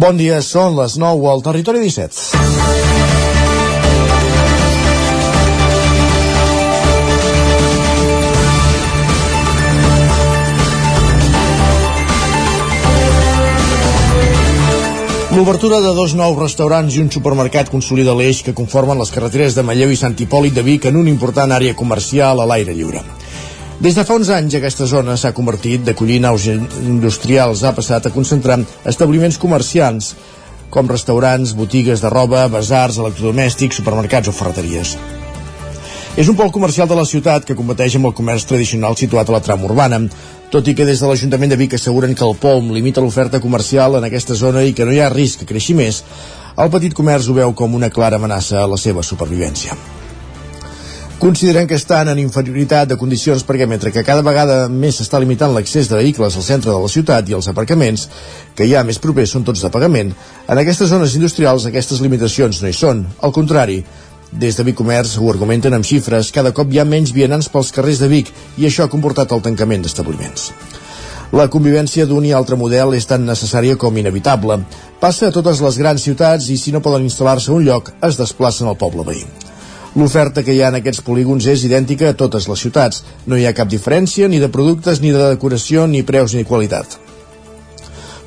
Bon dia, són les 9 al Territori 17. L'obertura de dos nous restaurants i un supermercat consolida l'eix que conformen les carreteres de Malleu i Sant Hipòlit de Vic en una important àrea comercial a l'aire lliure. Des de fa uns anys aquesta zona s'ha convertit d'acollir naus industrials, ha passat a concentrar establiments comercials com restaurants, botigues de roba, basars, electrodomèstics, supermercats o ferreteries. És un pol comercial de la ciutat que competeix amb el comerç tradicional situat a la trama urbana, tot i que des de l'Ajuntament de Vic asseguren que el POM limita l'oferta comercial en aquesta zona i que no hi ha risc que creixi més, el petit comerç ho veu com una clara amenaça a la seva supervivència. Consideren que estan en inferioritat de condicions perquè mentre que cada vegada més s'està limitant l'accés de vehicles al centre de la ciutat i els aparcaments, que hi ha més propers són tots de pagament, en aquestes zones industrials aquestes limitacions no hi són. Al contrari, des de Comerç ho argumenten amb xifres, cada cop hi ha menys vianants pels carrers de Vic i això ha comportat el tancament d'establiments. La convivència d'un i altre model és tan necessària com inevitable. Passa a totes les grans ciutats i si no poden instal·lar-se a un lloc, es desplacen al poble veí. L'oferta que hi ha en aquests polígons és idèntica a totes les ciutats. No hi ha cap diferència ni de productes, ni de decoració, ni preus, ni qualitat.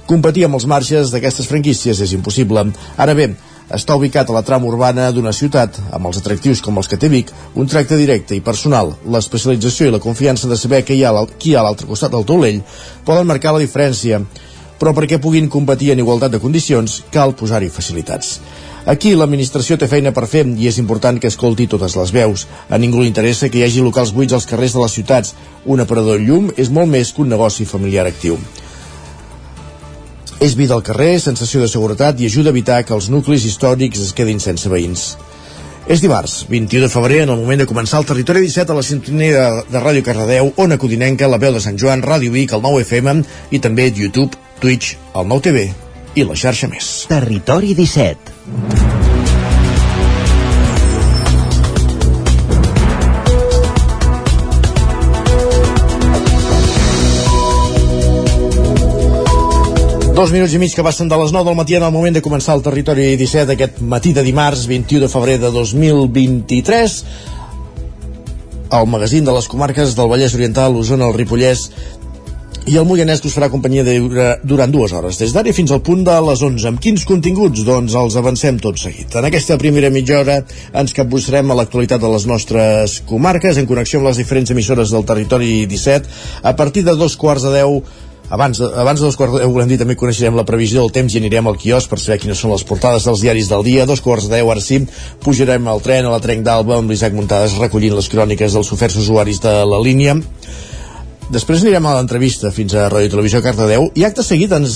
Competir amb els marges d'aquestes franquícies és impossible. Ara bé, està ubicat a la trama urbana d'una ciutat, amb els atractius com els que té Vic, un tracte directe i personal, l'especialització i la confiança de saber que hi ha qui hi ha a l'altre costat del taulell poden marcar la diferència. Però perquè puguin competir en igualtat de condicions, cal posar-hi facilitats. Aquí l'administració té feina per fer i és important que escolti totes les veus. A ningú li interessa que hi hagi locals buits als carrers de les ciutats. Un aparador llum és molt més que un negoci familiar actiu. És vida al carrer, sensació de seguretat i ajuda a evitar que els nuclis històrics es quedin sense veïns. És dimarts, 21 de febrer, en el moment de començar el Territori 17 a la sintonia de, de Ràdio Cardedeu, Ona Codinenca, la veu de Sant Joan, Ràdio Vic, el 9 FM i també YouTube, Twitch, el 9 TV i la xarxa més. Territori 17 Dos minuts i mig que passen de les 9 del matí en el moment de començar el territori 17 aquest matí de dimarts 21 de febrer de 2023 el magazín de les comarques del Vallès Oriental, Osona, el Ripollès i el Moianès que us farà companyia de, durant dues hores, des d'ara fins al punt de les 11. Amb quins continguts? Doncs els avancem tot seguit. En aquesta primera mitja hora ens capbussarem a l'actualitat de les nostres comarques en connexió amb les diferents emissores del territori 17. A partir de dos quarts de deu abans, abans de dos quarts de deu volem dir també coneixerem la previsió del temps i anirem al quiosc per saber quines són les portades dels diaris del dia. Dos quarts de deu, ara sí, pujarem al tren a la Trenc d'Alba amb l'Isaac Muntades recollint les cròniques dels oferts usuaris de la línia. Després anirem a l'entrevista fins a Ràdio Televisió Cardedeu i acte seguit ens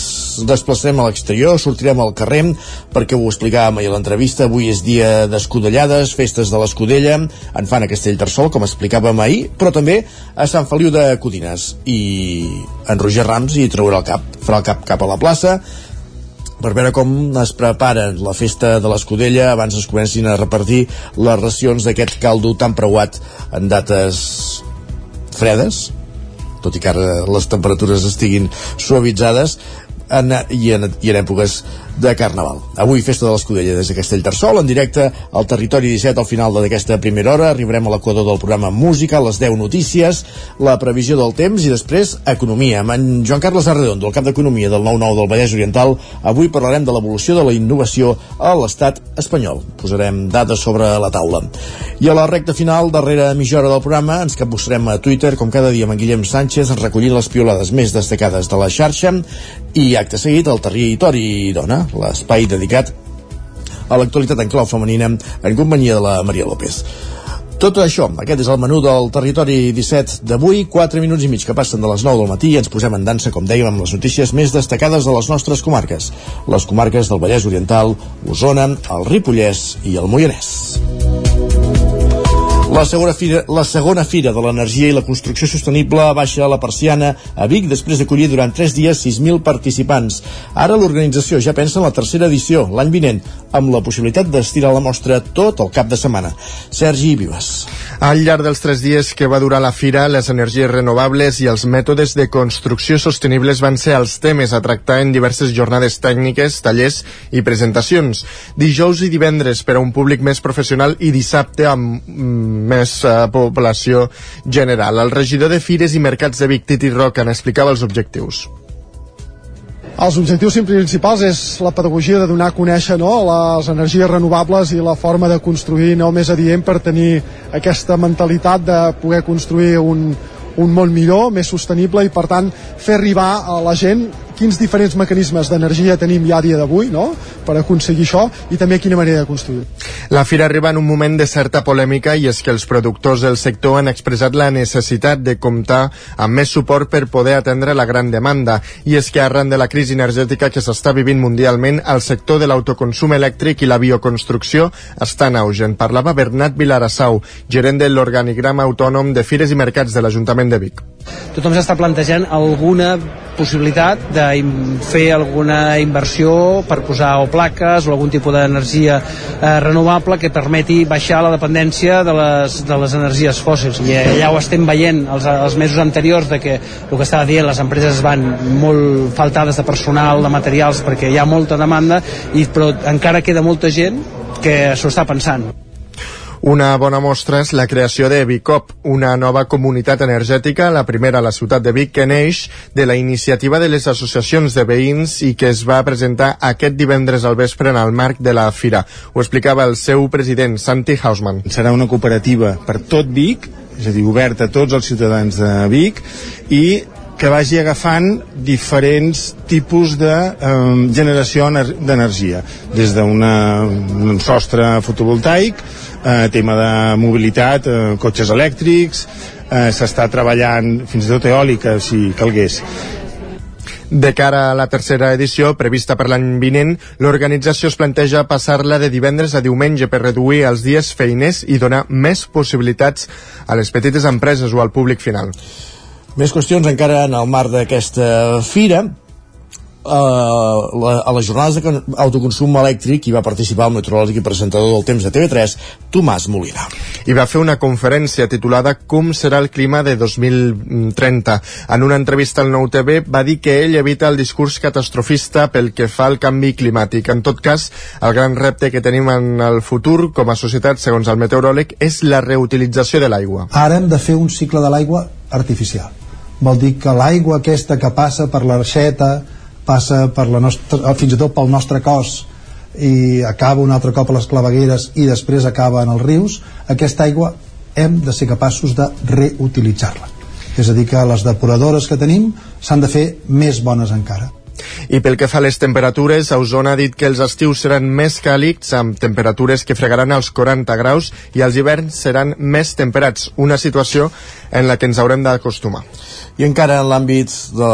desplaçarem a l'exterior, sortirem al carrer perquè ho explicàvem ahir a l'entrevista, avui és dia d'escudellades, festes de l'Escudella, en fan a Castellterçol, com explicàvem ahir, però també a Sant Feliu de Codines. I en Roger Rams hi traurà el cap, farà el cap cap a la plaça per veure com es prepara la festa de l'Escudella abans es comencin a repartir les racions d'aquest caldo tan preuat en dates fredes tot i que ara les temperatures estiguin suavitzades en, i, en, i en èpoques de Carnaval. Avui, festa de l'Escudella des de Castellterçol, en directe al territori 17 al final d'aquesta primera hora. Arribarem a l'equador del programa Música, les 10 notícies, la previsió del temps i després Economia. Amb en Joan Carles Arredondo, el cap d'Economia del 9-9 del Vallès Oriental, avui parlarem de l'evolució de la innovació a l'estat espanyol. Posarem dades sobre la taula. I a la recta final, darrera mitja hora del programa, ens capbussarem a Twitter, com cada dia amb en Guillem Sánchez, recollint les piolades més destacades de la xarxa i acte seguit el territori dona l'espai dedicat a l'actualitat en clau femenina en companyia de la Maria López. Tot això, aquest és el menú del Territori 17 d'avui, 4 minuts i mig que passen de les 9 del matí i ens posem en dansa, com dèiem, amb les notícies més destacades de les nostres comarques. Les comarques del Vallès Oriental, Osona, el Ripollès i el Moianès. La segona, fira, la segona fira de l'energia i la construcció sostenible baixa a la persiana a Vic després d'acollir durant 3 dies 6.000 participants. Ara l'organització ja pensa en la tercera edició, l'any vinent, amb la possibilitat d'estirar la mostra tot el cap de setmana. Sergi Vives. Al llarg dels tres dies que va durar la fira, les energies renovables i els mètodes de construcció sostenibles van ser els temes a tractar en diverses jornades tècniques, tallers i presentacions. Dijous i divendres per a un públic més professional i dissabte amb mm, més uh, població general. El regidor de Fires i Mercats de Vic, Titi Roca, n'explicava els objectius. Els objectius principals és la pedagogia de donar a conèixer no, les energies renovables i la forma de construir no més adient per tenir aquesta mentalitat de poder construir un, un món millor, més sostenible i per tant fer arribar a la gent quins diferents mecanismes d'energia tenim ja a dia d'avui no? per aconseguir això i també quina manera de construir. La fira arriba en un moment de certa polèmica i és que els productors del sector han expressat la necessitat de comptar amb més suport per poder atendre la gran demanda i és que arran de la crisi energètica que s'està vivint mundialment el sector de l'autoconsum elèctric i la bioconstrucció està en auge. En parlava Bernat Vilarassau, gerent de l'organigrama autònom de Fires i Mercats de l'Ajuntament de Vic. Tothom s'està plantejant alguna possibilitat de fer alguna inversió per posar o plaques o algun tipus d'energia eh, renovable que permeti baixar la dependència de les, de les energies fòssils. I eh, ja ho estem veient els, els mesos anteriors de que el que estava dient les empreses van molt faltades de personal, de materials perquè hi ha molta demanda i, però encara queda molta gent que s'ho està pensant una bona mostra és la creació de Bicop, una nova comunitat energètica, la primera a la ciutat de Vic, que neix de la iniciativa de les associacions de veïns i que es va presentar aquest divendres al vespre en el marc de la Fira. Ho explicava el seu president, Santi Hausmann. Serà una cooperativa per tot Vic, és a dir, oberta a tots els ciutadans de Vic, i que vagi agafant diferents tipus de eh, generació d'energia, des d'un sostre fotovoltaic, eh, tema de mobilitat, eh, cotxes elèctrics, eh, s'està treballant fins i tot eòlica, si calgués. De cara a la tercera edició, prevista per l'any vinent, l'organització es planteja passar-la de divendres a diumenge per reduir els dies feiners i donar més possibilitats a les petites empreses o al públic final. Més qüestions encara en el marc d'aquesta fira la, a les jornades d'autoconsum elèctric hi va participar el meteoròleg i presentador del temps de TV3, Tomàs Molina. I va fer una conferència titulada Com serà el clima de 2030. En una entrevista al Nou TV va dir que ell evita el discurs catastrofista pel que fa al canvi climàtic. En tot cas, el gran repte que tenim en el futur com a societat, segons el meteoròleg, és la reutilització de l'aigua. Ara hem de fer un cicle de l'aigua artificial. Vol dir que l'aigua aquesta que passa per l'arxeta, passa per la nostra, fins i tot pel nostre cos i acaba un altre cop a les clavegueres i després acaba en els rius aquesta aigua hem de ser capaços de reutilitzar-la. És a dir que les depuradores que tenim s'han de fer més bones encara i pel que fa a les temperatures, Osona ha dit que els estius seran més càlids, amb temperatures que fregaran els 40 graus, i els hiverns seran més temperats, una situació en la que ens haurem d'acostumar. I encara en l'àmbit de,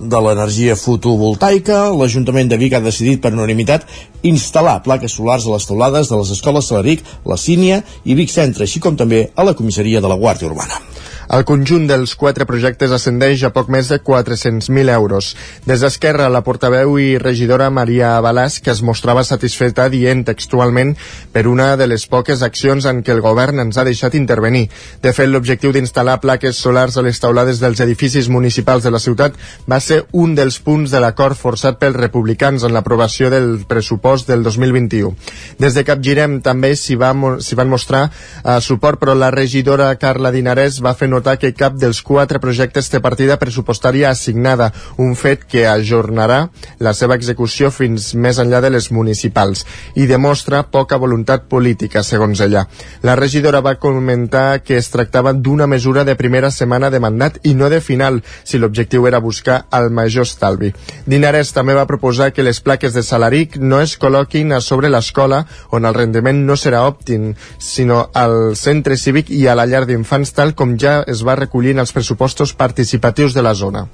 de l'energia fotovoltaica, l'Ajuntament de Vic ha decidit per unanimitat instal·lar plaques solars a les teulades de les escoles Salaric, la Sínia i Vic Centre, així com també a la comissaria de la Guàrdia Urbana. El conjunt dels quatre projectes ascendeix a poc més de 400.000 euros. Des d'Esquerra, la portaveu i regidora Maria Balàs, que es mostrava satisfeta dient textualment per una de les poques accions en què el govern ens ha deixat intervenir. De fet, l'objectiu d'instal·lar plaques solars a les taulades dels edificis municipals de la ciutat va ser un dels punts de l'acord forçat pels republicans en l'aprovació del pressupost del 2021. Des de Capgirem també s'hi va, van mostrar eh, suport, però la regidora Carla Dinarès va fer notar que cap dels quatre projectes té partida pressupostària assignada, un fet que ajornarà la seva execució fins més enllà de les municipals i demostra poca voluntat política, segons ella. La regidora va comentar que es tractava d'una mesura de primera setmana de mandat i no de final, si l'objectiu era buscar el major estalvi. Dinares també va proposar que les plaques de Salaric no es col·loquin a sobre l'escola, on el rendiment no serà òptim, sinó al centre cívic i a la llar d'infants, tal com ja es va recollir en els pressupostos participatius de la zona.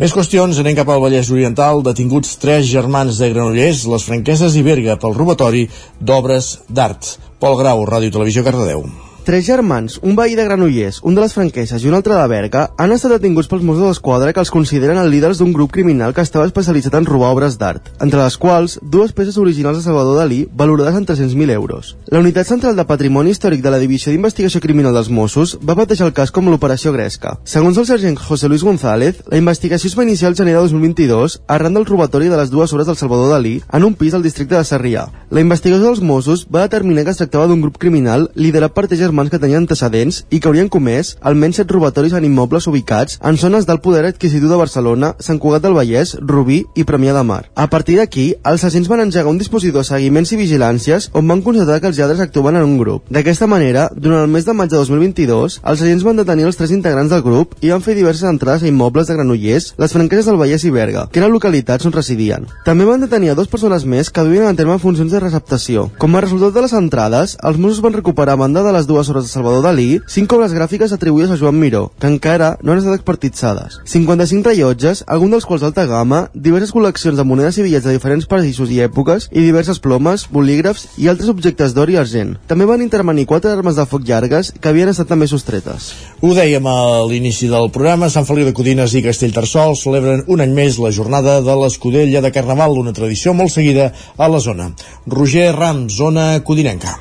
Més qüestions, anem cap al Vallès Oriental, detinguts tres germans de Granollers, les Franqueses i Berga, pel robatori d'obres d'art. Pol Grau, Ràdio Televisió, Cardedeu. Tres germans, un veí de Granollers, un de les Franqueses i un altre de Berga, han estat detinguts pels Mossos d'Esquadra que els consideren els líders d'un grup criminal que estava especialitzat en robar obres d'art, entre les quals dues peces originals de Salvador Dalí valorades en 300.000 euros. La Unitat Central de Patrimoni Històric de la Divisió d'Investigació Criminal dels Mossos va batejar el cas com l'Operació Gresca. Segons el sergent José Luis González, la investigació es va iniciar el gener de 2022 arran del robatori de les dues obres del Salvador Dalí en un pis al districte de Sarrià. La investigació dels Mossos va determinar que es tractava d'un grup criminal liderat per tres germans que tenien antecedents i que haurien comès almenys set robatoris en immobles ubicats en zones del poder adquisitiu de Barcelona, Sant Cugat del Vallès, Rubí i Premià de Mar. A partir d'aquí, els agents van engegar un dispositiu de seguiments i vigilàncies on van constatar que els lladres actuaven en un grup. D'aquesta manera, durant el mes de maig de 2022, els agents van detenir els tres integrants del grup i van fer diverses entrades a immobles de Granollers, les franqueses del Vallès i Berga, que eren localitats on residien. També van detenir a dues persones més que duien a terme funcions de receptació. Com a resultat de les entrades, els Mossos van recuperar a banda de les dues hores de Salvador Dalí Dalí, 5 obres gràfiques atribuïdes a Joan Miró, que encara no han estat expertitzades. 55 rellotges, alguns dels quals d'alta gamma, diverses col·leccions de monedes i bitllets de diferents països i èpoques, i diverses plomes, bolígrafs i altres objectes d'or i argent. També van intervenir quatre armes de foc llargues que havien estat també sostretes. Ho dèiem a l'inici del programa, Sant Feliu de Codines i Castellterçol celebren un any més la jornada de l'Escudella de Carnaval, una tradició molt seguida a la zona. Roger Ram, zona codinenca.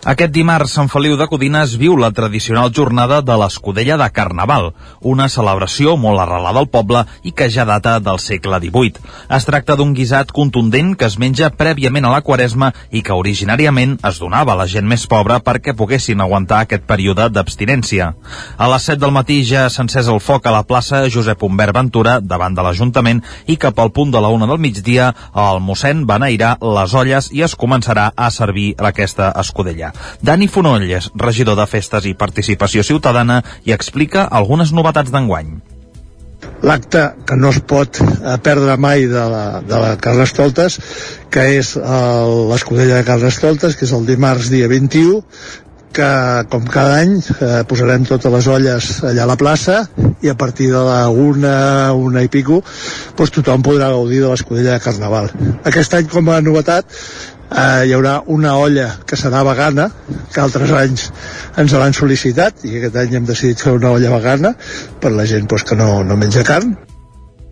Aquest dimarts, Sant Feliu de Codines viu la tradicional jornada de l'Escudella de Carnaval, una celebració molt arrelada al poble i que ja data del segle XVIII. Es tracta d'un guisat contundent que es menja prèviament a la quaresma i que originàriament es donava a la gent més pobra perquè poguessin aguantar aquest període d'abstinència. A les 7 del matí ja s'ha encès el foc a la plaça Josep Humbert Ventura davant de l'Ajuntament i cap al punt de la una del migdia el mossèn va les olles i es començarà a servir aquesta escudella. Dani Fonoll és regidor de Festes i Participació Ciutadana i explica algunes novetats d'enguany l'acte que no es pot eh, perdre mai de la, de la Carnestoltes, que és l'escudella de Carnestoltes, que és el dimarts dia 21, que com cada any eh, posarem totes les olles allà a la plaça i a partir de la una, una i pico doncs tothom podrà gaudir de l'escudella de Carnaval. Aquest any com a novetat eh, hi haurà una olla que serà vegana, que altres anys ens l'han sol·licitat i aquest any hem decidit fer una olla vegana per la gent pues, que no, no menja carn.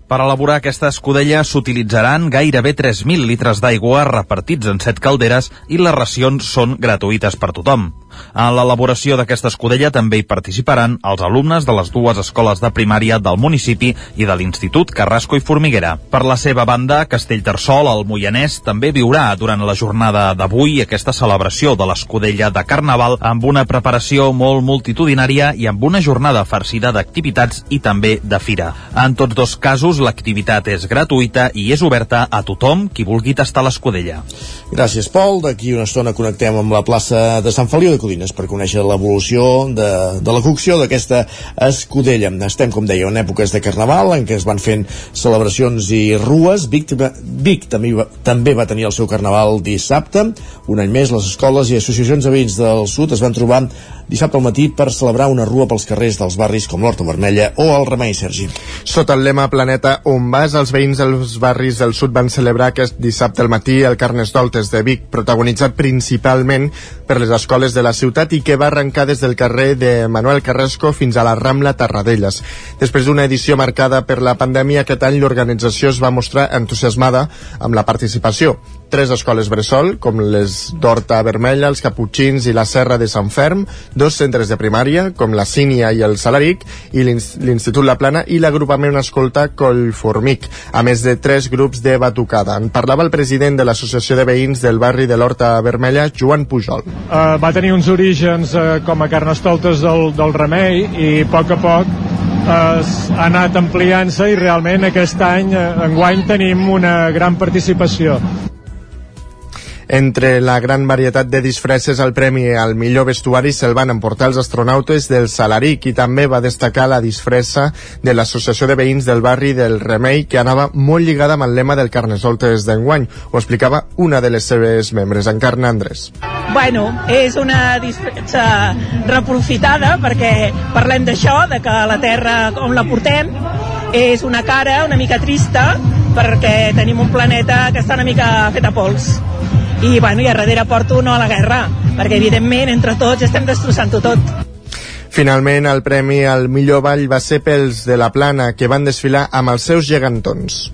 Per elaborar aquesta escudella s'utilitzaran gairebé 3.000 litres d'aigua repartits en 7 calderes i les racions són gratuïtes per tothom. En l'elaboració d'aquesta escudella també hi participaran els alumnes de les dues escoles de primària del municipi i de l'Institut Carrasco i Formiguera. Per la seva banda, Castellterçol, el Moianès, també viurà durant la jornada d'avui aquesta celebració de l'escudella de Carnaval amb una preparació molt multitudinària i amb una jornada farcida d'activitats i també de fira. En tots dos casos, l'activitat és gratuïta i és oberta a tothom qui vulgui tastar l'escudella. Gràcies, Pol. D'aquí una estona connectem amb la plaça de Sant Feliu de Codines per conèixer l'evolució de, de la cocció d'aquesta escudella. Estem, com deia, en èpoques de Carnaval, en què es van fent celebracions i rues. Vic, Vic també, va, també va tenir el seu Carnaval dissabte. Un any més, les escoles i associacions de veïns del sud es van trobar dissabte al matí per celebrar una rua pels carrers dels barris com l'Horta Vermella o el Remei Sergi. Sota el lema Planeta on vas, els veïns dels barris del sud van celebrar aquest dissabte al matí el Carnestoltes de Vic, protagonitzat principalment per les escoles de la ciutat i que va arrencar des del carrer de Manuel Carrasco fins a la Rambla Tarradellas. Després d'una edició marcada per la pandèmia, aquest any l'organització es va mostrar entusiasmada amb la participació. Tres escoles bressol, com les d'Horta Vermella, els Caputxins i la Serra de Sant Ferm, dos centres de primària, com la Sínia i el Salaric, i l'Institut La Plana i l'agrupament escolta Collformic, a més de tres grups de batucada. En parlava el president de l'Associació de Veïns del barri de l'Horta Vermella, Joan Pujol. Uh, va tenir uns orígens uh, com a carnestoltes del, del Remei i a poc a poc uh, ha anat ampliant-se i realment aquest any, enguany, tenim una gran participació. Entre la gran varietat de disfresses al premi al millor vestuari se'l van emportar els astronautes del Salaric i també va destacar la disfressa de l'Associació de Veïns del barri del Remei que anava molt lligada amb el lema del Carnesoltes d'enguany. Ho explicava una de les seves membres, Encarna Andrés. Bueno, és una disfressa reprofitada perquè parlem d'això, de que la Terra on la portem és una cara una mica trista perquè tenim un planeta que està una mica fet a pols i, bueno, i a darrere porto no a la guerra, perquè evidentment entre tots estem destrossant-ho tot. Finalment, el premi al millor ball va ser pels de la Plana, que van desfilar amb els seus gegantons.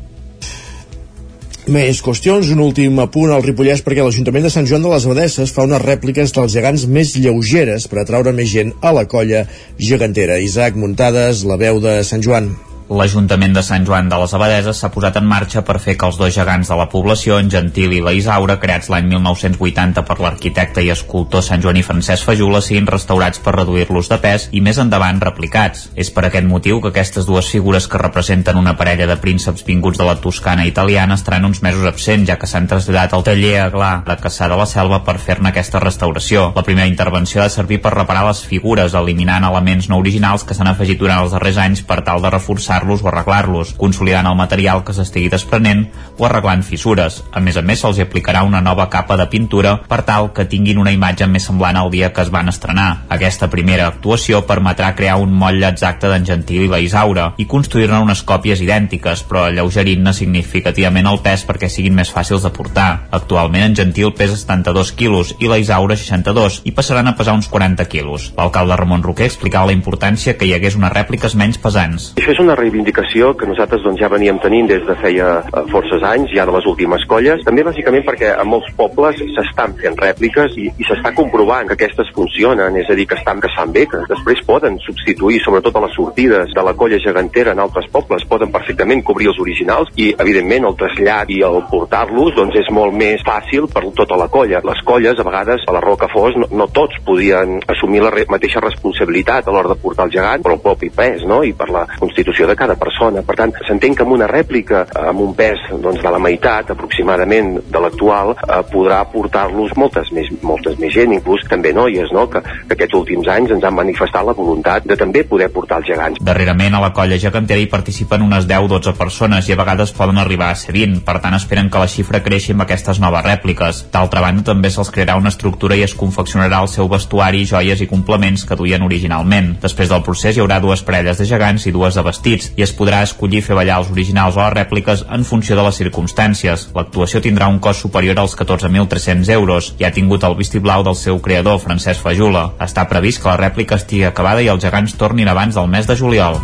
Més qüestions, un últim apunt al Ripollès perquè l'Ajuntament de Sant Joan de les Abadesses fa unes rèpliques dels gegants més lleugeres per atraure més gent a la colla gegantera. Isaac Muntades, la veu de Sant Joan. L'Ajuntament de Sant Joan de les Abadeses s'ha posat en marxa per fer que els dos gegants de la població, en Gentil i la Isaura, creats l'any 1980 per l'arquitecte i escultor Sant Joan i Francesc Fajula, siguin restaurats per reduir-los de pes i més endavant replicats. És per aquest motiu que aquestes dues figures que representen una parella de prínceps vinguts de la Toscana italiana estaran uns mesos absents, ja que s'han traslladat al taller a Gla de Caçà de la Selva per fer-ne aquesta restauració. La primera intervenció ha de servir per reparar les figures, eliminant elements no originals que s'han afegit durant els darrers anys per tal de reforçar reforçar-los o arreglar-los, consolidant el material que s'estigui desprenent o arreglant fissures. A més a més, se'ls aplicarà una nova capa de pintura per tal que tinguin una imatge més semblant al dia que es van estrenar. Aquesta primera actuació permetrà crear un motlle exacte d'en Gentil i la Isaura i construir-ne unes còpies idèntiques, però alleugerint-ne significativament el pes perquè siguin més fàcils de portar. Actualment en Gentil pesa 72 quilos i la Isaura 62 i passaran a pesar uns 40 quilos. L'alcalde Ramon Roquer explicava la importància que hi hagués unes rèpliques menys pesants. Això és una reivindicació que nosaltres doncs, ja veníem tenint des de feia eh, forces anys, ja de les últimes colles, també bàsicament perquè a molts pobles s'estan fent rèpliques i, i s'està comprovant que aquestes funcionen, és a dir, que estan que bé, que després poden substituir, sobretot a les sortides de la colla gegantera en altres pobles, poden perfectament cobrir els originals i, evidentment, el trasllat i el portar-los doncs, és molt més fàcil per tota la colla. Les colles, a vegades, a la Roca Fos, no, no tots podien assumir la re mateixa responsabilitat a l'hora de portar el gegant, però el propi pes, no?, i per la constitució de cada persona. Per tant, s'entén que amb una rèplica amb un pes doncs, de la meitat aproximadament de l'actual eh, podrà portar-los moltes més, moltes més gent, inclús també noies, no? que, que aquests últims anys ens han manifestat la voluntat de també poder portar els gegants. Darrerament a la colla gegantera hi participen unes 10-12 persones i a vegades poden arribar a ser 20, per tant esperen que la xifra creixi amb aquestes noves rèpliques. D'altra banda, també se'ls crearà una estructura i es confeccionarà el seu vestuari, joies i complements que duien originalment. Després del procés hi haurà dues parelles de gegants i dues de vestits i es podrà escollir fer ballar els originals o les rèpliques en funció de les circumstàncies. L'actuació tindrà un cost superior als 14.300 euros i ha tingut el vistiplau del seu creador, Francesc Fajula. Està previst que la rèplica estigui acabada i els gegants tornin abans del mes de juliol.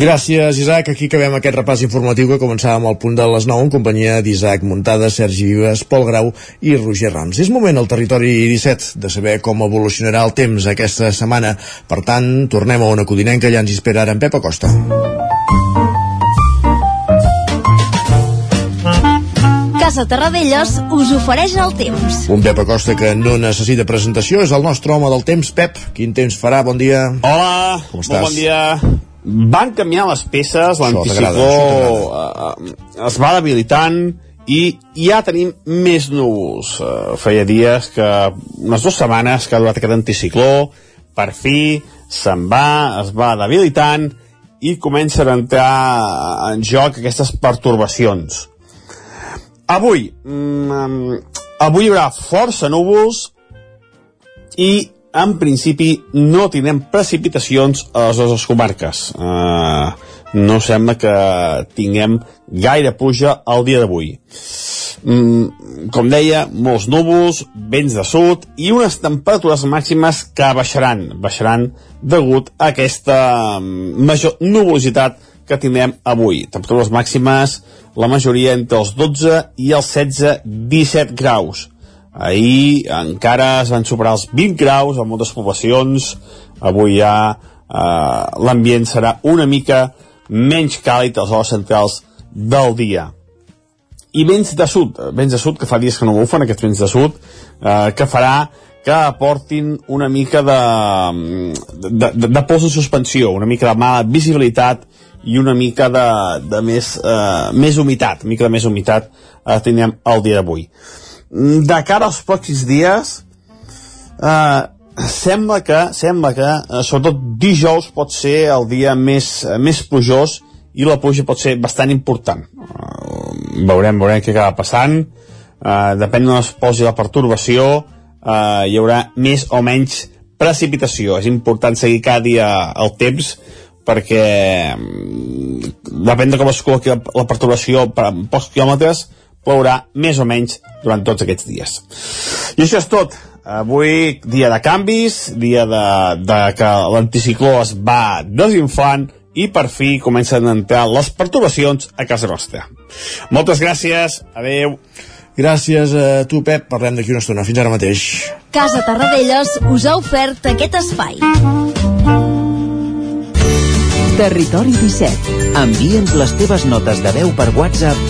Gràcies, Isaac. Aquí acabem aquest repàs informatiu que començàvem al punt de les 9 en companyia d'Isaac Muntada, Sergi Vives, Pol Grau i Roger Rams. És moment al territori 17 de saber com evolucionarà el temps aquesta setmana. Per tant, tornem a una codinenca, ja ens hi espera ara en Pep Acosta. Casa Terradellos us ofereix el temps. Un Pep Acosta que no necessita presentació, és el nostre home del temps. Pep, quin temps farà? Bon dia. Hola, Com molt estàs? bon dia. Van canviar les peces, l'anticicló eh, es va debilitant i ja tenim més núvols. Eh, feia dies que, unes dues setmanes que ha durat aquest anticicló, per fi se'n va, es va debilitant i comencen a entrar en joc aquestes pertorbacions. Avui, mm, avui hi haurà força núvols i en principi no tindrem precipitacions a les dues comarques. Uh, no sembla que tinguem gaire puja el dia d'avui. Mm, com deia, molts núvols, vents de sud i unes temperatures màximes que baixaran, baixaran degut a aquesta mm, major nuvolositat que tindrem avui. Temperatures màximes, la majoria entre els 12 i els 16-17 graus. Ahir encara es van superar els 20 graus a moltes poblacions. Avui ja eh, l'ambient serà una mica menys càlid a les hores centrals del dia. I vents de sud, vents de sud, que fa dies que no bufen, aquests vents de sud, eh, que farà que aportin una mica de, de, de, de pols de suspensió, una mica de mala visibilitat i una mica de, de més, eh, més humitat, una mica de més humitat eh, tindrem el dia d'avui. De cara als pròxims dies, eh, sembla que, sembla que eh, sobretot dijous pot ser el dia més, eh, més plujós i la pluja pot ser bastant important. Uh, veurem, veurem què acaba passant. Uh, depèn d'on es posi la pertorbació, uh, hi haurà més o menys precipitació. És important seguir cada dia el temps perquè mm, depèn de com es col·loqui la, la pertorbació per pocs quilòmetres plourà més o menys durant tots aquests dies. I això és tot. Avui, dia de canvis, dia de, de que l'anticicló es va desinflant i per fi comencen a entrar les perturbacions a casa nostra. Moltes gràcies, adeu. Gràcies a tu, Pep. Parlem d'aquí una estona. Fins ara mateix. Casa Tarradellas us ha ofert aquest espai. Territori 17. Envia'ns les teves notes de veu per WhatsApp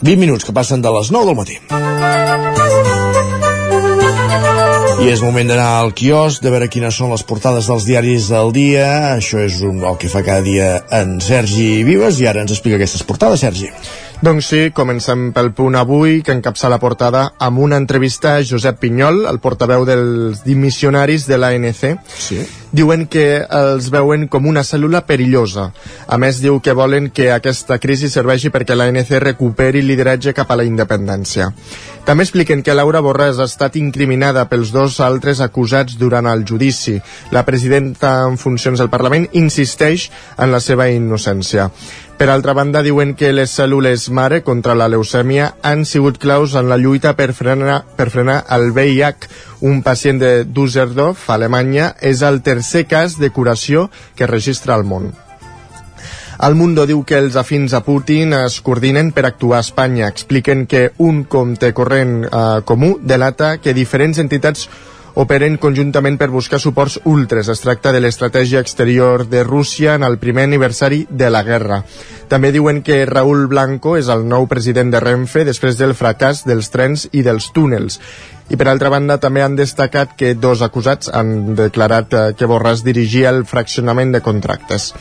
20 minuts que passen de les 9 del matí. I és moment d'anar al quiosc, de veure quines són les portades dels diaris del dia. Això és un, el que fa cada dia en Sergi Vives i ara ens explica aquestes portades, Sergi. Doncs sí, comencem pel punt avui, que encapça la portada amb una entrevista a Josep Pinyol, el portaveu dels dimissionaris de l'ANC. Sí. Diuen que els veuen com una cèl·lula perillosa. A més, diu que volen que aquesta crisi serveixi perquè l'ANC recuperi lideratge cap a la independència. També expliquen que Laura Borràs ha estat incriminada pels dos altres acusats durant el judici. La presidenta en funcions del Parlament insisteix en la seva innocència. Per altra banda, diuen que les cèl·lules mare contra la leucèmia han sigut claus en la lluita per frenar, per frenar el VIH. Un pacient de Düsseldorf, Alemanya, és el tercer cas de curació que registra al món. El Mundo diu que els afins a Putin es coordinen per actuar a Espanya. Expliquen que un compte corrent eh, comú delata que diferents entitats operen conjuntament per buscar suports ultres. Es tracta de l'estratègia exterior de Rússia en el primer aniversari de la guerra. També diuen que Raúl Blanco és el nou president de Renfe després del fracàs dels trens i dels túnels. I per altra banda també han destacat que dos acusats han declarat eh, que Borràs dirigia el fraccionament de contractes.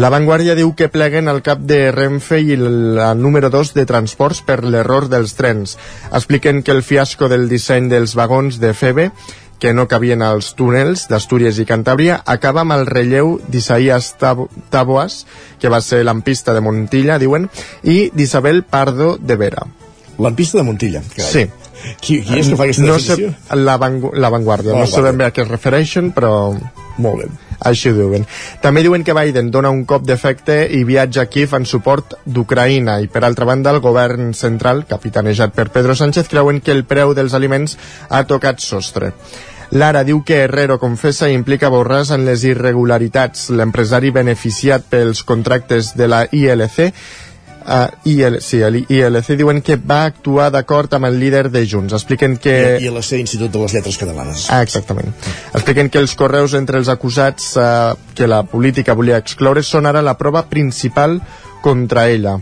La Vanguardia diu que pleguen el cap de Renfe i la número 2 de transports per l'error dels trens. Expliquen que el fiasco del disseny dels vagons de Febe que no cabien als túnels d'Astúries i Cantàbria, acaba amb el relleu d'Isaías Tab Taboas, que va ser l'ampista de Montilla, diuen, i d'Isabel Pardo de Vera. L'ampista de Montilla, carai. Sí. Qui, qui és que fa aquesta no definició? Sé, la, vangu la Vanguardia, La no sabem Vanguardia. bé a què es refereixen, però... Molt bé. Així ho diuen. També diuen que Biden dona un cop d'efecte i viatja a Kiev en suport d'Ucraïna i per altra banda el govern central, capitanejat per Pedro Sánchez, creuen que el preu dels aliments ha tocat sostre. Lara diu que Herrero confessa i implica Borràs en les irregularitats. L'empresari beneficiat pels contractes de la ILC Uh, IL, sí, el ILC diuen que va actuar d'acord amb el líder de Junts. Expliquen que... I l'AC Institut de les Lletres Catalanes. Ah, exactament. Expliquen que els correus entre els acusats eh, que la política volia excloure són ara la prova principal contra ella.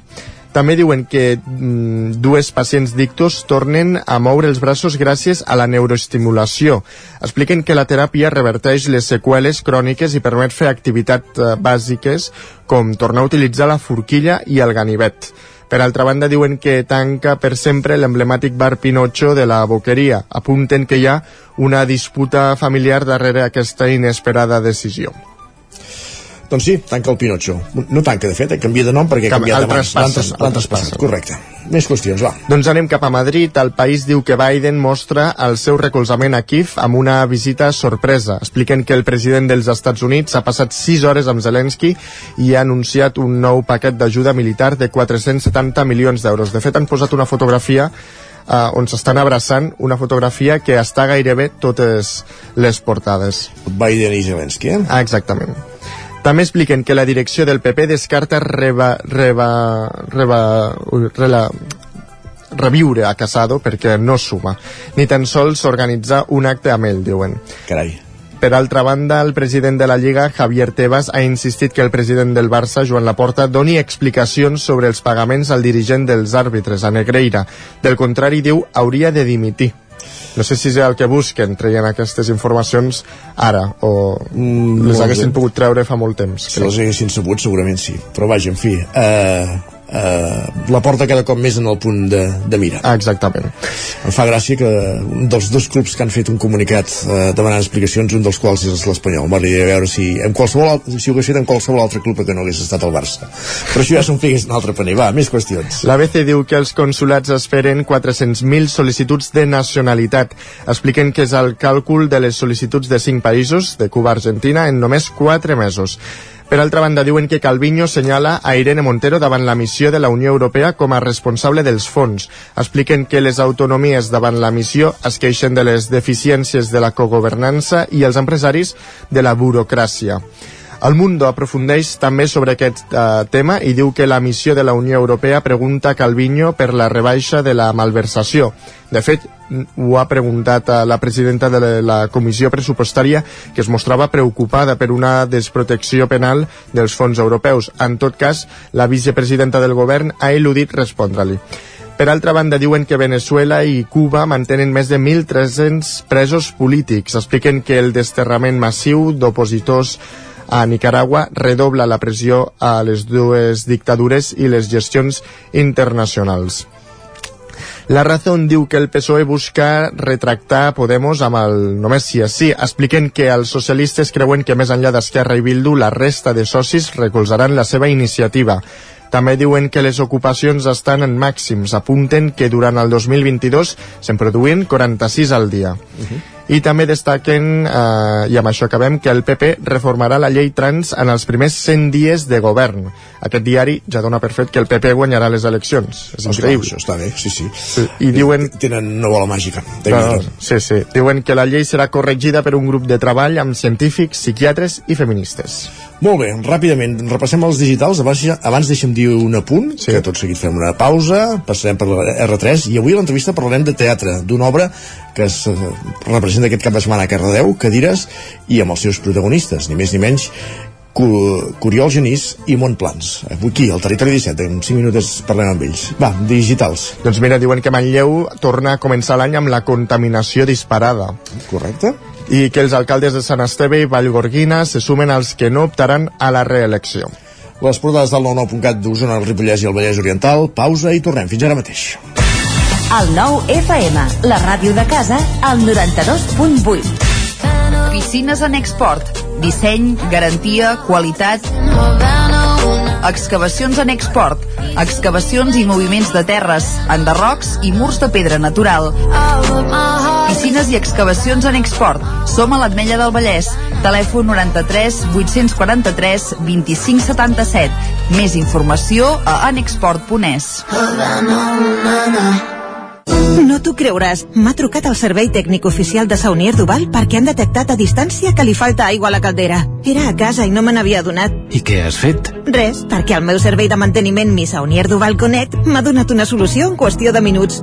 També diuen que mm, dues pacients d'ictus tornen a moure els braços gràcies a la neuroestimulació. Expliquen que la teràpia reverteix les seqüeles cròniques i permet fer activitats eh, bàsiques com tornar a utilitzar la forquilla i el ganivet. Per altra banda, diuen que tanca per sempre l'emblemàtic bar Pinocho de la Boqueria. Apunten que hi ha una disputa familiar darrere aquesta inesperada decisió. Doncs sí, tanca el Pinocho. No tanca, de fet, eh? canvia de nom perquè ha Canvi- canviat el de L'han traspassat, correcte. Més qüestions, va. Doncs anem cap a Madrid. El país diu que Biden mostra el seu recolzament a Kiev amb una visita sorpresa. Expliquen que el president dels Estats Units ha passat 6 hores amb Zelensky i ha anunciat un nou paquet d'ajuda militar de 470 milions d'euros. De fet, han posat una fotografia eh, on s'estan abraçant, una fotografia que està gairebé totes les portades. Biden i Zelensky, eh? Ah, exactament. També expliquen que la direcció del PP descarta reba, reba, reba, rela, reviure a Casado perquè no suma, ni tan sols organitzar un acte amb ell, diuen. Carai. Per altra banda, el president de la Lliga, Javier Tebas, ha insistit que el president del Barça, Joan Laporta, doni explicacions sobre els pagaments al dirigent dels àrbitres, a Negreira. Del contrari, diu, hauria de dimitir. No sé si és el que busquen traient aquestes informacions ara o mm, les haguessin pogut treure fa molt temps. Si les haguessin sabut, segurament sí. Però vaja, en fi... Eh, eh, la porta cada cop més en el punt de, de mira. Exactament. Em fa gràcia que un dels dos clubs que han fet un comunicat eh, demanant explicacions, un dels quals és l'Espanyol. M'agradaria veure si, en qualsevol, si ho hagués fet en qualsevol altre club que no hagués estat el Barça. Però això ja són figues un altre paner. Va, més qüestions. La BC diu que els consulats esperen 400.000 sol·licituds de nacionalitat. Expliquen que és el càlcul de les sol·licituds de 5 països, de Cuba a Argentina, en només 4 mesos. Per altra banda, diuen que Calviño senyala a Irene Montero davant la missió de la Unió Europea com a responsable dels fons. Expliquen que les autonomies davant la missió es queixen de les deficiències de la cogovernança i els empresaris de la burocràcia. El Mundo aprofundeix també sobre aquest eh, tema i diu que la missió de la Unió Europea pregunta a Calviño per la rebaixa de la malversació. De fet, ho ha preguntat a la presidenta de la Comissió Pressupostària que es mostrava preocupada per una desprotecció penal dels fons europeus. En tot cas, la vicepresidenta del govern ha eludit respondre-li. Per altra banda, diuen que Venezuela i Cuba mantenen més de 1.300 presos polítics. Expliquen que el desterrament massiu d'opositors a Nicaragua redobla la pressió a les dues dictadures i les gestions internacionals. La Razón diu que el PSOE busca retractar Podemos amb el només sí és sí. Expliquen que els socialistes creuen que més enllà d'Esquerra i Bildu la resta de socis recolzaran la seva iniciativa. També diuen que les ocupacions estan en màxims. Apunten que durant el 2022 se'n produïen 46 al dia. Uh -huh i també destaquen, eh, i amb això acabem, que el PP reformarà la llei trans en els primers 100 dies de govern. Aquest diari ja dona per fet que el PP guanyarà les eleccions. És Esclar, increïble. això està bé, sí, sí. sí. I diuen... Tenen una bola màgica. No, sí, sí. Diuen que la llei serà corregida per un grup de treball amb científics, psiquiatres i feministes. Molt bé, ràpidament, repassem els digitals. Abans, abans deixem dir un apunt, sí. que tot seguit fem una pausa, passarem per la R3, i avui a l'entrevista parlarem de teatre, d'una obra que es representa aquest cap de setmana a Cardedeu, Cadires, i amb els seus protagonistes, ni més ni menys Curiol Genís i Montplans. Avui aquí, al Territori 17, en 5 minuts parlem amb ells. Va, digitals. Doncs mira, diuen que Manlleu torna a començar l'any amb la contaminació disparada. Correcte. I que els alcaldes de Sant Esteve i Vallgorguina se sumen als que no optaran a la reelecció. Les portades del 99.cat d'Osona, el Ripollès i el Vallès Oriental. Pausa i tornem. Fins ara mateix. El 9 FM, la ràdio de casa, al 92.8. Piscines en export. Disseny, garantia, qualitat... Excavacions en export. Excavacions i moviments de terres, enderrocs i murs de pedra natural. Piscines i excavacions en export. Som a l'Atmella del Vallès. Telèfon 93 843 2577. Més informació a anexport.es. No t'ho creuràs. M'ha trucat el servei tècnic oficial de Saunier Duval perquè han detectat a distància que li falta aigua a la caldera. Era a casa i no me n'havia adonat. I què has fet? Res, perquè el meu servei de manteniment Mi Saunier Duval Connect m'ha donat una solució en qüestió de minuts.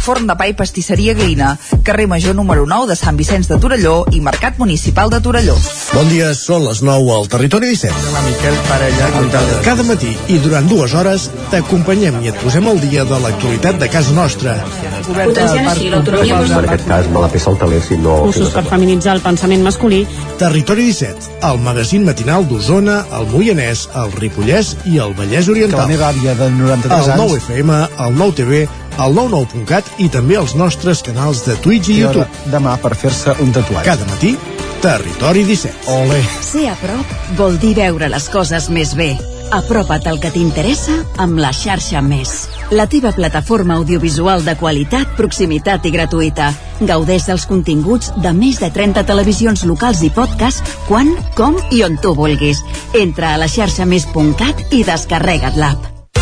Forn de pa i pastisseria Glina, carrer Major número 9 de Sant Vicenç de Torelló i Mercat Municipal de Torelló. Bon dia, són les 9 al Territori 17. Hola, Miquel Parella. Cada matí i durant dues hores t'acompanyem i et posem al dia de l'actualitat de casa nostra. Potenciant així l'autonomia En aquest cas me la pesa el teler si no... Cursos per feminitzar el pensament masculí. Territori 17, el magazín matinal d'Osona, el Moianès, el Ripollès i el Vallès Que Oriental. la meva àvia de 93 El anys... 9 FM, el 9 TV, el 99.cat i també els nostres canals de Twitch i I ara, YouTube. demà per fer-se un tatuatge. Cada matí, Territori 17. Ole. Ser a prop vol dir veure les coses més bé. Apropa't al que t'interessa amb la xarxa Més. La teva plataforma audiovisual de qualitat, proximitat i gratuïta. Gaudeix dels continguts de més de 30 televisions locals i podcast quan, com i on tu vulguis. Entra a la xarxa més.cat i descarrega't l'app.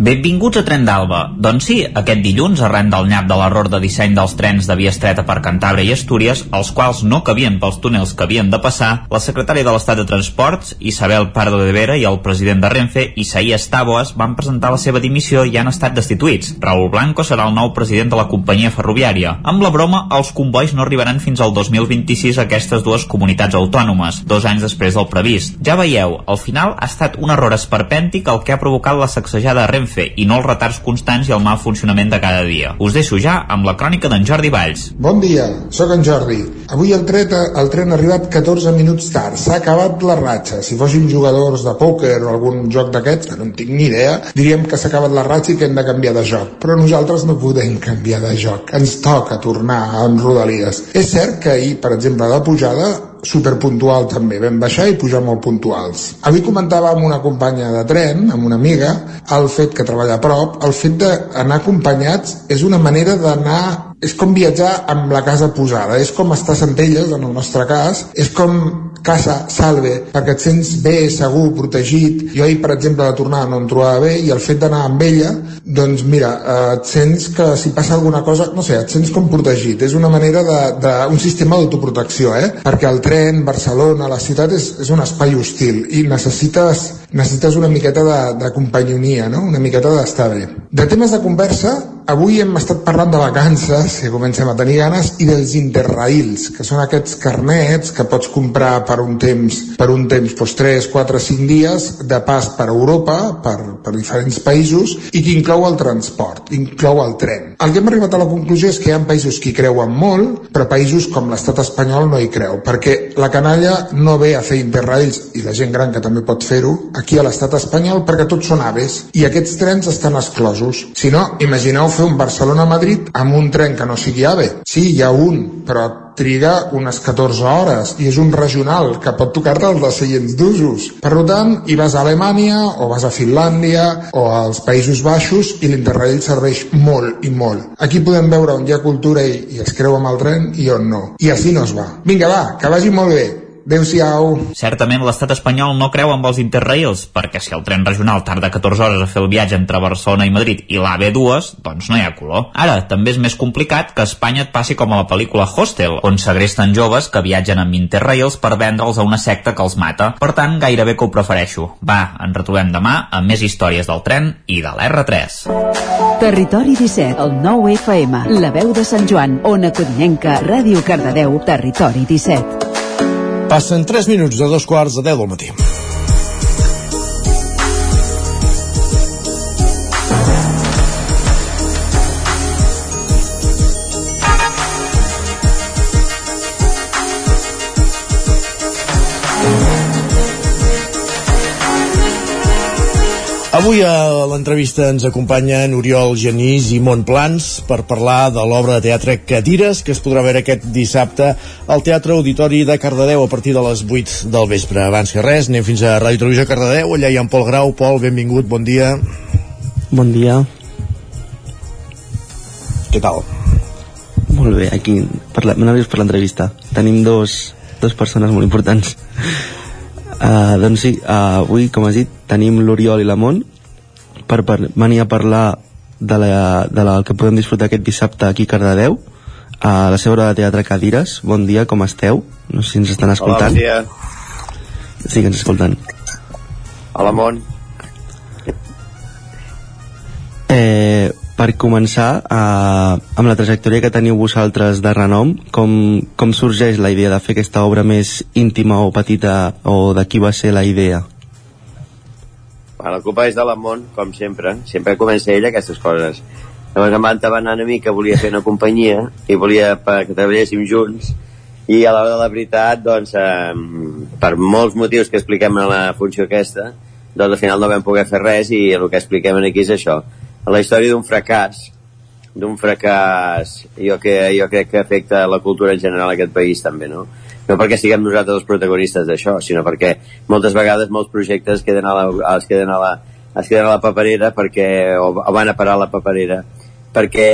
Benvinguts a Tren d'Alba. Doncs sí, aquest dilluns, arran del nyap de l'error de disseny dels trens de via estreta per Cantàbria i Astúries, els quals no cabien pels túnels que havien de passar, la secretària de l'Estat de Transports, Isabel Pardo de Vera, i el president de Renfe, Isaías Taboas, van presentar la seva dimissió i han estat destituïts. Raúl Blanco serà el nou president de la companyia ferroviària. Amb la broma, els convois no arribaran fins al 2026 a aquestes dues comunitats autònomes, dos anys després del previst. Ja veieu, al final ha estat un error esperpèntic el que ha provocat la sacsejada Renfe i no els retards constants i el mal funcionament de cada dia. Us deixo ja amb la crònica d'en Jordi Valls. Bon dia, sóc en Jordi. Avui el tren, el tren ha arribat 14 minuts tard. S'ha acabat la ratxa. Si fóssim jugadors de pòquer o algun joc d'aquests, que no en tinc ni idea, diríem que s'ha acabat la ratxa i que hem de canviar de joc. Però nosaltres no podem canviar de joc. Ens toca tornar en Rodalies. És cert que ahir, per exemple, de pujada, superpuntual també, vam baixar i pujar molt puntuals. Avui comentava amb una companya de tren, amb una amiga, el fet que treballa a prop, el fet d'anar acompanyats és una manera d'anar és com viatjar amb la casa posada, és com estar a Centelles, en el nostre cas, és com casa salve, perquè et sents bé, segur, protegit. Jo ahir, per exemple, de tornar no em trobava bé i el fet d'anar amb ella, doncs mira, eh, et sents que si passa alguna cosa, no sé, et sents com protegit. És una manera de, de un sistema d'autoprotecció, eh? Perquè el tren, Barcelona, la ciutat és, és un espai hostil i necessites, necessites una miqueta de, de companyonia, no? Una miqueta d'estar bé. De temes de conversa, avui hem estat parlant de vacances, que comencem a tenir ganes, i dels interrails, que són aquests carnets que pots comprar per un temps, per un temps doncs 3, 4, 5 dies de pas per Europa, per, per diferents països, i que inclou el transport, inclou el tren. El que hem arribat a la conclusió és que hi ha països que hi creuen molt, però països com l'estat espanyol no hi creu, perquè la canalla no ve a fer interrails, i la gent gran que també pot fer-ho, aquí a l'estat espanyol, perquè tots són aves, i aquests trens estan exclosos. Si no, imagineu fer un Barcelona-Madrid amb un tren que no sigui AVE. Sí, hi ha un, però triga unes 14 hores i és un regional que pot tocar-te els de seients d'usos. Per tant, hi vas a Alemanya o vas a Finlàndia o als Països Baixos i l'Interrail serveix molt i molt. Aquí podem veure on hi ha cultura i, i es creu amb el tren i on no. I així no es va. Vinga, va, que vagi molt bé. Adéu-siau. Certament l'estat espanyol no creu amb els interrails, perquè si el tren regional tarda 14 hores a fer el viatge entre Barcelona i Madrid i l'AB2, doncs no hi ha color. Ara, també és més complicat que a Espanya et passi com a la pel·lícula Hostel, on segresten joves que viatgen amb interrails per vendre'ls a una secta que els mata. Per tant, gairebé que ho prefereixo. Va, ens retrobem demà amb més històries del tren i de l'R3. Territori 17, el 9 FM, la veu de Sant Joan, Ona Codinenca, Ràdio Cardedeu, Territori 17. Passen 3 minuts de dos quarts de 10 del matí. Avui a l'entrevista ens acompanyen Oriol Genís i Montplans per parlar de l'obra de teatre Cadires que es podrà veure aquest dissabte al Teatre Auditori de Cardedeu a partir de les 8 del vespre. Abans que res, anem fins a Ràdio Televisió Cardedeu, allà hi ha en Pol Grau. Pol, benvingut, bon dia. Bon dia. Què tal? Molt bé, aquí parla, nerviós per l'entrevista. Tenim dos, dos persones molt importants. Uh, doncs sí, uh, avui, com has dit, tenim l'Oriol i la Mont per, per venir a parlar de la, de la, que podem disfrutar aquest dissabte aquí a Cardedeu a la seva hora de teatre Cadires. Bon dia, com esteu? No sé si ens estan escoltant. Hola, bon dia. Sí, que ens escolten. Hola, Mont. Eh, per començar, eh, amb la trajectòria que teniu vosaltres de renom, com, com sorgeix la idea de fer aquesta obra més íntima o petita, o de qui va ser la idea? Bueno, la culpa és de l'Amont, com sempre. Sempre comença ell aquestes coses. Llavors em va entabanar una mica, volia fer una companyia i volia que treballéssim junts i a l'hora de la veritat, doncs, eh, per molts motius que expliquem en la funció aquesta, doncs al final no vam poder fer res i el que expliquem aquí és això. La història d'un fracàs, d'un fracàs jo, que, jo crec que afecta la cultura en general en aquest país també, no? No perquè siguem nosaltres els protagonistes d'això, sinó perquè moltes vegades molts projectes queden a la, es queden a la, es queden a la paperera perquè, o, o van a parar a la paperera perquè,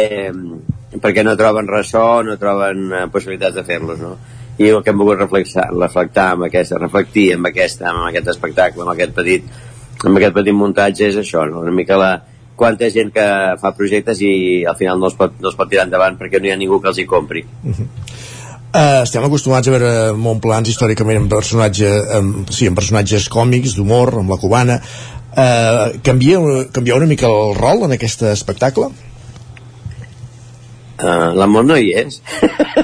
perquè no troben ressò, no troben eh, possibilitats de fer-los, no? I el que hem volgut reflexar, reflectar amb aquesta, reflectir amb, aquesta, amb aquest espectacle, amb aquest petit, amb aquest petit muntatge és això, no? una mica la, quanta gent que fa projectes i al final no es pot, no es pot tirar endavant perquè no hi ha ningú que els hi compri. Uh -huh. Uh, estem acostumats a veure Montplans històricament en, personatge, amb, sí, en personatges còmics, d'humor, amb la cubana. Uh, canvia, canvia una mica el rol en aquest espectacle? Uh, l'amor no hi és.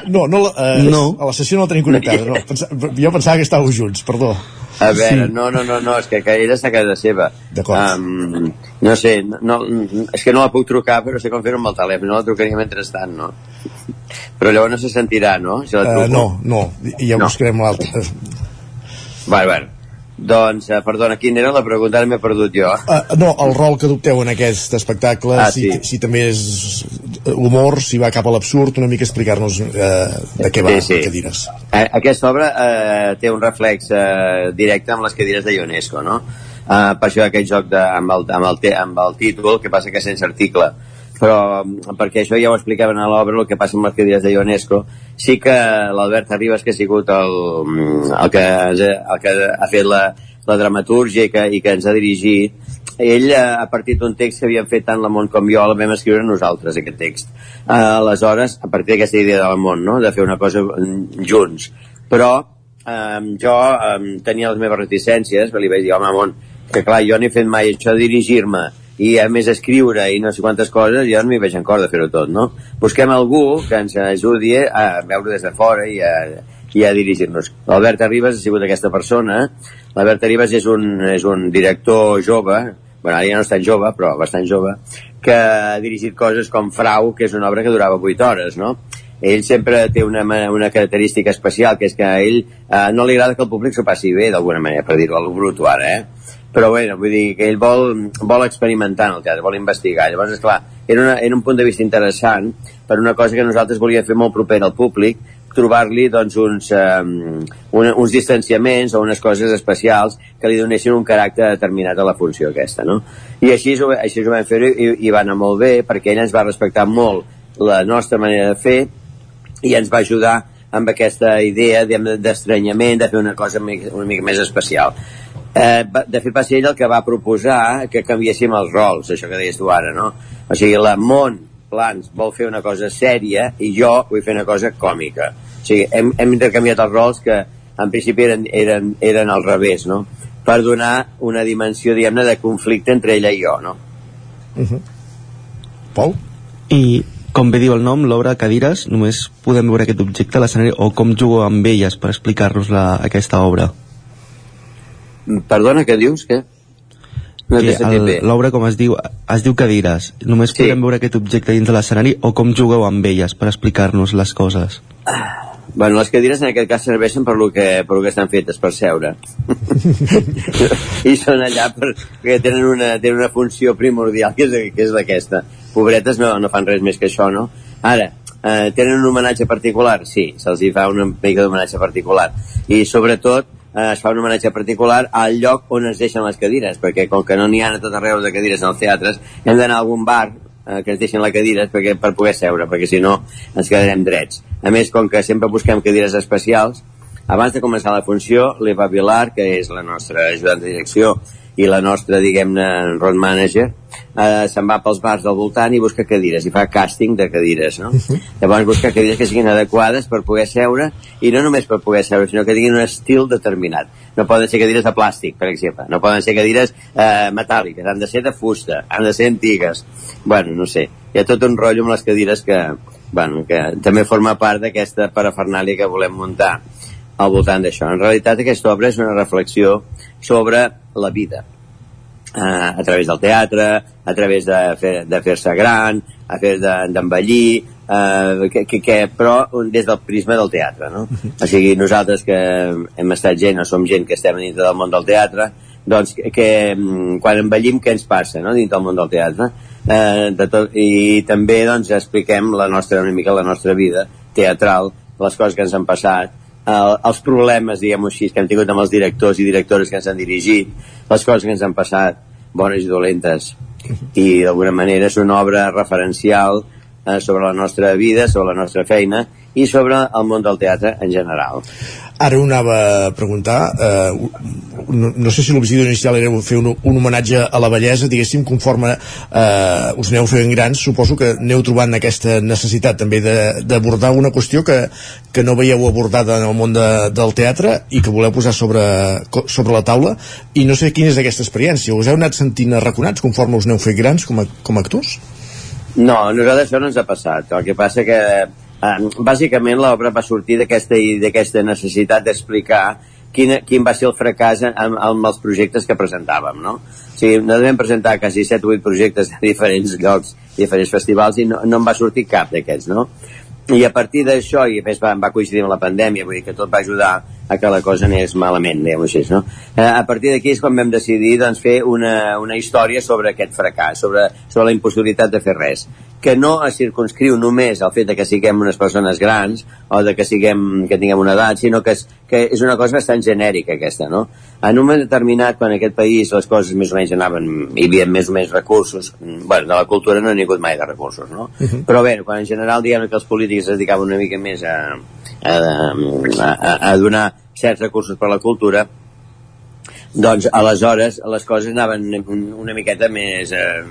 No, no, uh, no. a la sessió no la tenim connectada. No. Pensa, jo pensava que estàveu junts, perdó. A veure, sí. no, no, no, no, és que, que ella està a casa seva. D'acord. Um, no sé, no, és que no la puc trucar, però sé com fer-ho amb el telèfon, no la trucaria mentrestant, no? Però llavors no se sentirà, no? Si uh, no, no, ja no. buscarem l'altre. Vale, vale. Doncs, eh, perdona, quina era la pregunta? Ara m'he perdut jo. Uh, no, el rol que adopteu en aquest espectacle, ah, si, sí. si també és humor, si va cap a l'absurd, una mica explicar-nos eh, de què va, sí, sí. cadires. Eh, aquesta obra eh, té un reflex eh, directe amb les cadires de Ionesco, no? Eh, per això aquest joc de, amb, el, amb, el, amb el títol, que passa que sense article però perquè això ja ho explicaven a l'obra el que passa amb les cadires de Ionesco sí que l'Albert Arribas que ha sigut el, el, que, el que ha fet la, la dramatúrgia i que, i que ens ha dirigit ell eh, ha partit d'un text que havien fet tant la Mont com jo, el vam escriure nosaltres, aquest text. Aleshores, a partir d'aquesta idea de la Mont, no?, de fer una cosa junts. Però um, jo um, tenia les meves reticències, li vaig dir, home, Mont, que clar, jo n'he fet mai això de dirigir-me i a més escriure i no sé quantes coses, jo no m'hi veig en cor de fer-ho tot, no? Busquem algú que ens ajudi a veure des de fora i a, i a dirigir-nos. L'Albert Arribas ha sigut aquesta persona. L'Albert Arribas és un, és un director jove, bueno, ara ja no és tan jove, però bastant jove, que ha dirigit coses com Frau, que és una obra que durava 8 hores, no? Ell sempre té una, una característica especial, que és que a ell eh, no li agrada que el públic s'ho passi bé, d'alguna manera, per dir-ho, al bruto ara, eh? Però bueno, vull dir que ell vol, vol experimentar en el teatre, vol investigar. Llavors, esclar, era, una, era un punt de vista interessant per una cosa que nosaltres volíem fer molt propera al públic, trobar-li doncs, uns, um, un, uns distanciaments o unes coses especials que li donessin un caràcter determinat a la funció aquesta, no? I així, així ho vam fer i, i va anar molt bé perquè ell ens va respectar molt la nostra manera de fer i ens va ajudar amb aquesta idea d'estranyament, de fer una cosa una mica, una mica més especial. Eh, de fet, va ser ell el que va proposar que canviéssim els rols, això que deies tu ara, no? O sigui, la Mont Plans vol fer una cosa sèria i jo vull fer una cosa còmica. O sigui, hem, hem intercanviat els rols que en principi eren, eren, eren al revés, no? Per donar una dimensió, diguem-ne, de conflicte entre ella i jo, no? Uh -huh. Pol? I com bé diu el nom, l'obra Cadires, només podem veure aquest objecte a l'escenari o com jugo amb elles per explicar-nos aquesta obra? Perdona, què dius? Què? No L'obra, com es diu, es diu cadires. Només sí. podem veure aquest objecte dins de l'escenari o com jugueu amb elles per explicar-nos les coses? Ah, bueno, les cadires en aquest cas serveixen per lo que, per lo que estan fetes, per seure. I són allà per, perquè tenen una, tenen una funció primordial, que és, que és aquesta. Pobretes no, no fan res més que això, no? Ara, eh, tenen un homenatge particular? Sí, se'ls fa una mica d'homenatge particular. I sobretot, eh, es fa un homenatge particular al lloc on es deixen les cadires, perquè com que no n'hi ha a tot arreu de cadires en els teatres, hem d'anar a algun bar eh, que ens deixin les cadires perquè, per poder seure, perquè si no ens quedarem drets. A més, com que sempre busquem cadires especials, abans de començar la funció, l'Eva Vilar, que és la nostra ajudant de direcció i la nostra, diguem-ne, road manager, eh, se'n va pels bars del voltant i busca cadires, i fa càsting de cadires, no? Uh -huh. Llavors busca cadires que siguin adequades per poder seure, i no només per poder seure, sinó que tinguin un estil determinat. No poden ser cadires de plàstic, per exemple, no poden ser cadires eh, metàl·liques, han de ser de fusta, han de ser antigues. Bueno, no sé. hi ha tot un rotllo amb les cadires que, bueno, que també forma part d'aquesta parafernàlia que volem muntar al voltant d'això. En realitat aquesta obra és una reflexió sobre la vida, eh, a través del teatre, a través de, fer, de fer-se gran, a fer d'envellir, eh, que, que, que, però des del prisma del teatre, no? O sigui, nosaltres que hem estat gent o som gent que estem dintre del món del teatre, doncs que, que quan envellim què ens passa no? dintre del món del teatre eh, de tot, i també doncs expliquem la nostra, una mica la nostra vida teatral, les coses que ens han passat eh, els problemes, diguem-ho així, que hem tingut amb els directors i directores que ens han dirigit, les coses que ens han passat, bones i dolentes, i d'alguna manera és una obra referencial eh, sobre la nostra vida, sobre la nostra feina i sobre el món del teatre en general. Ara ho anava a preguntar, eh, no, no sé si l'objectiu inicial era fer un, un homenatge a la bellesa, diguéssim, conforme eh, us aneu fent grans, suposo que aneu trobant aquesta necessitat també d'abordar una qüestió que, que no veieu abordada en el món de, del teatre i que voleu posar sobre, sobre la taula, i no sé quina és aquesta experiència. Us heu anat sentint arraconats conforme us aneu fent grans com a, com a actors? No, a nosaltres això no ens ha passat. El que passa que bàsicament l'obra va sortir d'aquesta necessitat d'explicar quin, quin va ser el fracàs amb, amb els projectes que presentàvem, no? O sigui, nosaltres vam presentar quasi 7 o 8 projectes a diferents llocs, diferents festivals, i no, no en va sortir cap d'aquests, no? I a partir d'això, i a més va, va coincidir amb la pandèmia, vull dir que tot va ajudar a que la cosa anés malament, diguem així, no? Eh, a partir d'aquí és quan vam decidir doncs, fer una, una història sobre aquest fracàs, sobre, sobre la impossibilitat de fer res que no es circunscriu només al fet de que siguem unes persones grans o de que, siguem, que tinguem una edat, sinó que és, que és una cosa bastant genèrica aquesta, no? En un moment determinat, quan en aquest país les coses més o menys anaven, hi havia més o menys recursos, bueno, de la cultura no n'hi ha hagut mai de recursos, no? Uh -huh. Però bé, quan en general diguem que els polítics es dedicaven una mica més a, a, a, a donar certs recursos per a la cultura, doncs aleshores les coses anaven una miqueta més... Eh,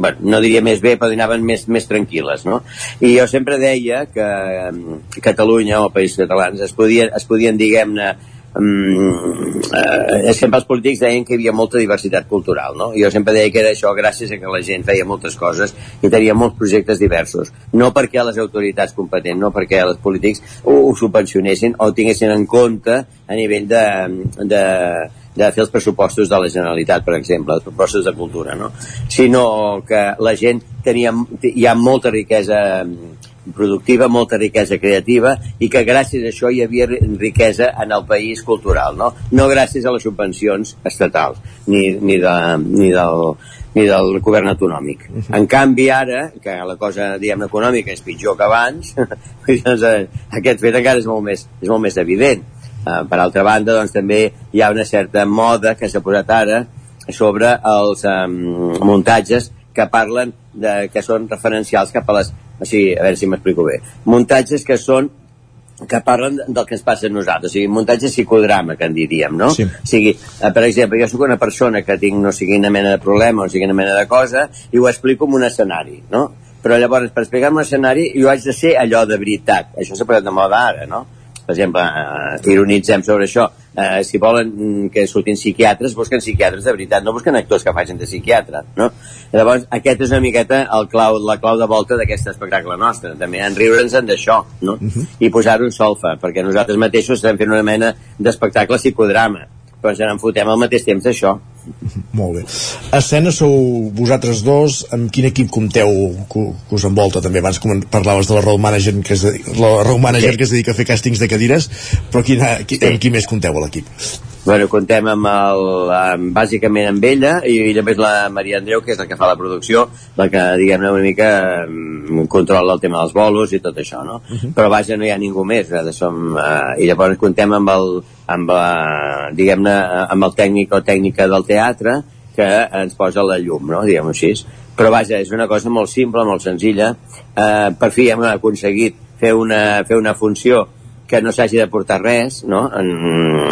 bueno, no diria més bé, però anaven més, més tranquil·les, no? I jo sempre deia que eh, Catalunya o Països Catalans es podien, es podien diguem-ne, um, eh, sempre els polítics deien que hi havia molta diversitat cultural, no? Jo sempre deia que era això gràcies a que la gent feia moltes coses i tenia molts projectes diversos. No perquè les autoritats competents, no perquè els polítics ho, ho subvencionessin o tinguessin en compte a nivell de, de, de fer els pressupostos de la Generalitat, per exemple, els pressupostos de cultura, no? sinó que la gent tenia, hi ha molta riquesa productiva, molta riquesa creativa i que gràcies a això hi havia riquesa en el país cultural, no? No gràcies a les subvencions estatals ni, ni, de, ni, del, ni del govern autonòmic. Uh -huh. En canvi, ara, que la cosa, diguem econòmica és pitjor que abans, doncs, eh, aquest fet encara és molt més, és molt més evident Eh, per altra banda, doncs, també hi ha una certa moda que s'ha posat ara sobre els um, muntatges que parlen de, que són referencials cap a les... O sigui, a veure si m'explico bé. Muntatges que són que parlen del que ens passa a nosaltres, o sigui, muntatge psicodrama, que en diríem, no? Sí. O sigui, eh, per exemple, jo sóc una persona que tinc no sigui una mena de problema o sigui una mena de cosa i ho explico en un escenari, no? Però llavors, per explicar un escenari, jo haig de ser allò de veritat. Això s'ha posat de moda ara, no? Per exemple, eh, ironitzem sobre això, eh, si volen que surtin psiquiatres, busquen psiquiatres de veritat, no busquen actors que facin de psiquiatre, no? Llavors, aquest és una miqueta el clau, la clau de volta d'aquest espectacle nostre, també, en riure'ns d'això, no? Uh -huh. I posar-ho en solfa, perquè nosaltres mateixos estem fent una mena d'espectacle psicodrama, però ja en fotem al mateix temps d'això. Molt bé. Escena sou vosaltres dos, amb quin equip compteu que, que us envolta també? Abans parlaves de la road manager que es, la road manager sí. que es dedica a fer càstings de cadires, però quina, qui, sí. amb qui més compteu a l'equip? Bueno, contem amb el, amb, bàsicament amb ella i, i després la Maria Andreu, que és la que fa la producció, la que, diguem-ne, una mica um, controla el tema dels bolos i tot això, no? Uh -huh. Però vaja, no hi ha ningú més, nosaltres som, uh, i llavors contem amb el, amb, uh, diguem-ne, amb el tècnic o tècnica del teatre que ens posa la llum, no? diguem-ho així. Però vaja, és una cosa molt simple, molt senzilla. Uh, per fi hem aconseguit fer una, fer una funció que no s'hagi de portar res, no? En,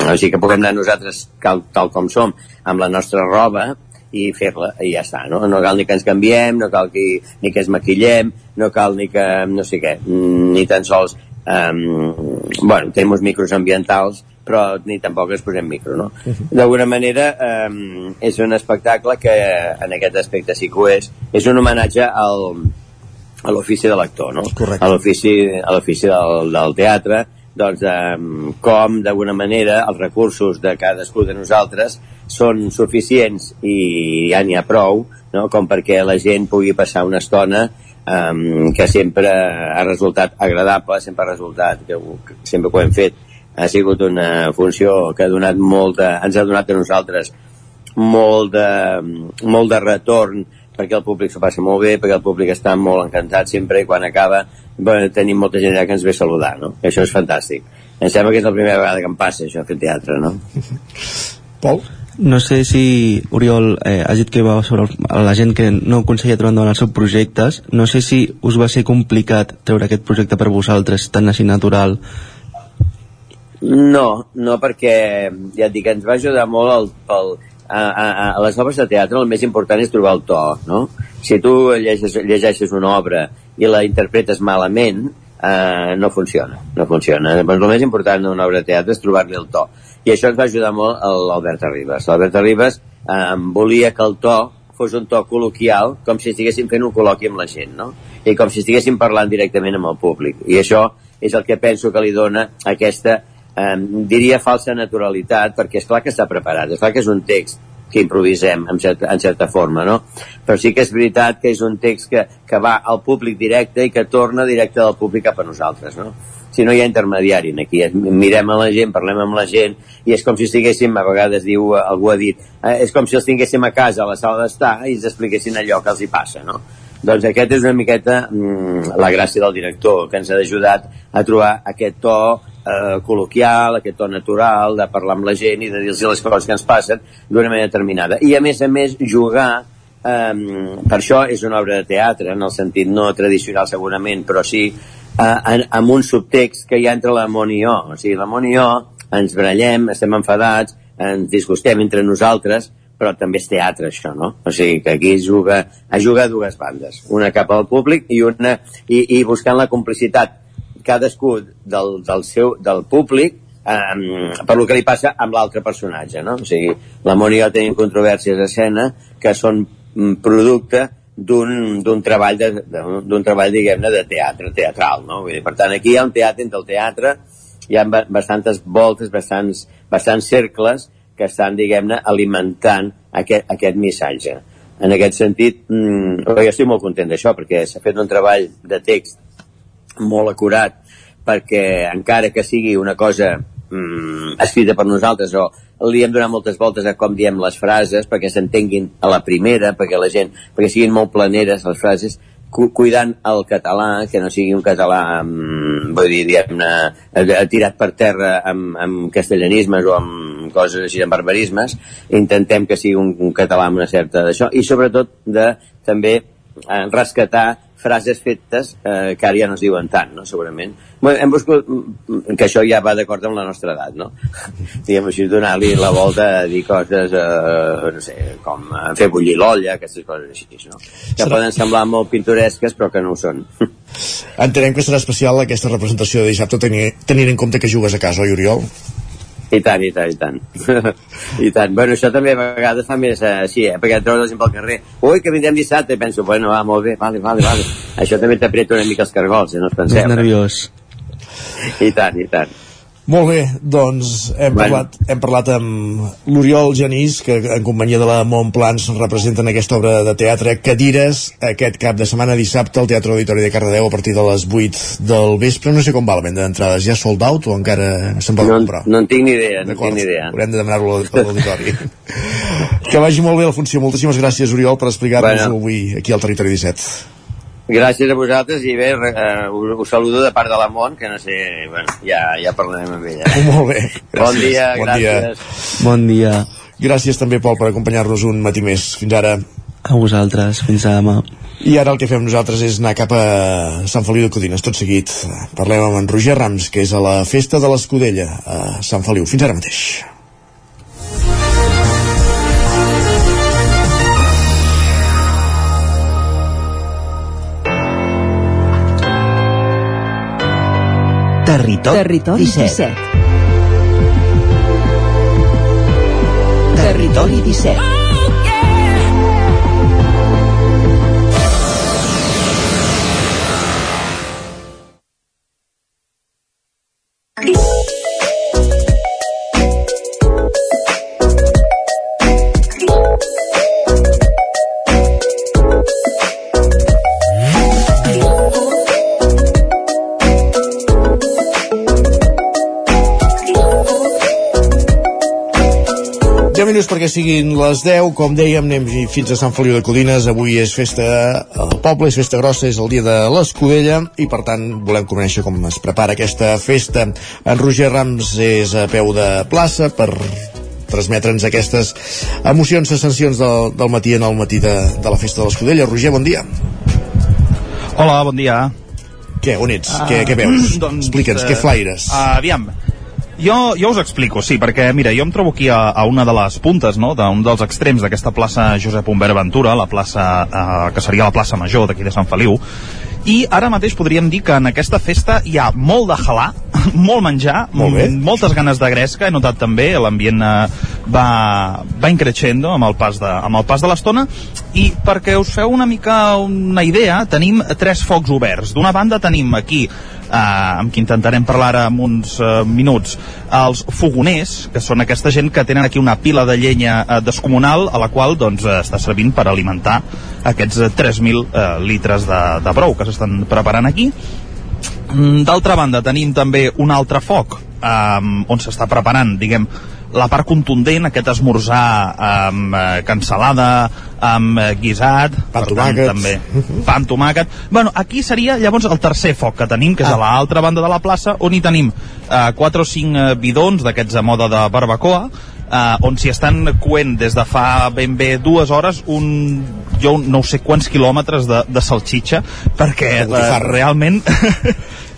o sigui que puguem anar nosaltres cal, tal com som, amb la nostra roba, i fer-la, i ja està, no? No cal ni que ens canviem, no cal que, ni que es maquillem, no cal ni que, no sé què, ni tan sols, um, bueno, tenim uns micros ambientals però ni tampoc ens posem micro, no? D'alguna manera eh, és un espectacle que en aquest aspecte sí que ho és, és un homenatge al, a l'ofici de l'actor, no? Correcte. A l'ofici del, del teatre, doncs eh, com d'alguna manera els recursos de cadascú de nosaltres són suficients i ja n'hi ha prou, no? com perquè la gent pugui passar una estona um, que sempre ha resultat agradable, sempre ha resultat, que, sempre que ho hem fet, ha sigut una funció que ha donat molt de, ens ha donat a nosaltres molt de, molt de retorn perquè el públic s'ho passa molt bé, perquè el públic està molt encantat sempre i quan acaba bueno, tenim molta gent allà que ens ve a saludar, no? I això és fantàstic. Em sembla que és la primera vegada que em passa això, fer teatre, no? Pol? No sé si Oriol eh, ha dit que va sobre el, la gent que no aconseguia treure endavant els seus projectes. No sé si us va ser complicat treure aquest projecte per vosaltres, tan així natural. No, no, perquè ja et dic, ens va ajudar molt el, el, a, a, a les obres de teatre el més important és trobar el to, no? Si tu llegeixes, llegeixes una obra i la interpretes malament, eh, no funciona, no funciona. Doncs el més important d'una obra de teatre és trobar-li el to. I això ens va ajudar molt l'Albert Arribas. L'Albert Arribas eh, volia que el to fos un to col·loquial, com si estiguéssim fent un col·loqui amb la gent, no? I com si estiguéssim parlant directament amb el públic. I això és el que penso que li dona aquesta, eh, diria, falsa naturalitat, perquè és clar que està preparat, és clar que és un text que improvisem en certa, en certa forma, no? Però sí que és veritat que és un text que, que va al públic directe i que torna directe del públic cap a nosaltres, no? Si no hi ha intermediari aquí, mirem a la gent, parlem amb la gent i és com si estiguéssim, a vegades diu, algú ha dit, eh, és com si els tinguéssim a casa a la sala d'estar i ens expliquessin allò que els hi passa, no? Doncs aquest és una miqueta mm, la gràcia del director, que ens ha ajudat a trobar aquest to eh, col·loquial, aquest to natural, de parlar amb la gent i de dir-los les coses que ens passen d'una manera determinada. I a més a més jugar eh, per això és una obra de teatre, en el sentit no tradicional segurament, però sí eh, amb un subtext que hi ha entre l'amor i jo. O sigui, l'amor i jo ens brallem, estem enfadats, ens disgustem entre nosaltres, però també és teatre això, no? O sigui que aquí juga, es juga a dues bandes, una cap al públic i una i, i buscant la complicitat cadascú del, del, seu, del públic um, per lo que li passa amb l'altre personatge, no? O sigui, la Moni i jo tenim controvèrsies d'escena que són mm, producte d'un treball d'un treball diguem-ne de teatre teatral, no? Vull dir, per tant, aquí hi ha un teatre entre el teatre hi ha bastantes voltes, bastants, bastants cercles que estan, diguem-ne, alimentant aquest, aquest missatge. En aquest sentit, mmm, jo estic molt content d'això, perquè s'ha fet un treball de text molt acurat, perquè encara que sigui una cosa mmm, escrita per nosaltres o li hem donat moltes voltes a com diem les frases perquè s'entenguin a la primera, perquè la gent, perquè siguin molt planeres les frases, cuidant el català, que no sigui un català, amb, vull dir, diguem-ne, eh, tirat per terra amb, amb castellanismes o amb coses així, amb barbarismes, intentem que sigui un, un català amb una certa d'això, i sobretot de també eh, rescatar frases fetes eh, que ara ja no es diuen tant, no? segurament. Bueno, hem buscat mm, que això ja va d'acord amb la nostra edat, no? Diguem així, donar-li la volta a dir coses, eh, no sé, com eh, fer bullir l'olla, aquestes coses així, no? Que serà... poden semblar molt pintoresques, però que no ho són. Entenem que serà especial aquesta representació de dissabte tenint, tenint en compte que jugues a casa, oi, Oriol? I tant, i tant, i tant. I tant. Bueno, això també a vegades fa més eh, així, eh? perquè trobes la gent pel carrer. Ui, que vindrem dissabte. I penso, bueno, va, molt bé, vale, vale, vale. Això també t'apreta una mica els cargols, eh? no us penseu. És nerviós. I tant, i tant. Molt bé, doncs hem, bueno. parlat, hem parlat amb l'Oriol Genís, que en companyia de la Montplans representen aquesta obra de teatre Cadires, aquest cap de setmana dissabte al Teatre Auditori de Cardedeu a partir de les 8 del vespre. No sé com va la venda d'entrades, ja sold out o encara se'n pot no, comprar? No en tinc ni idea, no tinc ni idea. Haurem de demanar-lo a l'auditori. que vagi molt bé la funció. Moltíssimes gràcies, Oriol, per explicar-nos bueno. avui aquí al Territori 17. Gràcies a vosaltres i bé, uh, us, us saludo de part de la Mont, que no sé, bueno, ja, ja parlarem amb ella. Eh? Molt bé. Gràcies. Bon dia, bon gràcies. Dia. Bon dia. Gràcies també, Pol, per acompanyar-nos un matí més. Fins ara. A vosaltres, fins a demà. I ara el que fem nosaltres és anar cap a Sant Feliu de Codines, tot seguit. Parlem amb en Roger Rams, que és a la Festa de l'Escudella, a Sant Feliu. Fins ara mateix. Territori, Territori 17. 17. Territori 17. Oh, yeah. Minuts perquè siguin les 10, com dèiem, anem fins a Sant Feliu de Codines, avui és festa al poble, és festa grossa, és el dia de l'Escudella, i per tant volem conèixer com es prepara aquesta festa. En Roger Rams és a peu de plaça per transmetre'ns aquestes emocions, sensacions del, del matí en el matí de, de la festa de l'Escudella. Roger, bon dia. Hola, bon dia. Què, on ets? Uh, què, què veus? doncs, Explica'ns, eh, què flaires? Uh, aviam, jo, jo us explico, sí, perquè, mira, jo em trobo aquí a, a una de les puntes, no?, d'un dels extrems d'aquesta plaça Josep Humbert Ventura, la plaça, eh, que seria la plaça Major d'aquí de Sant Feliu, i ara mateix podríem dir que en aquesta festa hi ha molt de halà, molt menjar, Molt bé. moltes ganes de gresca, he notat també, l'ambient eh, va, va increixendo amb el pas de, amb el pas de l'estona, i perquè us feu una mica una idea, tenim tres focs oberts. D'una banda tenim aquí, eh, amb qui intentarem parlar ara en uns eh, minuts, els fogoners, que són aquesta gent que tenen aquí una pila de llenya eh, descomunal, a la qual doncs, eh, està servint per alimentar aquests eh, 3.000 eh, litres de, de brou que s'estan preparant aquí. Mm, D'altra banda, tenim també un altre foc um, on s'està preparant, diguem, la part contundent, aquest esmorzar amb eh, cansalada, amb eh, guisat, Pa amb tomàquet. també pa amb tomàquet. Bueno, aquí seria llavors el tercer foc que tenim, que és Ah. a l'altra banda de la plaça, on hi tenim eh, quatre o cinc eh, bidons d'aquests a moda de barbacoa, eh, on s'hi estan coent des de fa ben bé dues hores un, jo no sé quants quilòmetres de, de salxitxa, perquè eh, realment...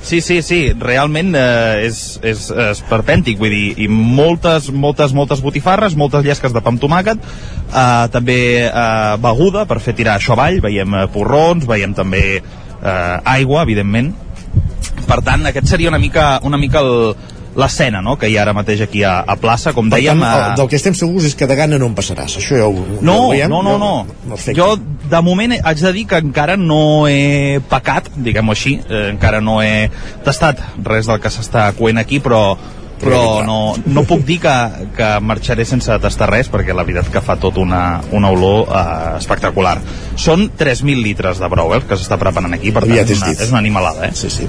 Sí, sí, sí, realment eh, és, és, és perpèntic, vull dir, i moltes, moltes, moltes botifarres, moltes llesques de pa amb tomàquet, eh, també eh, beguda per fer tirar això avall, veiem eh, porrons, veiem també eh, aigua, evidentment. Per tant, aquest seria una mica, una mica el, l'escena no? que hi ha ara mateix aquí a, a plaça, com Per dèiem... tant, el- del que estem segurs és que de gana no en passaràs. Això ja ho, no, ho veiem. no, no, no. Perfecte. Jo, de moment, haig de dir que encara no he pecat, diguem-ho així, eh, encara no he tastat res del que s'està coent aquí, però però no, no puc dir que, que marxaré sense tastar res perquè la veritat que fa tot una, una olor eh, espectacular són 3.000 litres de brou eh, que s'està preparant aquí per tant és una, és una animalada eh? Sí, sí.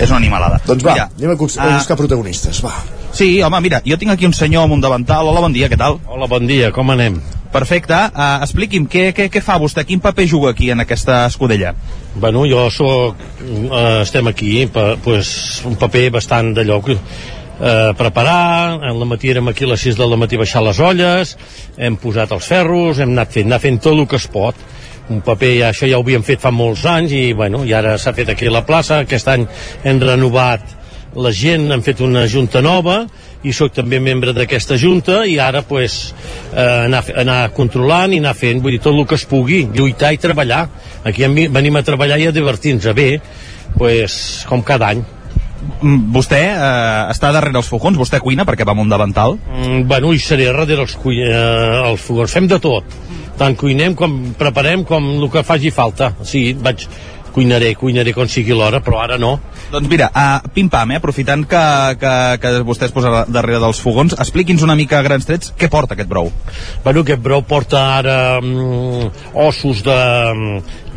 És una animalada Doncs va, Mira, anem a, a ah, buscar protagonistes, va. Sí, home, mira, jo tinc aquí un senyor amb un davantal. Hola, bon dia, què tal? Hola, bon dia, com anem? Perfecte. Uh, expliqui'm, què, què, què fa vostè? Quin paper juga aquí en aquesta escudella? Bueno, jo soc... Eh, estem aquí, pa, pues, un paper bastant d'allò que eh, preparar, en la matí érem aquí a les 6 del matí a baixar les olles, hem posat els ferros, hem anat fent, anar fent tot el que es pot. Un paper, ja, això ja ho havíem fet fa molts anys i, bueno, i ara s'ha fet aquí a la plaça. Aquest any hem renovat la gent, han fet una junta nova i sóc també membre d'aquesta junta i ara pues, eh, anar, anar controlant i anar fent vull dir, tot el que es pugui, lluitar i treballar. Aquí venim a treballar i a divertir-nos. Bé pues, com cada any. Mm, Vostè eh, està darrere els fogons, vostè cuina perquè va amb un davantal. mm, bueno, i seré darrere els, eh, els fogons. Fem de tot tant cuinem com preparem com el que faci falta sí, vaig, cuinaré, cuinaré quan sigui l'hora però ara no Doncs mira, uh, pim-pam, eh, aprofitant que, que, que vostè es posa darrere dels fogons, expliqui'ns una mica a grans trets què porta aquest brou. Bueno, aquest brou porta ara mm, ossos de,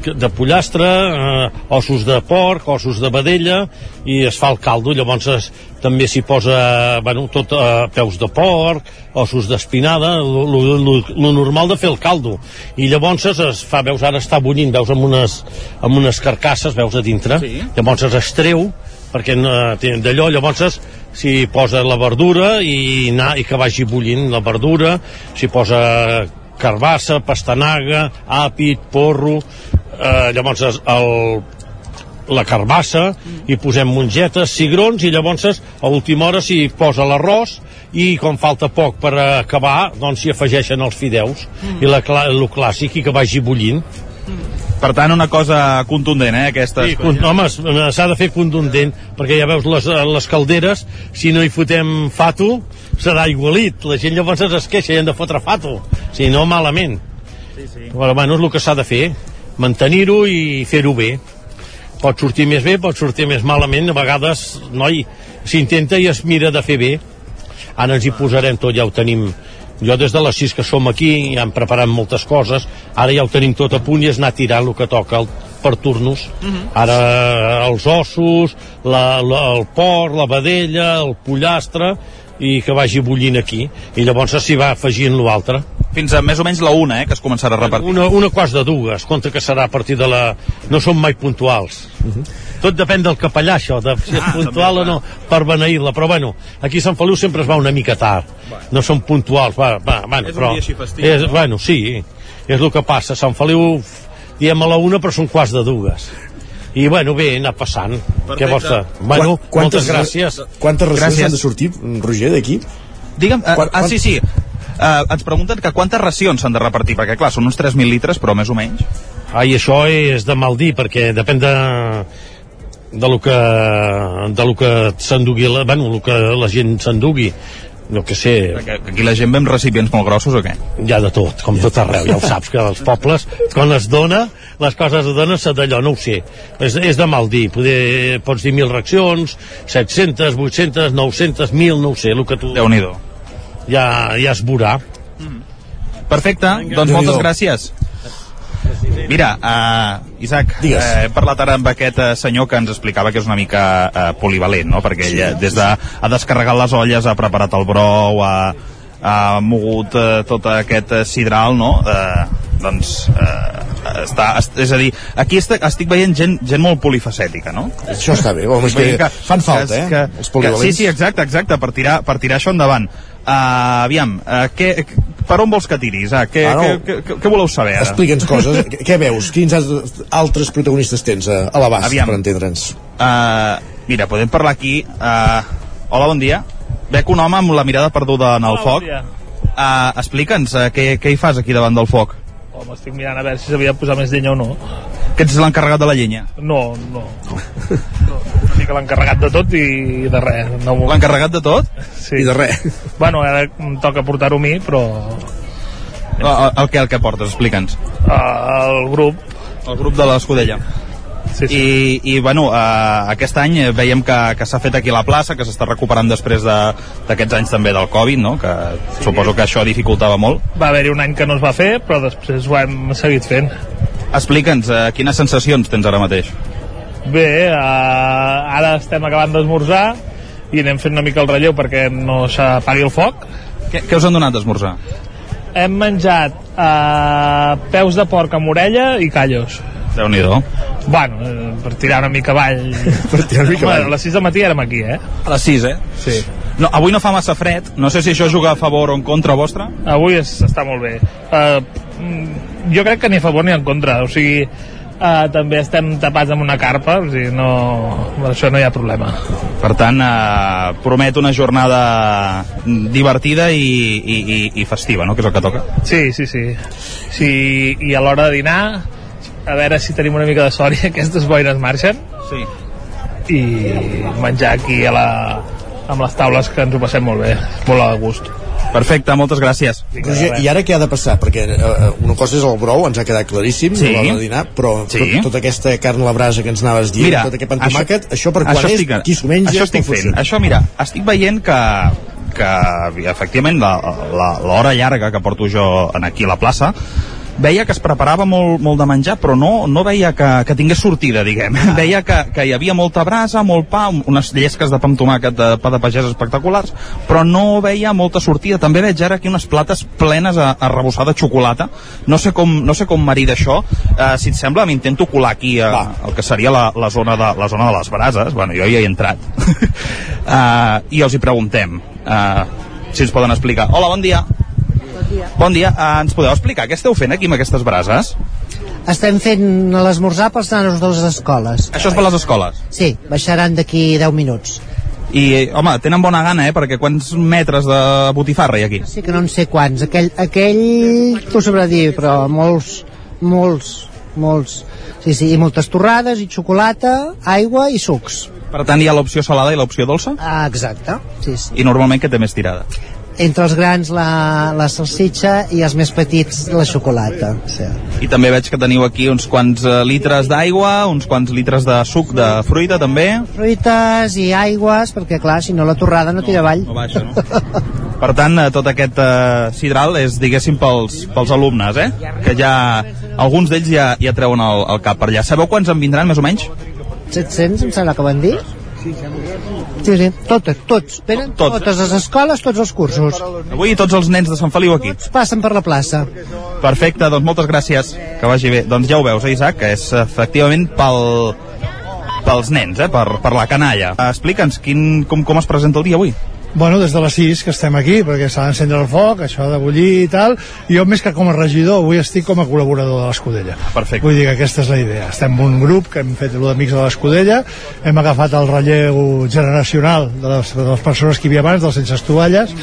de pollastre, eh, ossos de porc, ossos de vedella, i es fa el caldo, llavors es, també s'hi posa bueno, tot eh, peus de porc, ossos d'espinada, el normal de fer el caldo. I llavors es, es fa, veus, ara està bullint, veus amb unes, amb unes carcasses, veus a dintre, sí. llavors es estreu, perquè té- d'allò llavors es- s'hi posa la verdura i, na, i que vagi bullint la verdura s'hi posa carbassa, pastanaga àpid, porro eh, llavors el, la carbassa i posem mongetes, cigrons i llavors a última hora s'hi posa l'arròs i com falta poc per acabar doncs s'hi afegeixen els fideus i la, el clàssic i que vagi bullint Per tant, una cosa contundent, eh, aquesta. Sí, con, home, s'ha de fer contundent, perquè ja veus les, les calderes, si no hi fotem fato, serà igualit. La gent llavors es queixa i han de fotre fato. Si no, malament. Sí, sí. Però, bueno, és el que s'ha de fer, mantenir-ho i fer-ho bé. Pot sortir més bé, pot sortir més malament, a vegades, noi, s'intenta i es mira de fer bé. Ara ens hi posarem tot, ja ho tenim jo des de les 6 que som aquí ja hem preparat moltes coses, ara ja ho tenim tot a punt i és anar tirant el que toca el, per turnos. Ara els ossos, la, la, el porc, la vedella, el pollastre, i que vagi bullint aquí. I llavors s'hi va afegint l'altre. Fins a més o menys la una, eh, que es començarà a repartir. Una, una cosa de dues, compte que serà a partir de la... No són mai puntuals. Tot depèn del capellà, això, de si és Ah, puntual també, o no, per beneir-la. Però, bueno, aquí a Sant Feliu sempre es va una mica tard. No són puntuals, va, va, bueno, És un però... dia així festiu, és, no? Bueno, sí, és el que passa. Sant Feliu diem a la una, però són quarts de dues. I, bueno, bé, anar passant. Què vols fer? Bueno, Quan- moltes gràcies. Quantes Gràcies. han de sortir, Roger, d'aquí? Digue'm, uh, Quan- ah, quan- sí, sí. Uh, ens pregunten que quantes racions s'han de repartir, perquè clar, són uns 3.000 litres, però més o menys. Ai, això és de mal dir, perquè depèn de de lo que, de lo que s'endugui, la- bueno, lo que la gent s'endugui. No que sé... Perquè aquí la gent ve amb recipients molt grossos o què? Hi ha de tot, com tot arreu, ja ho saps, que als pobles, quan es dona, les coses es donen, s'ha d'allò, no ho sé. És, és de mal dir, poder, pots dir mil reaccions, 700, 800, 900, 1.000, no ho sé, el que tu... déu nhi Ja, ja es veurà. Perfecte, doncs moltes gràcies. Mira, uh, Isaac, Digues. eh, he parlat ara amb aquest uh, senyor que ens explicava que és una mica uh, polivalent, no? perquè ell eh, des de ha descarregat les olles, ha preparat el brou, ha, ha mogut uh, tot aquest uh, sidral, no? Uh, doncs uh, està, est- és a dir, aquí estic, estic veient gent, gent molt polifacètica, no? Això està bé, home, és que veient fan falta, que- eh, que- els que- polivalents. Sí, sí, exacte, exacte, per tirar, per tirar això endavant. Uh, aviam, uh, què, per on vols que tiris? Uh, què, Ah, no. què, què, què voleu saber ara? Explica'ns coses. Què- Què veus? Quins altres- altres protagonistes tens a, a l'abast, per entendre'ns? Uh, mira, podem parlar aquí. Uh, hola, bon dia. Veig un home amb la mirada perduda en el foc. Uh, Explica'ns, uh, què, què hi fas aquí davant del foc? Home, estic mirant a veure si s'havia de posar més llenya o no. Que ets l'encarregat de la llenya? No, no. no mica l'encarregat de tot i de res. No L'encarregat de tot? Sí. I de res. Bueno, ara em toca portar-ho a mi, però El, el, que, el que portes, explica'ns. el grup... El grup de l'Escudella. Sí, sí. I, i bueno, uh, aquest any eh, veiem que, que s'ha fet aquí la plaça, que s'està recuperant després de- d'aquests anys també del Covid, no? que sí. suposo que això dificultava molt. Va haver-hi un any que no es va fer, però després ho hem seguit fent. Explica'ns, uh, quines sensacions tens ara mateix? Bé, uh, ara estem acabant d'esmorzar i anem fent una mica el relleu perquè no s'apagui el foc. Què, què us han donat d'esmorzar? Hem menjat uh, peus de porc amb orella i callos. déu nhi Bueno, eh, per tirar una mica avall. Per tirar una mica Home, avall. A les 6 del matí érem aquí, eh? A les 6, eh? Sí. No, avui no fa massa fred, no sé si això juga a favor o en contra vostre. Avui es, està molt bé. Uh, jo crec que ni a favor ni en contra. O sigui, uh, també estem tapats amb una carpa, o sigui, no, això no hi ha problema. Per tant, eh, promet una jornada divertida i, i, i, i festiva, no?, que és el que toca. Sí, sí, sí. sí I a l'hora de dinar, a veure si tenim una mica de sort i aquestes boires marxen. Sí. I menjar aquí a la, amb les taules que ens ho passem molt bé, molt a gust. Perfecte, moltes gràcies. Roger, i ara què ha de passar? Perquè eh, una cosa és el brou, ens ha quedat claríssim, Sí. a l'hora de dinar, però Sí. tot, tota aquesta carn a la brasa que ens anaves dient, Mira, tot aquest pan tomàquet, això, per quan això és, estic, qui s'ho menja, això estic fent. Això, mira, estic veient que que efectivament l'hora llarga que porto jo en aquí a la plaça veia que es preparava molt, molt de menjar però no, no veia que, que tingués sortida diguem, veia que, que hi havia molta brasa molt pa, unes llesques de pa amb tomàquet de pa de pagès espectaculars però no veia molta sortida. També veig ara aquí unes plates plenes a, a rebossar de xocolata. No sé com, no sé com marida això uh, si et sembla m'intento colar aquí a, el que seria la, la, zona de, la zona de les brases. Bueno, jo ja hi he entrat. Uh, i els hi preguntem uh, si ens poden explicar. Hola, bon dia Bon dia, uh, ens podeu explicar què esteu fent aquí amb aquestes brases? Estem fent l'esmorzar pels nanos de les escoles. Això és per les escoles? Sí, baixaran d'aquí 10 minuts. I, home, tenen bona gana, eh? Perquè quants metres de botifarra hi ha aquí? Sí que no en sé quants. Aquell, aquell t'ho sabrà dir, però molts, molts, molts. Sí, sí, i moltes torrades, i xocolata, aigua i sucs. Per tant, hi ha l'opció salada i l'opció dolça? Ah, exacte, sí, sí. I normalment què té més tirada? Entre els grans la, la salsitxa i els més petits la xocolata. Sí. I també veig que teniu aquí uns quants eh, litres d'aigua, uns quants litres de suc de fruita també. Fruites i aigües, perquè clar, si no la torrada no tira avall. No baixa, no? Per tant, eh, tot aquest eh, sidral és, diguéssim, pels, pels alumnes, eh? Que ja, alguns d'ells ja, ja treuen el, el cap per allà. Sabeu quants en vindran, més o menys? 700, em sembla que van dir. Sí, sí, totes, tots. Venen Tots. totes les escoles, tots els cursos. Avui tots els nens de Sant Feliu aquí. Passen per la plaça. Perfecte, doncs moltes gràcies. Que vagi bé. Doncs ja ho veus, eh, Isaac, que és efectivament pel, pels nens, eh, per, per la canalla. Explica'ns quin, com, com es presenta el dia avui. Bueno, des de les 6 que estem aquí, perquè s'ha d'encendre el foc, això de bullir i tal, i jo més que com a regidor, avui estic com a col·laborador de l'Escudella. Perfecte. Vull dir que aquesta és la idea. Estem en un grup que hem fet el d'Amics de l'Escudella, hem agafat el relleu generacional de les, de les persones que hi havia abans, dels sense estovalles,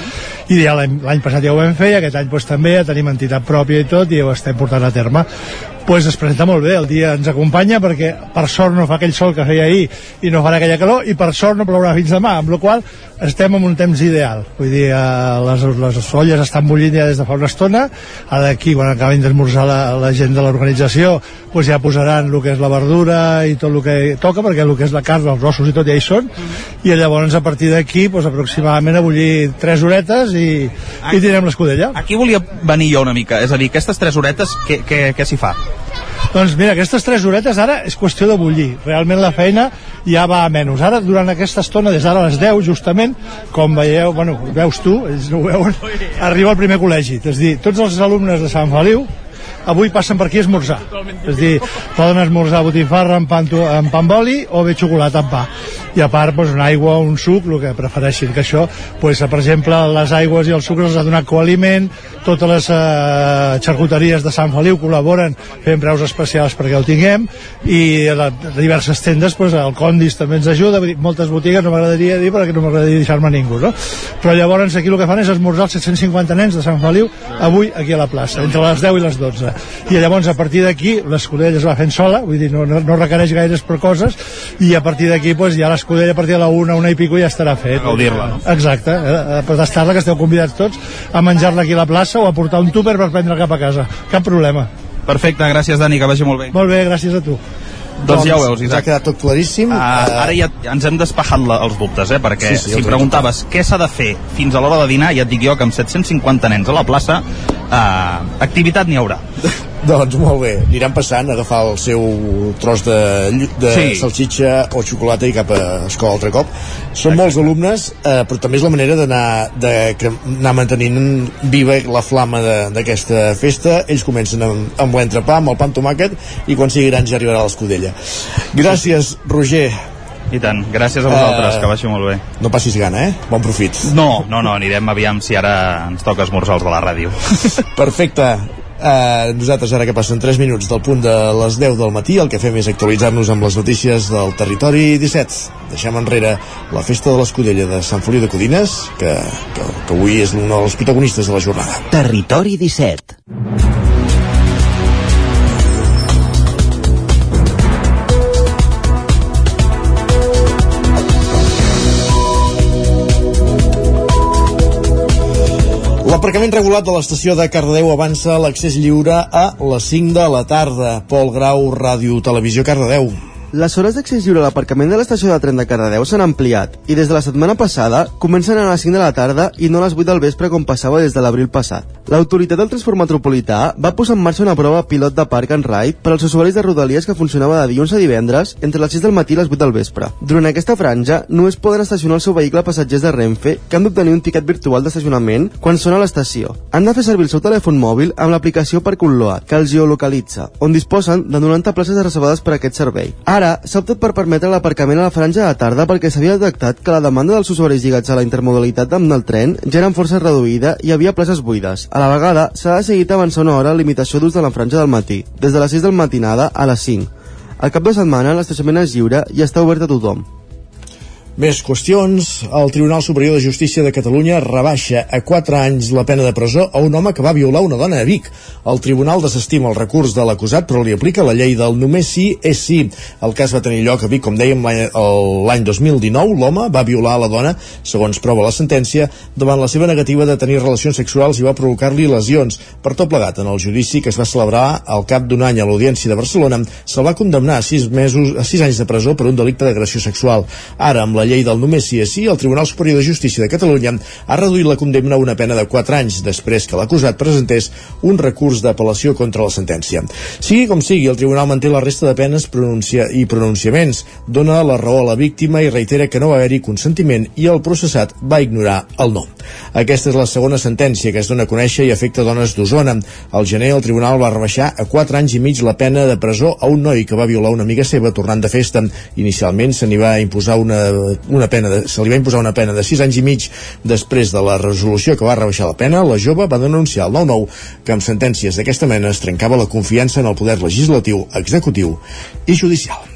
i ja l'any passat ja ho vam fer, i aquest any pues, també ja tenim entitat pròpia i tot, i ho estem portant a terme. Pues es presenta molt bé, el dia ens acompanya perquè per sort no fa aquell sol que feia ahir i no farà aquella calor i per sort no plourà fins demà, amb la qual estem en un temps ideal, vull dir eh, les, les olles estan bullint ja des de fa una estona d'aquí quan acabin d'esmorzar la, la gent de l'organització pues ja posaran el que és la verdura i tot el que toca perquè el que és la carn, els ossos i tot ja hi són. I llavors a partir d'aquí pues, aproximadament a bullir 3 horetes i, i tirem l'escudella Aquí volia venir jo una mica, és a dir, aquestes tres horetes, què, què, què s'hi fa? Doncs mira, aquestes 3 horetes ara és qüestió de bullir. Realment la feina ja va a menys. Ara, durant aquesta estona, des d'ara a les 10, justament, com veieu, bueno, veus tu, ells no ho veuen, arriba el primer col·legi. És a dir, tots els alumnes de Sant Feliu avui passen per aquí a esmorzar. És a dir, poden esmorzar botifarra amb, pan, amb pa amb oli o bé xocolata amb pa. I a part, doncs, una aigua o un suc, el que prefereixin. Que això, doncs, per exemple, les aigües i els sucres els ha donat coaliment, totes les eh, xarcuteries de Sant Feliu col·laboren fent preus especials perquè el tinguem, i la, diverses tendes, doncs, el Condis també ens ajuda, dir, moltes botigues no m'agradaria dir perquè no m'agradaria deixar-me ningú, no? Però llavors aquí el que fan és esmorzar els 750 nens de Sant Feliu avui aquí a la plaça, entre les 10 i les 12 i llavors a partir d'aquí l'escudella es va fent sola, vull dir, no, no, no requereix gaires per coses i a partir d'aquí doncs, ja l'escudella a partir de la una, una i pico ja estarà fet. A gaudir-la, no? Exacte, eh, per tastar-la que esteu convidats tots a menjar-la aquí a la plaça o a portar un tupper per prendre cap a casa. Cap problema. Perfecte, gràcies Dani, que vagi molt bé. Molt bé, gràcies a tu. Doncs ja ho veus, Ja Isaac. ha quedat tot claríssim. Uh, ara ja ens hem despejat la, els dubtes, eh? perquè Sí, sí, si preguntaves què s'ha de fer fins a l'hora de dinar, ja et dic jo que amb 750 nens a la plaça, uh, activitat n'hi haurà. Doncs molt bé, aniran passant a agafar el seu tros de, de Sí. salsitxa o xocolata i cap a escola altre cop. Són molts alumnes, eh, però també és la manera d'anar de anar mantenint viva la flama d'aquesta festa. Ells comencen amb, amb l'entrepà, amb el pa amb tomàquet, i quan sigui gran ja arribarà l'escudella. Gràcies, Roger. I tant, gràcies a vosaltres, Eh, que vagi molt bé. No passis gana, eh? Bon profit. No, no, no, anirem aviam si ara ens toca esmorzar els de la ràdio. Perfecte. Uh, nosaltres ara que passen 3 minuts del punt de les 10 del matí el que fem és actualitzar-nos amb les notícies del territori 17 deixem enrere la festa de l'Escudella de Sant Feliu de Codines que, que, que avui és un dels protagonistes de la jornada Territori 17. L'aparcament regulat de l'estació de Cardedeu avança l'accés lliure a les 5 de la tarda. Pol Grau, Ràdio Televisió Cardedeu. Les hores d'accés lliure a l'aparcament de l'estació de tren de Cardedeu s'han ampliat i des de la setmana passada comencen a les 5 de la tarda i no a les 8 del vespre com passava des de l'abril passat. L'autoritat del transport metropolità va posar en marxa una prova pilot de Park and Ride per als usuaris de Rodalies que funcionava de dilluns a divendres entre les 6 del matí i les 8 del vespre. Durant aquesta franja només poden estacionar el seu vehicle passatgers de Renfe que han d'obtenir un tiquet virtual d'estacionament quan són a l'estació. Han de fer servir el seu telèfon mòbil amb l'aplicació Park Unload, que els geolocalitza, on disposen de 90 places reservades per a aquest servei. Ara s'ha optat per permetre l'aparcament a la franja de tarda perquè s'havia detectat que la demanda dels usuaris lligats a la intermodalitat amb el tren ja era força reduïda i hi havia places buides. A la vegada, s'ha decidit avançar una hora la limitació d'ús de la franja del matí, des de les 6 del matinada a les 5. Al cap de setmana, l'estacionament és lliure i està obert a tothom. Més qüestions. El Tribunal Superior de Justícia de Catalunya rebaixa a 4 anys la pena de presó a un home que va violar una dona a Vic. El tribunal desestima el recurs de l'acusat però li aplica la llei del només sí és sí. El cas va tenir lloc a Vic, com dèiem, l'any el- l'any 2019. L'home va violar la dona, segons prova la sentència, davant la seva negativa de tenir relacions sexuals i va provocar-li lesions. Per tot plegat, en el judici que es va celebrar al cap d'un any a l'Audiència de Barcelona, se'l va condemnar a 6 mesos a 6 anys de presó per un delicte d'agressió sexual. Ara, amb la llei del només sí és sí, el Tribunal Superior de Justícia de Catalunya ha reduït la condemna a una pena de 4 anys després que l'acusat presentés un recurs d'apel·lació contra la sentència. Sigui com sigui, el Tribunal manté la resta de penes pronuncia i pronunciaments, dona la raó a la víctima i reitera que no va haver-hi consentiment i el processat va ignorar el no. Aquesta és la segona sentència que es dona a conèixer i afecta dones d'Osona. Al gener el tribunal va rebaixar a 4 anys i mig la pena de presó a un noi que va violar una amiga seva tornant de festa. Inicialment se n'hi va imposar una, una pena de, se li va imposar una pena de 6 anys i mig després de la resolució que va rebaixar la pena, la jove va denunciar al 9-9 que amb sentències d'aquesta mena es trencava la confiança en el poder legislatiu, executiu i judicial.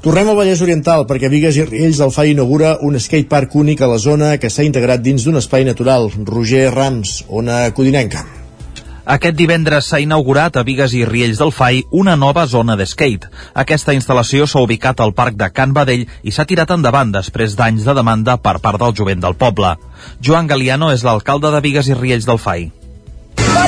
Tornem al Vallès Oriental perquè Vigues i Riells del FAI inaugura un skatepark únic a la zona que s'ha integrat dins d'un espai natural. Roger Rams, Ona Codinenca. Aquest divendres s'ha inaugurat a Vigues i Riells del FAI una nova zona de skate. Aquesta instal·lació s'ha ubicat al parc de Can Badell i s'ha tirat endavant després d'anys de demanda per part del jovent del poble. Joan Galiano és l'alcalde de Vigues i Riells del FAI.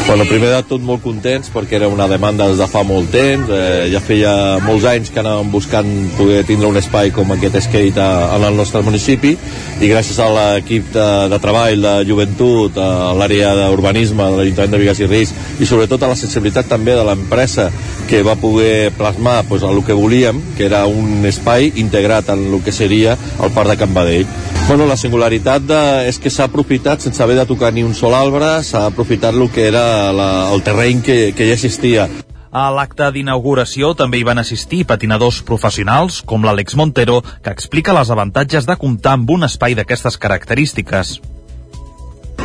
Bueno, primer de tot molt contents perquè era una demanda des de fa molt temps, eh, ja feia molts anys que anàvem buscant poder tindre un espai com aquest skate a, en el nostre municipi i gràcies a l'equip de, de treball de joventut, a l'àrea d'urbanisme de l'Ajuntament de Vigas i Reis i sobretot a la sensibilitat també de l'empresa que va poder plasmar pues, el que volíem, que era un espai integrat en el que seria el Parc de Can Badell. Bueno, la singularitat de, és que s'ha aprofitat sense haver de tocar ni un sol arbre, s'ha aprofitat el que era la, el terreny que, que ja existia. A l'acte d'inauguració també hi van assistir patinadors professionals com l'Àlex Montero, que explica els avantatges de comptar amb un espai d'aquestes característiques.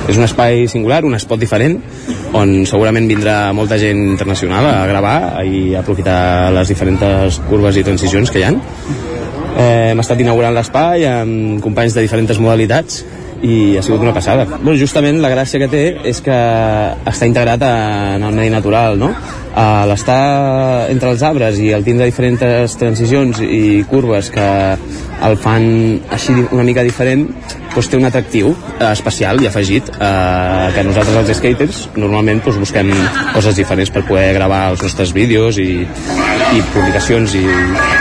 És un espai singular, un espot diferent, on segurament vindrà molta gent internacional a gravar i a aprofitar les diferents curves i transicions que hi han. Eh, hem estat inaugurant l'espai amb companys de diferents modalitats i ha sigut una passada. Bueno, justament la gràcia que té és que està integrat en el medi natural, no? A l'estar entre els arbres i el tindre diferents transicions i curves que el fan així una mica diferent, doncs té un atractiu eh, especial i afegit eh, que nosaltres els skaters normalment doncs, busquem coses diferents per poder gravar els nostres vídeos i, i publicacions i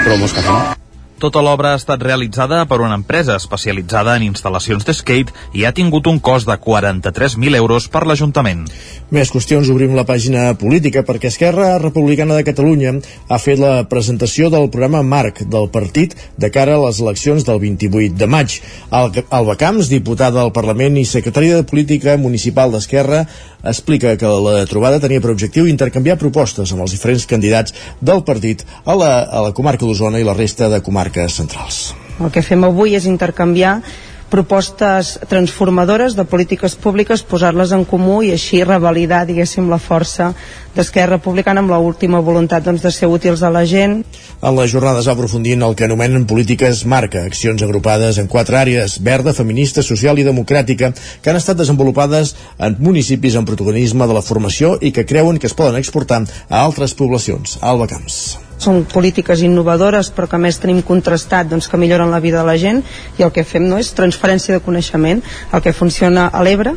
promos que fem. Tota l'obra ha estat realitzada per una empresa especialitzada en instal·lacions de skate i ha tingut un cost de 43.000 euros per l'Ajuntament. Més qüestions, obrim la pàgina política perquè Esquerra Republicana de Catalunya ha fet la presentació del programa Marc del partit de cara a les eleccions del 28 de maig. Al- Alba Camps, diputada al Parlament i secretària de Política Municipal d'Esquerra, explica que la trobada tenia per objectiu intercanviar propostes amb els diferents candidats del partit a la, a la comarca d'Osona i la resta de comarques centrals. El que fem avui és intercanviar propostes transformadores de polítiques públiques, posar-les en comú i així revalidar, diguéssim, la força d'Esquerra Republicana amb l'última voluntat doncs, de ser útils a la gent. En la jornada es va aprofundir en el que anomenen polítiques marca, accions agrupades en quatre àrees, verda, feminista, social i democràtica, que han estat desenvolupades en municipis amb protagonisme de la formació i que creuen que es poden exportar a altres poblacions. Alba Camps. Són polítiques innovadores però que a més tenim contrastat doncs, que milloren la vida de la gent i el que fem no és transferència de coneixement. El que funciona a l'Ebre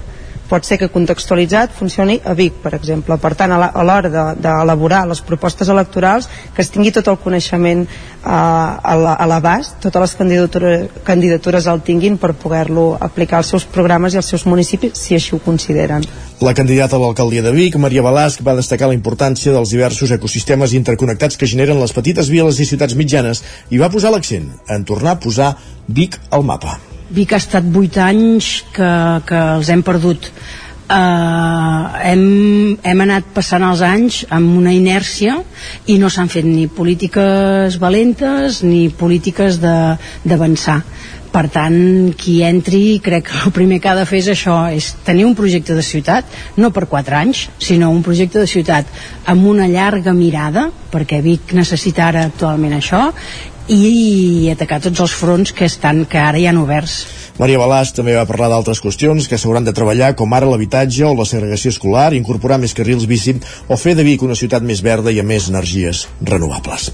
pot ser que contextualitzat funcioni a Vic, per exemple. Per tant, a l'hora de- d'elaborar les propostes electorals, que es tingui tot el coneixement eh, a l'abast, totes les candidatures, candidatures el tinguin per poder-lo aplicar als seus programes i als seus municipis, si així ho consideren. La candidata a l'alcaldia de Vic, Maria Balasc, va destacar la importància dels diversos ecosistemes interconnectats que generen les petites viles i ciutats mitjanes i va posar l'accent en tornar a posar Vic al mapa. Vic ha estat vuit anys que, que els hem perdut. Uh, hem, hem anat passant els anys amb una inèrcia i no s'han fet ni polítiques valentes ni polítiques d'avançar. Per tant, qui entri, crec que el primer que ha de fer és això, és tenir un projecte de ciutat, no per quatre anys, sinó un projecte de ciutat amb una llarga mirada, perquè Vic necessita ara actualment això, i atacar tots els fronts que estan que ara hi han oberts. Maria Balàs també va parlar d'altres qüestions que s'hauran de treballar, com ara l'habitatge o la segregació escolar, incorporar més carrils bici o fer de Vic una ciutat més verda i amb més energies renovables.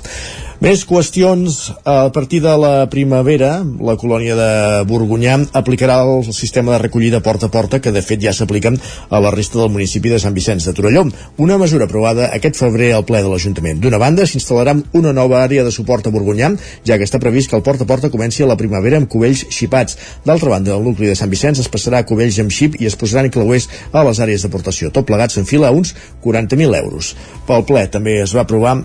Més qüestions. A partir de la primavera, la colònia de Borgunyà aplicarà el sistema de recollida porta a porta que de fet ja s'aplica a la resta del municipi de Sant Vicenç de Torelló. Una mesura aprovada aquest febrer al ple de l'Ajuntament. D'una banda, s'instal·larà una nova àrea de suport a Borgunyà, ja que està previst que el porta a porta comenci a la primavera amb cubells xipats. D'altra banda, el nucli de Sant Vicenç es passarà a cubells amb xip i es posaran clauers a les àrees d'aportació. Tot plegat s'enfila a uns 40.000 euros. Pel ple també es va aprovar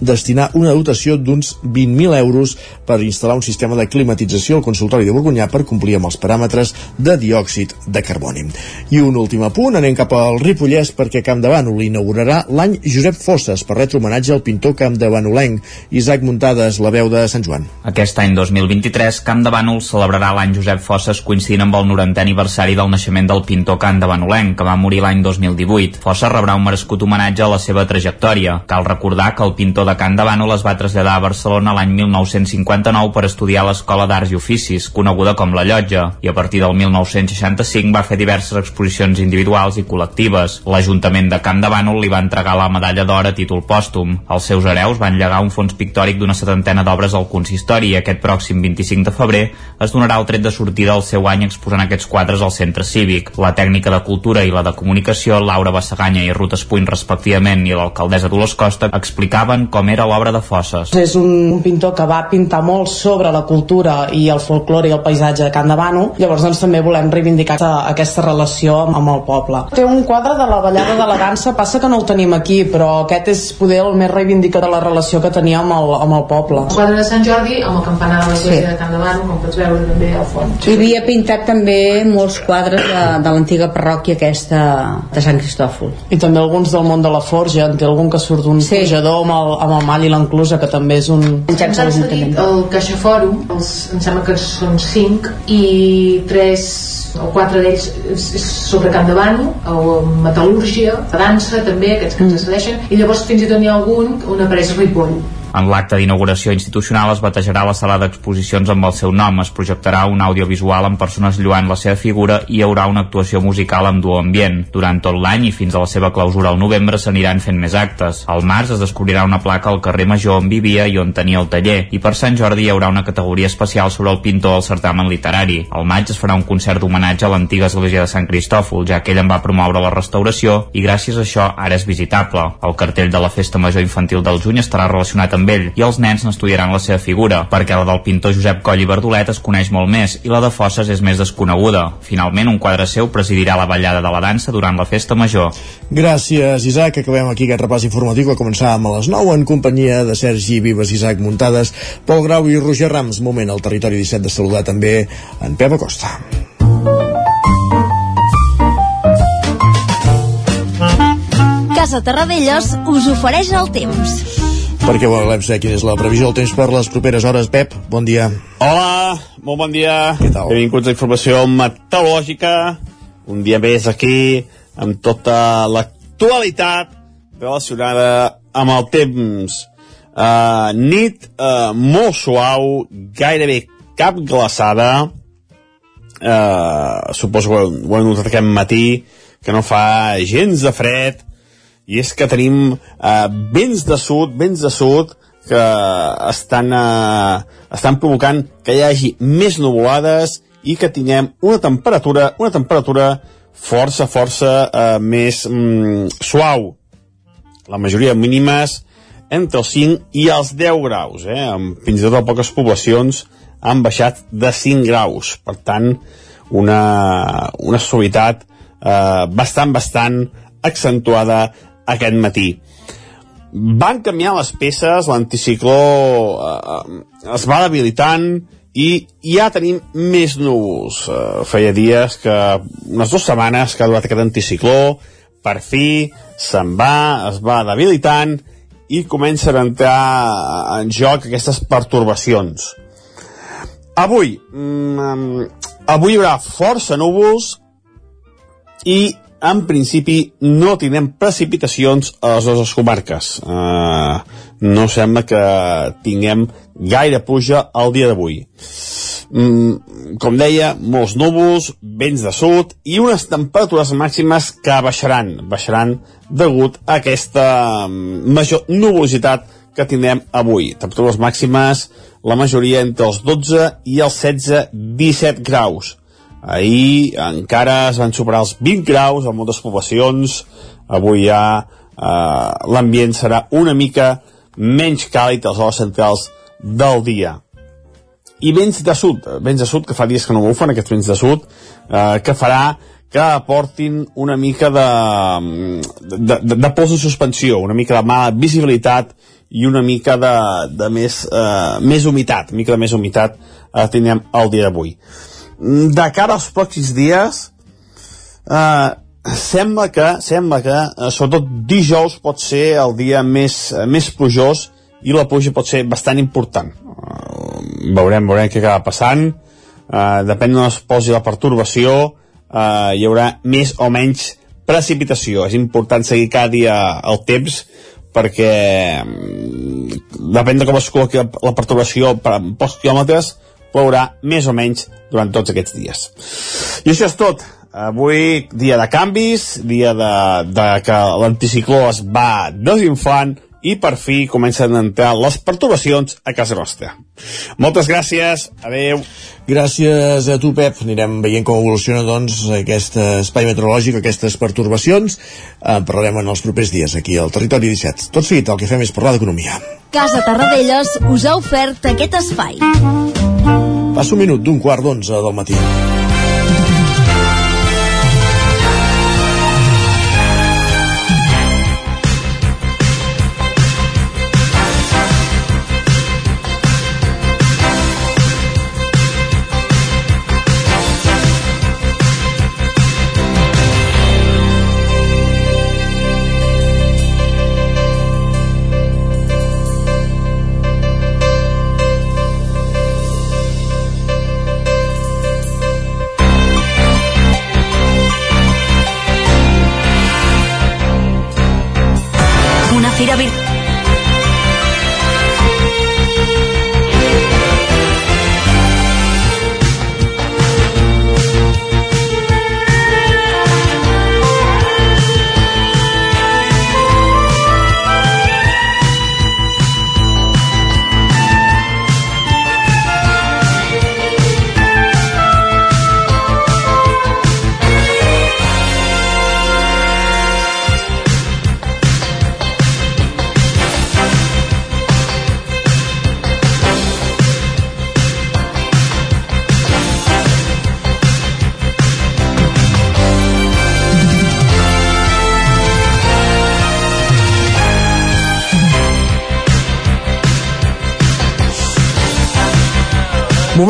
destinar una dotació d'uns 20.000 euros per instal·lar un sistema de climatització al consultori de Borgunyà per complir amb els paràmetres de diòxid de carboni. I un últim apunt, anem cap al Ripollès perquè Camp de Bànol inaugurarà l'any Josep Fosses per retre homenatge al pintor Camp de Banolenc. Isaac Muntades, la veu de Sant Joan. Aquest any 2023, Camp de Bànol celebrarà l'any Josep Fosses coincidint amb el 90è aniversari del naixement del pintor Camp de Banolenc, que va morir l'any 2018. Fosses rebrà un merescut homenatge a la seva trajectòria. Cal recordar que el pintor de Can de Bànol es va traslladar a Barcelona l'any 1959 per estudiar a l'Escola d'Arts i Oficis, coneguda com la Llotja, i a partir del 1965 va fer diverses exposicions individuals i col·lectives. L'Ajuntament de Can Bànol li va entregar la medalla d'or a títol pòstum. Els seus hereus van llegar un fons pictòric d'una setantena d'obres al consistori i aquest pròxim 25 de febrer es donarà el tret de sortida al seu any exposant aquests quadres al centre cívic. La tècnica de cultura i la de comunicació, Laura Bassaganya i Ruth Espuny respectivament i l'alcaldessa Dolors Costa explicaven com era l'obra de Fosses. És un, un pintor que va pintar molt sobre la cultura i el folklore i el paisatge de Can de Bano, llavors doncs també volem reivindicar aquesta relació amb el poble. Té un quadre de la ballada de la dansa, passa que no el tenim aquí, però aquest és poder el més reivindicat de la relació que tenia amb el, amb el poble. El quadre de Sant Jordi amb el campanar de l'església sí. de Can de Bano, com pots veure també al fons. Hi havia pintat també molts quadres de, de l'antiga parròquia aquesta de Sant Cristòfol. I també alguns del món de la forja, en té algun que surt d'un sí. forjador amb el, amb el mall i l'enclusa, que també és un... Ens han cedit el CaixaFòrum, els, em sembla que són 5, i 3 o 4 d'ells sobre Camp de Bano, o metal·lúrgia, la dansa també, aquests que ens mm. cedeixen, i llavors fins i tot n'hi ha algun, una apareix Ripoll, en l'acte d'inauguració institucional es batejarà la sala d'exposicions amb el seu nom, es projectarà un audiovisual amb persones lluant la seva figura i hi haurà una actuació musical amb duo ambient. Durant tot l'any i fins a la seva clausura al novembre s'aniran fent més actes. Al març es descobrirà una placa al carrer Major on vivia i on tenia el taller, i per Sant Jordi hi haurà una categoria especial sobre el pintor al certamen literari. Al maig es farà un concert d'homenatge a l'antiga església de Sant Cristòfol, ja que ell en va promoure la restauració i gràcies a això ara és visitable. El cartell de la Festa Major Infantil del juny estarà relacionat amb ell i els nens n'estudiaran la seva figura, perquè la del pintor Josep Coll i Verdolet es coneix molt més i la de Fosses és més desconeguda. Finalment, un quadre seu presidirà la ballada de la dansa durant la festa major. Gràcies, Isaac. Acabem aquí aquest repàs informatiu que començàvem a les 9 en companyia de Sergi Vives, Isaac Muntades, Pol Grau i Roger Rams. Moment al territori 17 de saludar també en Pep Acosta. Casa Terradellos us ofereix el temps perquè volem saber quina és la previsió del temps per les properes hores. Pep, bon dia. Hola, molt bon dia. Què tal? Benvinguts a informació meteorològica. Un dia més aquí, amb tota l'actualitat relacionada amb el temps. Uh, nit uh, molt suau, gairebé cap glaçada. Uh, suposo que ho, ho hem notat aquest matí, que no fa gens de fred, i és que tenim eh, vents de sud, vents de sud, que estan, eh, estan provocant que hi hagi més nuvolades i que tinguem una temperatura, una temperatura força, força eh, més mm, suau. La majoria mínimes entre els 5 i els 10 graus, eh? Fins i tot a poques poblacions han baixat de 5 graus. Per tant, una, una suavitat eh, bastant, bastant accentuada aquest matí. Van canviar les peces, l'anticicló eh, es va debilitant i ja tenim més núvols. Eh, feia dies que, unes dues setmanes que ha durat aquest anticicló, per fi se'n va, es va debilitant i comencen a entrar en joc aquestes pertorbacions. Avui, mm, avui hi haurà força núvols i en principi no tindrem precipitacions a les dues comarques. Uh, no sembla que tinguem gaire pluja el dia d'avui. Mm, com deia, molts núvols, vents de sud i unes temperatures màximes que baixaran, baixaran degut a aquesta mm, major nuvolositat que tindrem avui. Temperatures màximes, la majoria entre els 12 i els 16-17 graus. Ahir encara es van superar els 20 graus a moltes poblacions. Avui ja eh, l'ambient serà una mica menys càlid a les hores centrals del dia i vents de sud, vents de sud que fa dies que no bufen, aquests vents de sud eh, que farà que aportin una mica de, de, de, de pols de suspensió, una mica de mala visibilitat i una mica de, de més, eh, més humitat, una mica de més humitat eh, tindrem el dia d'avui. De cara als pròxims dies, eh, sembla que, sembla que eh, sobretot dijous pot ser el dia més, eh, més plujós i la pluja pot ser bastant important. Veurem, veurem què acaba passant. Uh, depèn d'on es posi la pertorbació uh, hi haurà més o menys precipitació. És important seguir cada dia el temps perquè mm, depèn de com es col·loqui la perturbació per pocs quilòmetres plourà més o menys durant tots aquests dies. I això és tot. Avui dia de canvis dia de, de que l'anticicló es va desinflant i per fi comencen a entrar les perturbacions a casa nostra. Moltes gràcies, adeu. Gràcies a tu, Pep. Anirem veient com evoluciona doncs, aquest espai meteorològic, aquestes perturbacions. En parlarem en els propers dies aquí al Territori 17. Tot seguit, el que fem és parlar d'economia. Casa Tarradellas us ha ofert aquest espai. Passa un minut d'un quart d'onze del matí.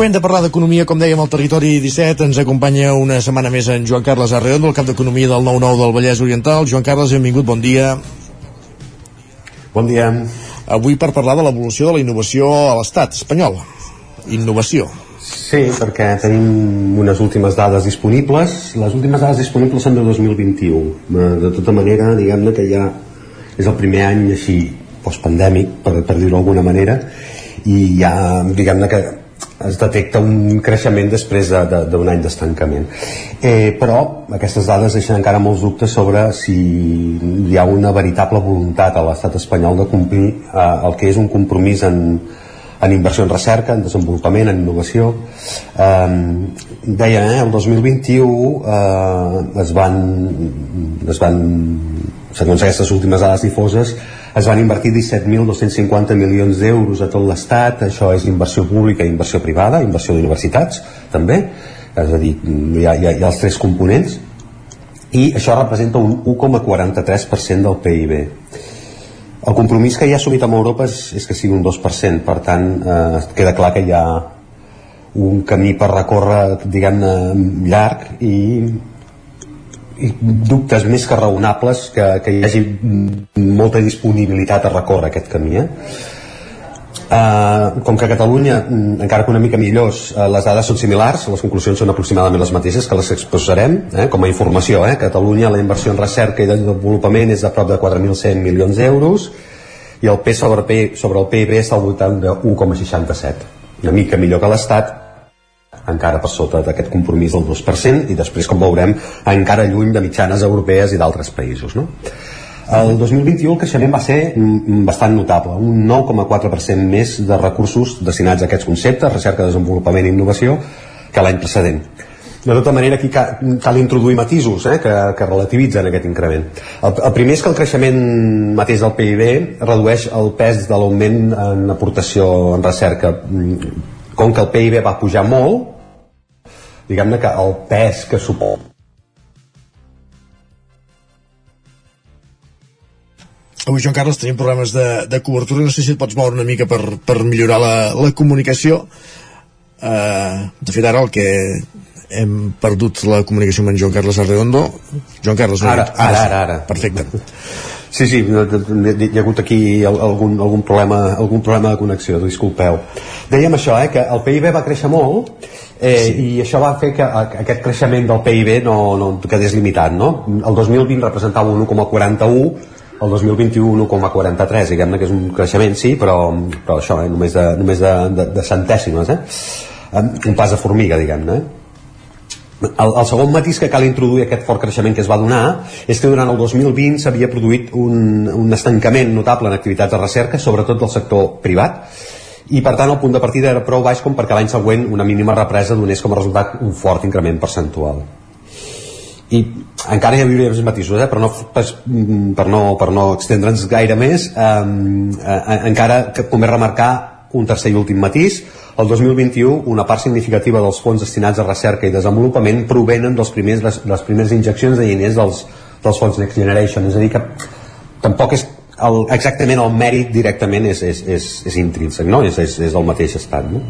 Moment de parlar d'economia, com dèiem, al territori 17. Ens acompanya una setmana més en Joan Carles Arredondo, el cap d'Economia del 9-9 del Vallès Oriental. Joan Carles, benvingut, bon dia. Bon dia. Avui per parlar de l'evolució de la innovació a l'estat espanyol. Innovació. Sí, perquè tenim unes últimes dades disponibles. Les últimes dades disponibles són de 2021. Eh, de tota manera, diguem-ne que ja és el primer any així postpandèmic, per, per dir-ho d'alguna manera, i ja, diguem-ne que es detecta un creixement després d'un de, de, any d'estancament. Eh, però aquestes dades deixen encara molts dubtes sobre si hi ha una veritable voluntat a l'estat espanyol de complir eh, el que és un compromís en, en inversió en recerca, en desenvolupament, en innovació. Eh, deia, eh, el 2021 eh, es van, es van segons aquestes últimes dades difoses, es van invertir 17.250 milions d'euros a tot l'Estat, això és inversió pública i inversió privada, inversió d'universitats, també, és a dir, hi ha, hi ha, hi ha els tres components, i això representa un 1,43% del PIB. El compromís que hi ha assumit amb Europa és, és que sigui un 2%, per tant, eh, queda clar que hi ha un camí per recórrer, diguem-ne, llarg i dubtes més que raonables que, que hi hagi molta disponibilitat a recórrer aquest camí eh? Uh, com que a Catalunya, mm, encara que una mica millors, uh, les dades són similars, les conclusions són aproximadament les mateixes que les exposarem, eh, com a informació. Eh? Catalunya la inversió en recerca i desenvolupament és de prop de 4.100 milions d'euros i el pes sobre, P, sobre el PIB està al voltant de 1,67. Una mica millor que l'Estat, encara per sota d'aquest compromís del 2% i després, com veurem, encara lluny de mitjanes europees i d'altres països. No? El 2021 el creixement va ser mm, bastant notable, un 9,4% més de recursos destinats a aquests conceptes, recerca, desenvolupament i innovació, que l'any precedent. De tota manera, aquí cal, introduir matisos eh, que, que relativitzen aquest increment. El, el primer és que el creixement mateix del PIB redueix el pes de l'augment en aportació en recerca. Com que el PIB va pujar molt, diguem-ne que el pes que suposa Avui, Joan Carles, tenim problemes de, de cobertura. No sé si et pots moure una mica per, per millorar la, la comunicació. Uh, de fet, ara el que hem perdut la comunicació amb en Joan Carles Arredondo. Joan Carles, no, ara, ara, ara, ara. Perfecte. Sí, sí, hi ha hagut aquí algun, algun, problema, algun problema de connexió, disculpeu. Dèiem això, eh, que el PIB va créixer molt eh, sí. i això va fer que aquest creixement del PIB no, no quedés limitat. No? El 2020 representava un 1,41 el 2021 1,43 diguem-ne que és un creixement sí però, però això eh, només, de, només de, de, de centèsimes eh? un pas de formiga diguem-ne eh? El, el segon matís que cal introduir aquest fort creixement que es va donar és que durant el 2020 s'havia produït un, un estancament notable en activitats de recerca sobretot del sector privat i per tant el punt de partida era prou baix com perquè l'any següent una mínima represa donés com a resultat un fort increment percentual i encara hi hauria més matisos eh? però no, per, per no, per no extendre'ns gaire més eh, eh, encara que convé remarcar un tercer i últim matís el 2021 una part significativa dels fons destinats a recerca i desenvolupament provenen dels primers, les, les primeres injeccions de diners dels, dels fons Next Generation és a dir que tampoc és el, exactament el mèrit directament és, és, és, és intrínsec no? és, és, és el mateix estat no?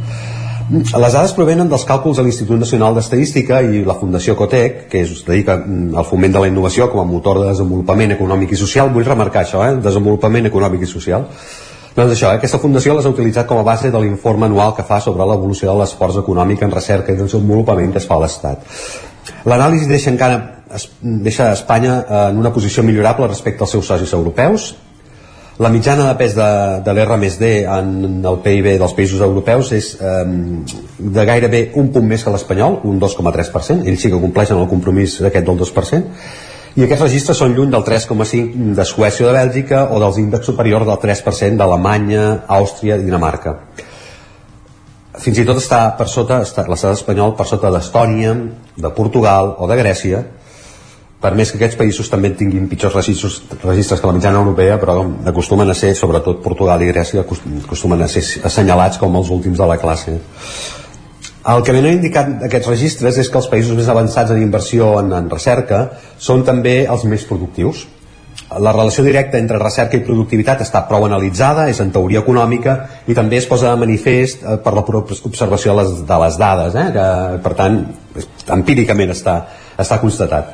Les dades provenen dels càlculs de l'Institut Nacional d'Estadística i la Fundació Cotec, que es dedica mm, al foment de la innovació com a motor de desenvolupament econòmic i social. Vull remarcar això, eh? desenvolupament econòmic i social. Doncs això, eh? aquesta fundació les ha utilitzat com a base de l'informe anual que fa sobre l'evolució de l'esforç econòmic en recerca i desenvolupament que es fa a l'Estat. L'anàlisi deixa encara deixa Espanya en una posició millorable respecte als seus socis europeus la mitjana de pes de, de l'R+D en el PIB dels països europeus és eh, de gairebé un punt més que l'espanyol, un 2,3%, ells sí que compleixen el compromís d'aquest del 2%, i aquests registres són lluny del 3,5% de Suècia o de Bèlgica o dels índexs superiors del 3% d'Alemanya, Àustria i Dinamarca. Fins i tot està per sota, l'estat espanyol per sota d'Estònia, de Portugal o de Grècia, per més que aquests països també tinguin pitjors registres, registres que la mitjana europea, però acostumen a ser, sobretot Portugal i Grècia, acostumen a ser assenyalats com els últims de la classe. El que ben han indicat aquests registres és que els països més avançats en inversió en, en recerca són també els més productius. La relació directa entre recerca i productivitat està prou analitzada, és en teoria econòmica i també es posa de manifest eh, per la observació de les, de les dades, eh, que per tant empíricament està, està constatat.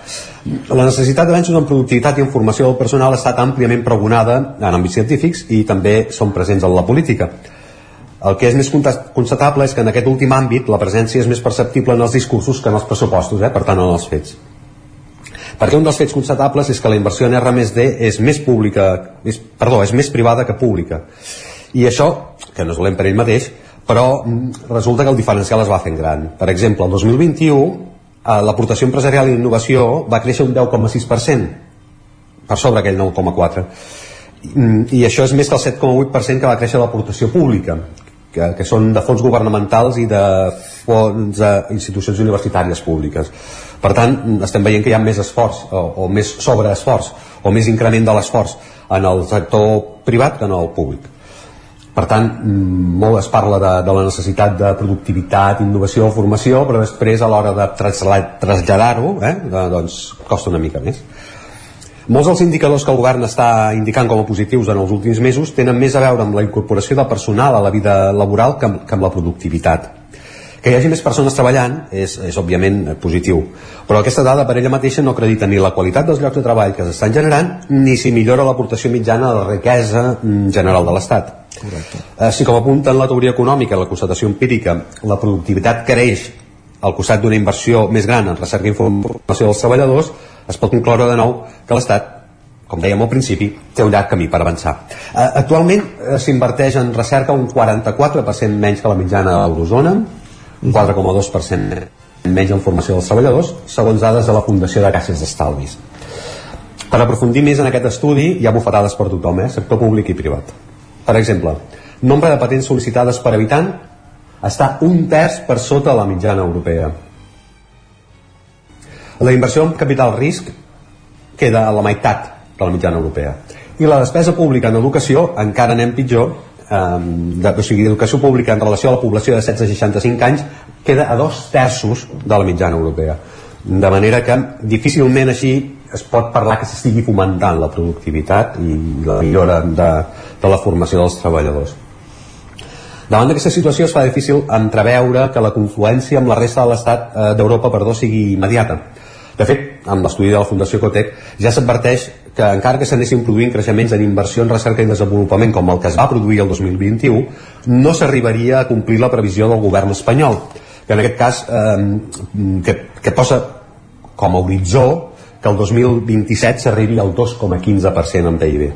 La necessitat d'avenços en productivitat i en formació del personal ha estat àmpliament pregonada en àmbits científics i també són presents en la política. El que és més constatable és que en aquest últim àmbit la presència és més perceptible en els discursos que en els pressupostos, eh? per tant en els fets. Perquè un dels fets constatables és que la inversió en R+D és més pública, és, perdó, és més privada que pública. I això, que no és dolent per ell mateix, però mm, resulta que el diferencial es va fent gran. Per exemple, el 2021 eh, l'aportació empresarial i innovació va créixer un 10,6% per sobre aquell 9,4% mm, i això és més que el 7,8% que va créixer l'aportació pública que, que són de fons governamentals i de fons d'institucions universitàries públiques. Per tant, estem veient que hi ha més esforç o, o més sobreesforç o més increment de l'esforç en el sector privat que en el públic. Per tant, mm, molt es parla de, de la necessitat de productivitat, innovació, formació, però després a l'hora de traslladar-ho, eh, doncs costa una mica més. Molts dels indicadors que el govern està indicant com a positius en els últims mesos tenen més a veure amb la incorporació de personal a la vida laboral que amb, que amb la productivitat. Que hi hagi més persones treballant és, és òbviament positiu, però aquesta dada per ella mateixa no acredita ni la qualitat dels llocs de treball que s'estan generant ni si millora l'aportació mitjana de la riquesa mm, general de l'Estat Correcte. Així com apunta en la teoria econòmica la constatació empírica, la productivitat creix al costat d'una inversió més gran en recerca i informació dels treballadors, es pot concloure de nou que l'Estat com dèiem al principi, té un llarg camí per avançar. Uh, actualment uh, s'inverteix en recerca un 44% menys que la mitjana de l'Eurozona, un 4,2% menys en formació dels treballadors, segons dades de la Fundació de Caixes d'Estalvis. Per aprofundir més en aquest estudi, hi ha bufetades per tothom, eh? sector públic i privat. Per exemple, nombre de patents sol·licitades per habitant està un terç per sota la mitjana europea. La inversió en capital risc queda a la meitat de la mitjana europea. I la despesa pública en educació encara anem pitjor, eh, de, o sigui, educació pública en relació a la població de 16 a 65 anys queda a dos terços de la mitjana europea. De manera que difícilment així es pot parlar que s'estigui fomentant la productivitat i la millora de, de la formació dels treballadors. Davant d'aquesta situació es fa difícil entreveure que la confluència amb la resta de l'estat eh, d'Europa perdó, sigui immediata. De fet, amb l'estudi de la Fundació Cotec ja s'adverteix que encara que s'anessin produint creixements en inversió en recerca i desenvolupament com el que es va produir el 2021, no s'arribaria a complir la previsió del govern espanyol, que en aquest cas eh, que, que posa com a horitzó que el 2027 s'arribi al 2,15% en PIB.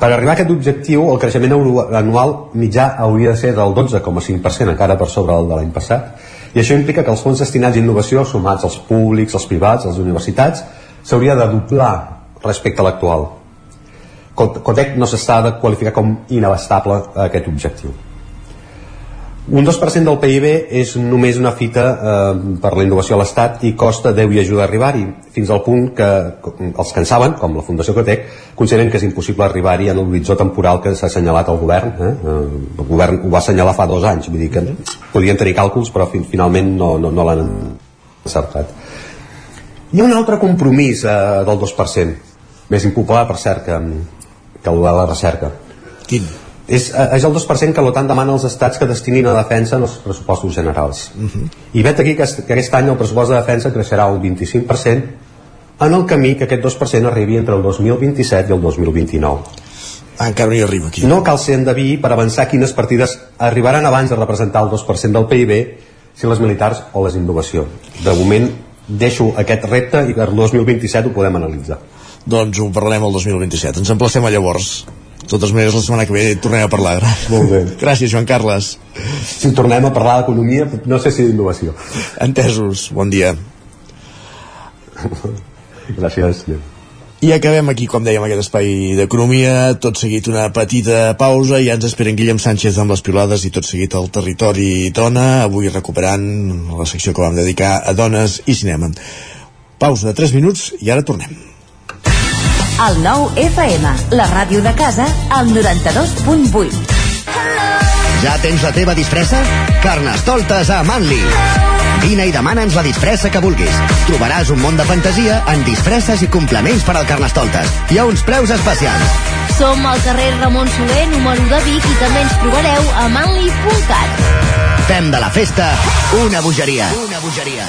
Per arribar a aquest objectiu, el creixement anual mitjà hauria de ser del 12,5%, encara per sobre el de l'any passat, i això implica que els fons destinats a innovació, sumats als públics, als privats, a les universitats, s'hauria de doblar respecte a l'actual. Cotec no s'està de qualificar com inabastable aquest objectiu. Un 2% del PIB és només una fita eh, per la innovació a l'Estat i costa 10 i ajuda a arribar-hi, fins al punt que els que en saben, com la Fundació Cotec, consideren que és impossible arribar-hi en l'horitzó temporal que s'ha assenyalat al govern. Eh? El govern ho va assenyalar fa dos anys, vull dir que podien tenir càlculs però fin finalment no, no, no l'han encertat. Hi ha un altre compromís eh, del 2%, més impopular per cert que, que el de la recerca. Quin? És, eh, és el 2% que l'OTAN demana als estats que destinin a defensa en els pressupostos generals. Uh -huh. I vet aquí que, que aquest any el pressupost de defensa creixerà un 25% en el camí que aquest 2% arribi entre el 2027 i el 2029. Ah, encara no hi arriba aquí. No cal ser endeví per avançar quines partides arribaran abans de representar el 2% del PIB, si les militars o les innovació. De moment deixo aquest repte i per el 2027 ho podem analitzar. Doncs ho parlarem el 2027. Ens emplacem a llavors. De totes maneres, la setmana que ve tornem a parlar. Molt bé. Gràcies, Joan Carles. Si tornem a parlar d'economia, no sé si d'innovació. Entesos. Bon dia. Gràcies. I acabem aquí, com dèiem, aquest espai d'economia, tot seguit una petita pausa, i ja ens esperen Guillem Sánchez amb les pilades i tot seguit el territori dona, avui recuperant la secció que vam dedicar a dones i cinema. Pausa de 3 minuts i ara tornem. El nou FM, la ràdio de casa, al 92.8. Ja tens la teva disfressa? Carnestoltes a Manli. Vine i demana'ns la disfressa que vulguis. Trobaràs un món de fantasia en disfresses i complements per al Carnestoltes. Hi ha uns preus especials. Som al carrer Ramon Soler, número de Vic, i també ens trobareu a manli.cat. Fem de la festa una bogeria. Una bogeria.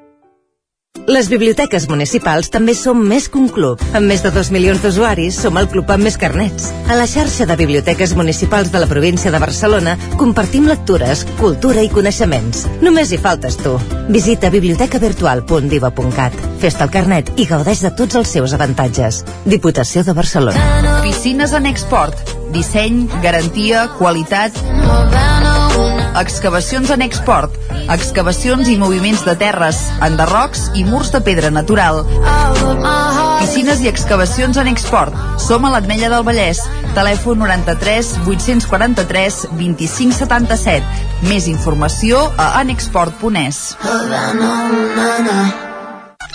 Les biblioteques municipals també som més que un club. Amb més de 2 milions d'usuaris, som el club amb més carnets. A la xarxa de biblioteques municipals de la província de Barcelona compartim lectures, cultura i coneixements. Només hi faltes tu. Visita bibliotecavirtual.diva.cat. Fes-te el carnet i gaudeix de tots els seus avantatges. Diputació de Barcelona. Piscines en export. Disseny, garantia, qualitat... Excavacions en export. Excavacions i moviments de terres, enderrocs i murs de pedra natural. Piscines i excavacions en export. Som a l'Atmella del Vallès. Telèfon 93 843 2577. Més informació a anexport.es.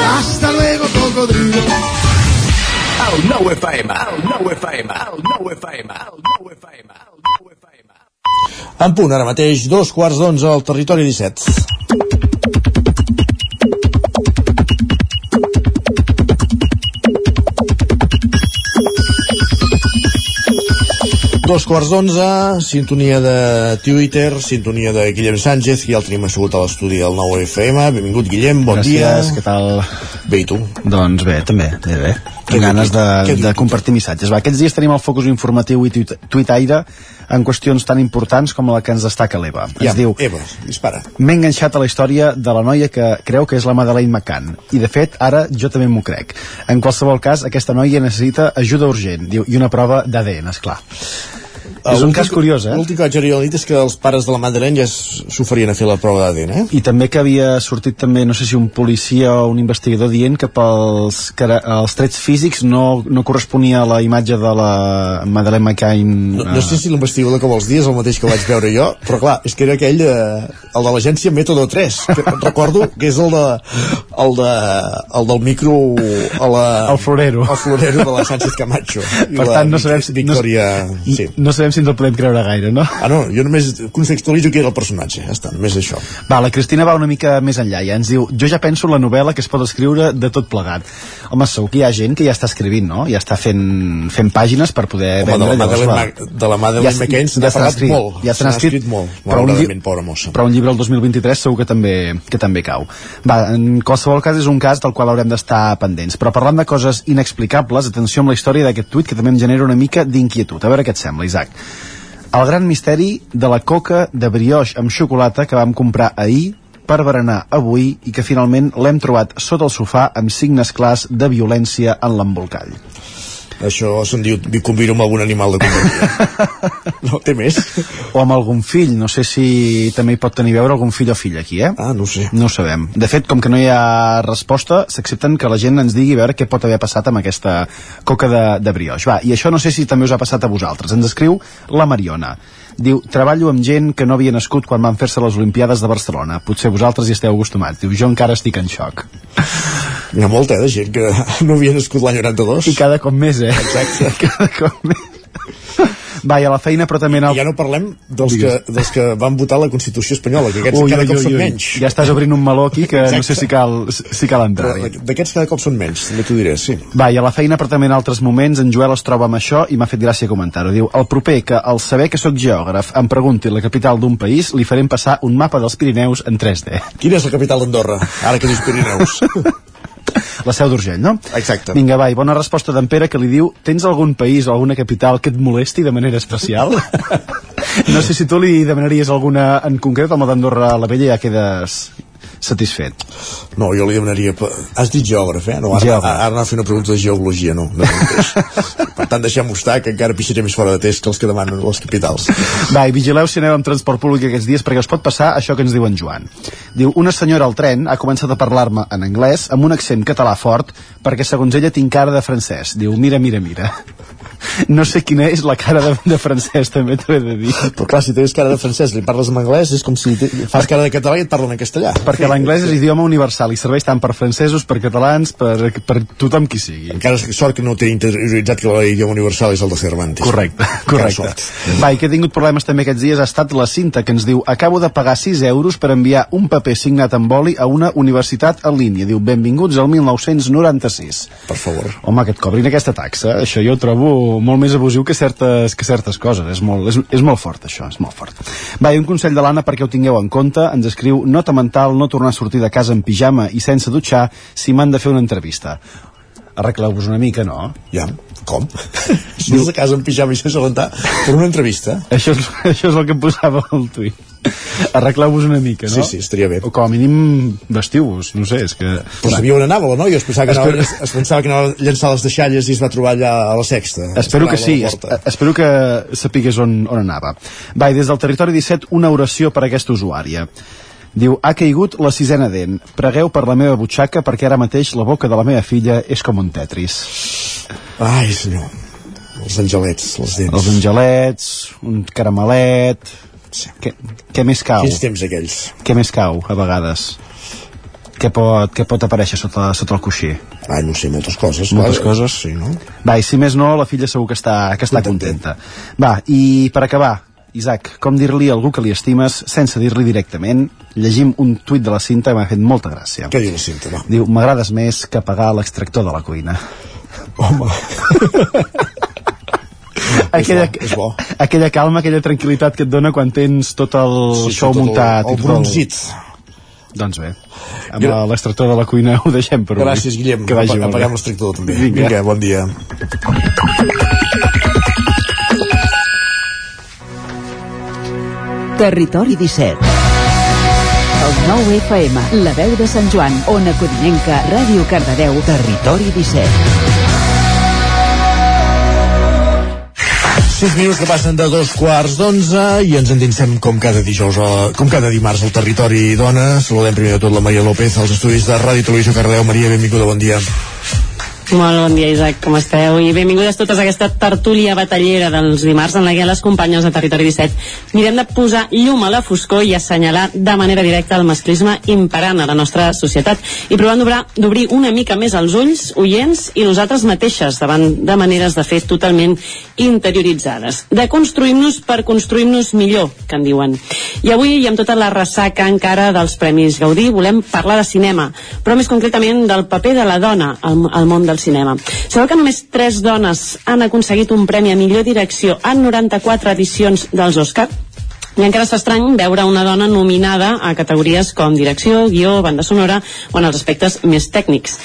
Hasta luego, cocodrilo. El 9 FM, el 9 FM, el 9 FM, el 9 FM, el 9 FM. En punt, ara mateix, dos quarts d'onze al Territori 17. Dos quarts d'onze, sintonia de Twitter, sintonia de Guillem Sánchez, que ja el tenim assegut a l'estudi del 9 FM. Benvingut, Guillem, bon Gràcies, dia. què tal? Bé, i tu? Doncs bé, també, bé, bé. Diu ganes de, de compartir missatges. Va, aquests dies tenim el focus informatiu i tuit, tuitaire en qüestions tan importants com la que ens destaca l'Eva. Ja, Ens diu, Eva, dispara. M'he enganxat a la història de la noia que creu que és la Madeleine McCann. I, de fet, ara jo també m'ho crec. En qualsevol cas, aquesta noia necessita ajuda urgent, diu, i una prova d'ADN, esclar. És un cas curiós, eh? L'últim que vaig la nit és que els pares de la Madeleine ja s'oferien a fer la prova d'ADN, eh? I també que havia sortit també, no sé si un policia o un investigador dient que pels que els trets físics no, no corresponia a la imatge de la Madeleine McCain. No, no sé si l'investigador que vols dir és el mateix que vaig veure jo, però clar, és que era aquell, eh, el de l'agència Método 3, que recordo que és el de, el de, el del micro a la... El florero. El florero de la Sánchez Camacho. Per tant, no sabem si- Victoria... no, sí. no sabem si ens el podem creure gaire, no? Ah, no, jo només contextualitzo qui era el personatge, ja està, només això. Va, la Cristina va una mica més enllà i ens diu jo ja penso en la novel·la que es pot escriure de tot plegat. Home, segur que hi ha gent que ja està escrivint, no? Ja està fent, fent pàgines per poder Home, de la vendre. llavors, Madeleine, va. Mac- de la Madeleine s- McCain se n'ha ja parlat escrit, molt. Ja se n'ha escrit, molt, però un, pobra mossa. però un llibre el 2023 segur que també, que també cau. Va, en qualsevol cas és un cas del qual haurem d'estar pendents. Però parlant de coses inexplicables, atenció amb la història d'aquest tuit que també em genera una mica d'inquietud. A veure què et sembla, Isaac. El gran misteri de la coca de brioix amb xocolata que vam comprar ahir per berenar avui i que finalment l'hem trobat sota el sofà amb signes clars de violència en l'embolcall. Això se'n diu convido amb algun animal de companyia. no, té més? O amb algun fill, no sé si també hi pot tenir veure algun fill o filla aquí, eh? Ah, no sé. No ho sabem. De fet, com que no hi ha resposta, s'accepten que la gent ens digui a veure què pot haver passat amb aquesta coca de, de brioix. Va, i això no sé si també us ha passat a vosaltres. Ens escriu la Mariona. Diu, treballo amb gent que no havia nascut quan van fer-se les Olimpiades de Barcelona. Potser vosaltres hi esteu acostumats. Diu, jo encara estic en xoc. N'hi ha molta, eh, de gent que no havia nascut l'any 92. I cada cop més, eh? Exacte. cada cop més. Va, i a la feina, però també... I ja no parlem dels que, dels que van votar la Constitució espanyola, que aquests Ui, cada ui, cop ui, són ui. menys. Ja estàs obrint un meló aquí que no sé Exacte. si cal, si cal entrar. D'aquests cada cop són menys, també t'ho diré, sí. Va, i a la feina, però també en altres moments, en Joel es troba amb això i m'ha fet gràcia comentar-ho. Diu, el proper que al saber que sóc geògraf em pregunti la capital d'un país, li farem passar un mapa dels Pirineus en 3D. Quina és la capital d'Andorra, ara que dius Pirineus? La seu d'Urgell, no? Exacte. Vinga, va, i bona resposta d'en Pere que li diu tens algun país o alguna capital que et molesti de manera especial? no sé si tu li demanaries alguna en concret, home d'Andorra la Vella ja quedes satisfet. No, jo li demanaria... Has dit geògraf, eh? No, ara, Geògraf. ara anava a fer una pregunta de geologia, no. no per tant, deixem-ho estar, que encara pixaré més fora de test que els que demanen les capitals. Va, i vigileu si aneu amb transport públic aquests dies perquè us pot passar això que ens diu en Joan. Diu, una senyora al tren ha començat a parlar-me en anglès amb un accent català fort perquè segons ella tinc cara de francès. Diu, mira, mira, mira. No sé quina és la cara de, de francès, també t'ho he de dir. Però clar, si tens cara de francès li parles en anglès, és com si fas cara de català i et parlen en castellà. Perquè l'anglès és idioma universal i serveix tant per francesos, per catalans, per, per tothom qui sigui. Encara és sort que no té interioritzat que l'idioma universal és el de Cervantes. Correcte, correcte. Va, i que he tingut problemes també aquests dies ha estat la cinta que ens diu acabo de pagar 6 euros per enviar un paper signat amb boli a una universitat en línia. Diu, benvinguts al 1996. Per favor. Home, que et cobrin aquesta taxa, això jo ho trobo molt més abusiu que certes, que certes coses. És molt, és, és molt fort, això, és molt fort. Va, i un consell de l'Anna perquè ho tingueu en compte. Ens escriu, nota mental, no tornar a sortir de casa en pijama i sense dutxar si m'han de fer una entrevista arregleu-vos una mica, no? Ja, com? Dius de casa en pijama i sense rentar per una entrevista? Això és, això és el que posava al tuit. Arregleu-vos una mica, no? Sí, sí, estaria bé. O com a mínim vestiu-vos, no sé, és que... Però sabia on anava, no? Jo es pensava que, anava, es, es pensava que anava a llençar les deixalles i es va trobar allà a la sexta. Espero que sí, es, espero que sapigués on, on anava. Va, des del territori 17, una oració per a aquesta usuària. Diu, ha caigut la sisena dent. Pregueu per la meva butxaca perquè ara mateix la boca de la meva filla és com un tetris. Ai, senyor. Els angelets, les dents. Els angelets, un caramelet... Sí. Què, què més cau? Quins temps aquells? Què més cau, a vegades? Què pot, què pot aparèixer sota, sota el coixí? Ai, no sé, moltes coses. Moltes clar. coses? Sí, no? Va, i si més no, la filla segur que està, que està contenta. Va, i per acabar, Isaac, com dir-li a algú que li estimes sense dir-li directament? Llegim un tuit de la cinta que m'ha fet molta gràcia. Què diu la cinta, va? Diu, m'agrades més que pagar l'extractor de la cuina. Home. aquella, és bo, és bo. aquella calma, aquella tranquil·litat que et dona quan tens tot el Sí, show tot el- muntat. el i tot bronzit. Doncs bé, amb Gra l'extractor de la cuina ho deixem per avui. Gràcies, Guillem. Que vagi Apa- molt bé. Apaguem l'extractor, també. Vinga. Vinga, bon dia. Territori 17 El 9 FM, la veu de Sant Joan, Ona Codinenca, Ràdio Cardedeu, Territori 17 6 minuts que passen de dos quarts d'onze i ens endinsem com cada dijous, a, com cada dimarts al territori dona. Saludem primer de tot la Maria López als estudis de Ràdio Televisió Cardeu. Maria, benvinguda, bon dia. Molt bon dia, Isaac, com esteu? I benvingudes totes a aquesta tertúlia batallera dels dimarts en la que les companyes de Territori 17 mirem de posar llum a la foscor i assenyalar de manera directa el masclisme imperant a la nostra societat i provant d'obrir una mica més els ulls, oients i nosaltres mateixes davant de maneres de fer totalment interioritzades. De construir-nos per construir-nos millor, que en diuen. I avui, i amb tota la ressaca encara dels Premis Gaudí, volem parlar de cinema, però més concretament del paper de la dona al, al món del cinema. Sabeu que només tres dones han aconseguit un premi a millor direcció en 94 edicions dels Oscar? I encara és estrany veure una dona nominada a categories com direcció, guió, banda sonora o en els aspectes més tècnics.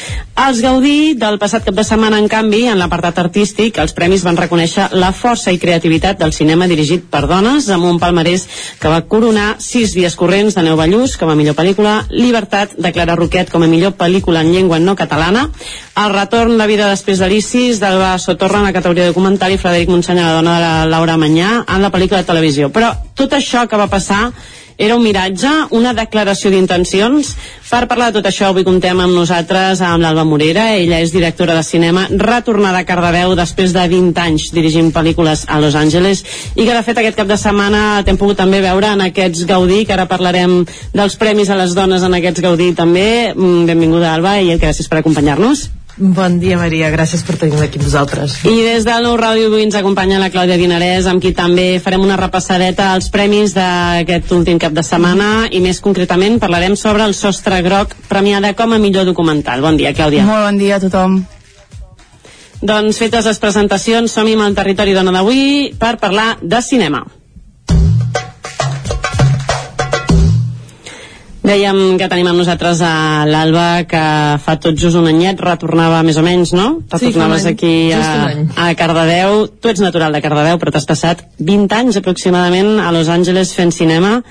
Els Gaudí del passat cap de setmana, en canvi, en l'apartat artístic, els premis van reconèixer la força i creativitat del cinema dirigit per dones amb un palmarès que va coronar sis dies corrents de Neu Ballús com a millor pel·lícula, Libertat de Clara Roquet com a millor pel·lícula en llengua no catalana, El retorn de vida després d'Alicis d'Alba Sotorra en la categoria documental i Frederic Montseny, la dona de la Laura Manyà en la pel·lícula de televisió. Però tot això que va passar era un miratge, una declaració d'intencions. Per parlar de tot això, avui contem amb nosaltres amb l'Alba Morera. Ella és directora de cinema, retornada a Cardedeu després de 20 anys dirigint pel·lícules a Los Angeles i que de fet aquest cap de setmana t'hem pogut també veure en aquests Gaudí, que ara parlarem dels premis a les dones en aquests Gaudí també. Mm, Benvinguda, Alba, i gràcies per acompanyar-nos. Bon dia, Maria. Gràcies per tenir-me aquí amb vosaltres. I des del nou ràdio avui ens acompanya la Clàudia Dinarès, amb qui també farem una repassadeta als premis d'aquest últim cap de setmana i més concretament parlarem sobre el sostre groc premiada com a millor documental. Bon dia, Clàudia. Molt bon dia a tothom. Doncs fetes les presentacions, som-hi amb el territori dona d'avui per parlar de cinema. Dèiem que tenim amb nosaltres a l'Alba, que fa tot just un anyet retornava més o menys, no? Sí, Retornaves any. aquí a, a Cardedeu. Tu ets natural de Cardedeu, però t'has passat 20 anys aproximadament a Los Angeles fent cinema.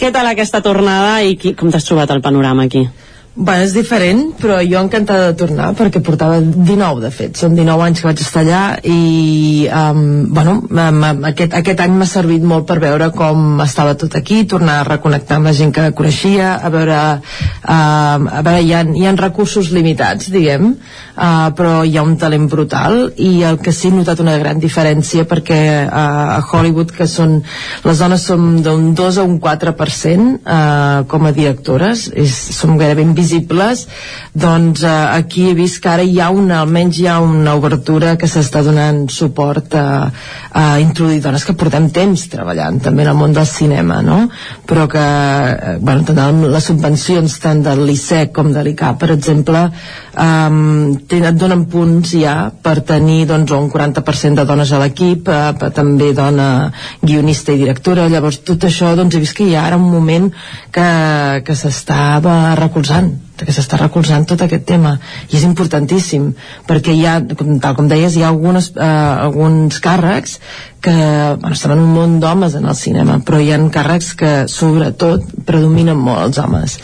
Què tal aquesta tornada i qui, com t'has trobat el panorama aquí? Bueno, és diferent, però jo encantada de tornar perquè portava 19, de fet. Són 19 anys que vaig estar allà i, um, bueno, um, aquest, aquest any m'ha servit molt per veure com estava tot aquí, tornar a reconnectar amb la gent que coneixia, a veure, um, a veure hi ha, hi ha recursos limitats, diguem, uh, però hi ha un talent brutal i el que sí he notat una gran diferència perquè uh, a Hollywood, que són les dones som d'un 2 a un 4% uh, com a directores, és, som gairebé invisibles doncs eh, aquí he vist que ara hi ha una, almenys hi ha una obertura que s'està donant suport a, a introduir dones que portem temps treballant també en el món del cinema no? però que eh, bueno, les subvencions tant de l'ICEC com de l'ICA per exemple um, et donen punts ja per tenir doncs, un 40% de dones a l'equip eh, també dona guionista i directora. Llavors tot això doncs he vist que hi ha ara un moment que, que s'estava recolzant que s'està recolzant tot aquest tema. I és importantíssim perquè hi ha, tal com deies, hi ha algunes, eh, alguns càrrecs que bueno, estan en un món d'homes en el cinema però hi ha càrrecs que sobretot predominen molt els homes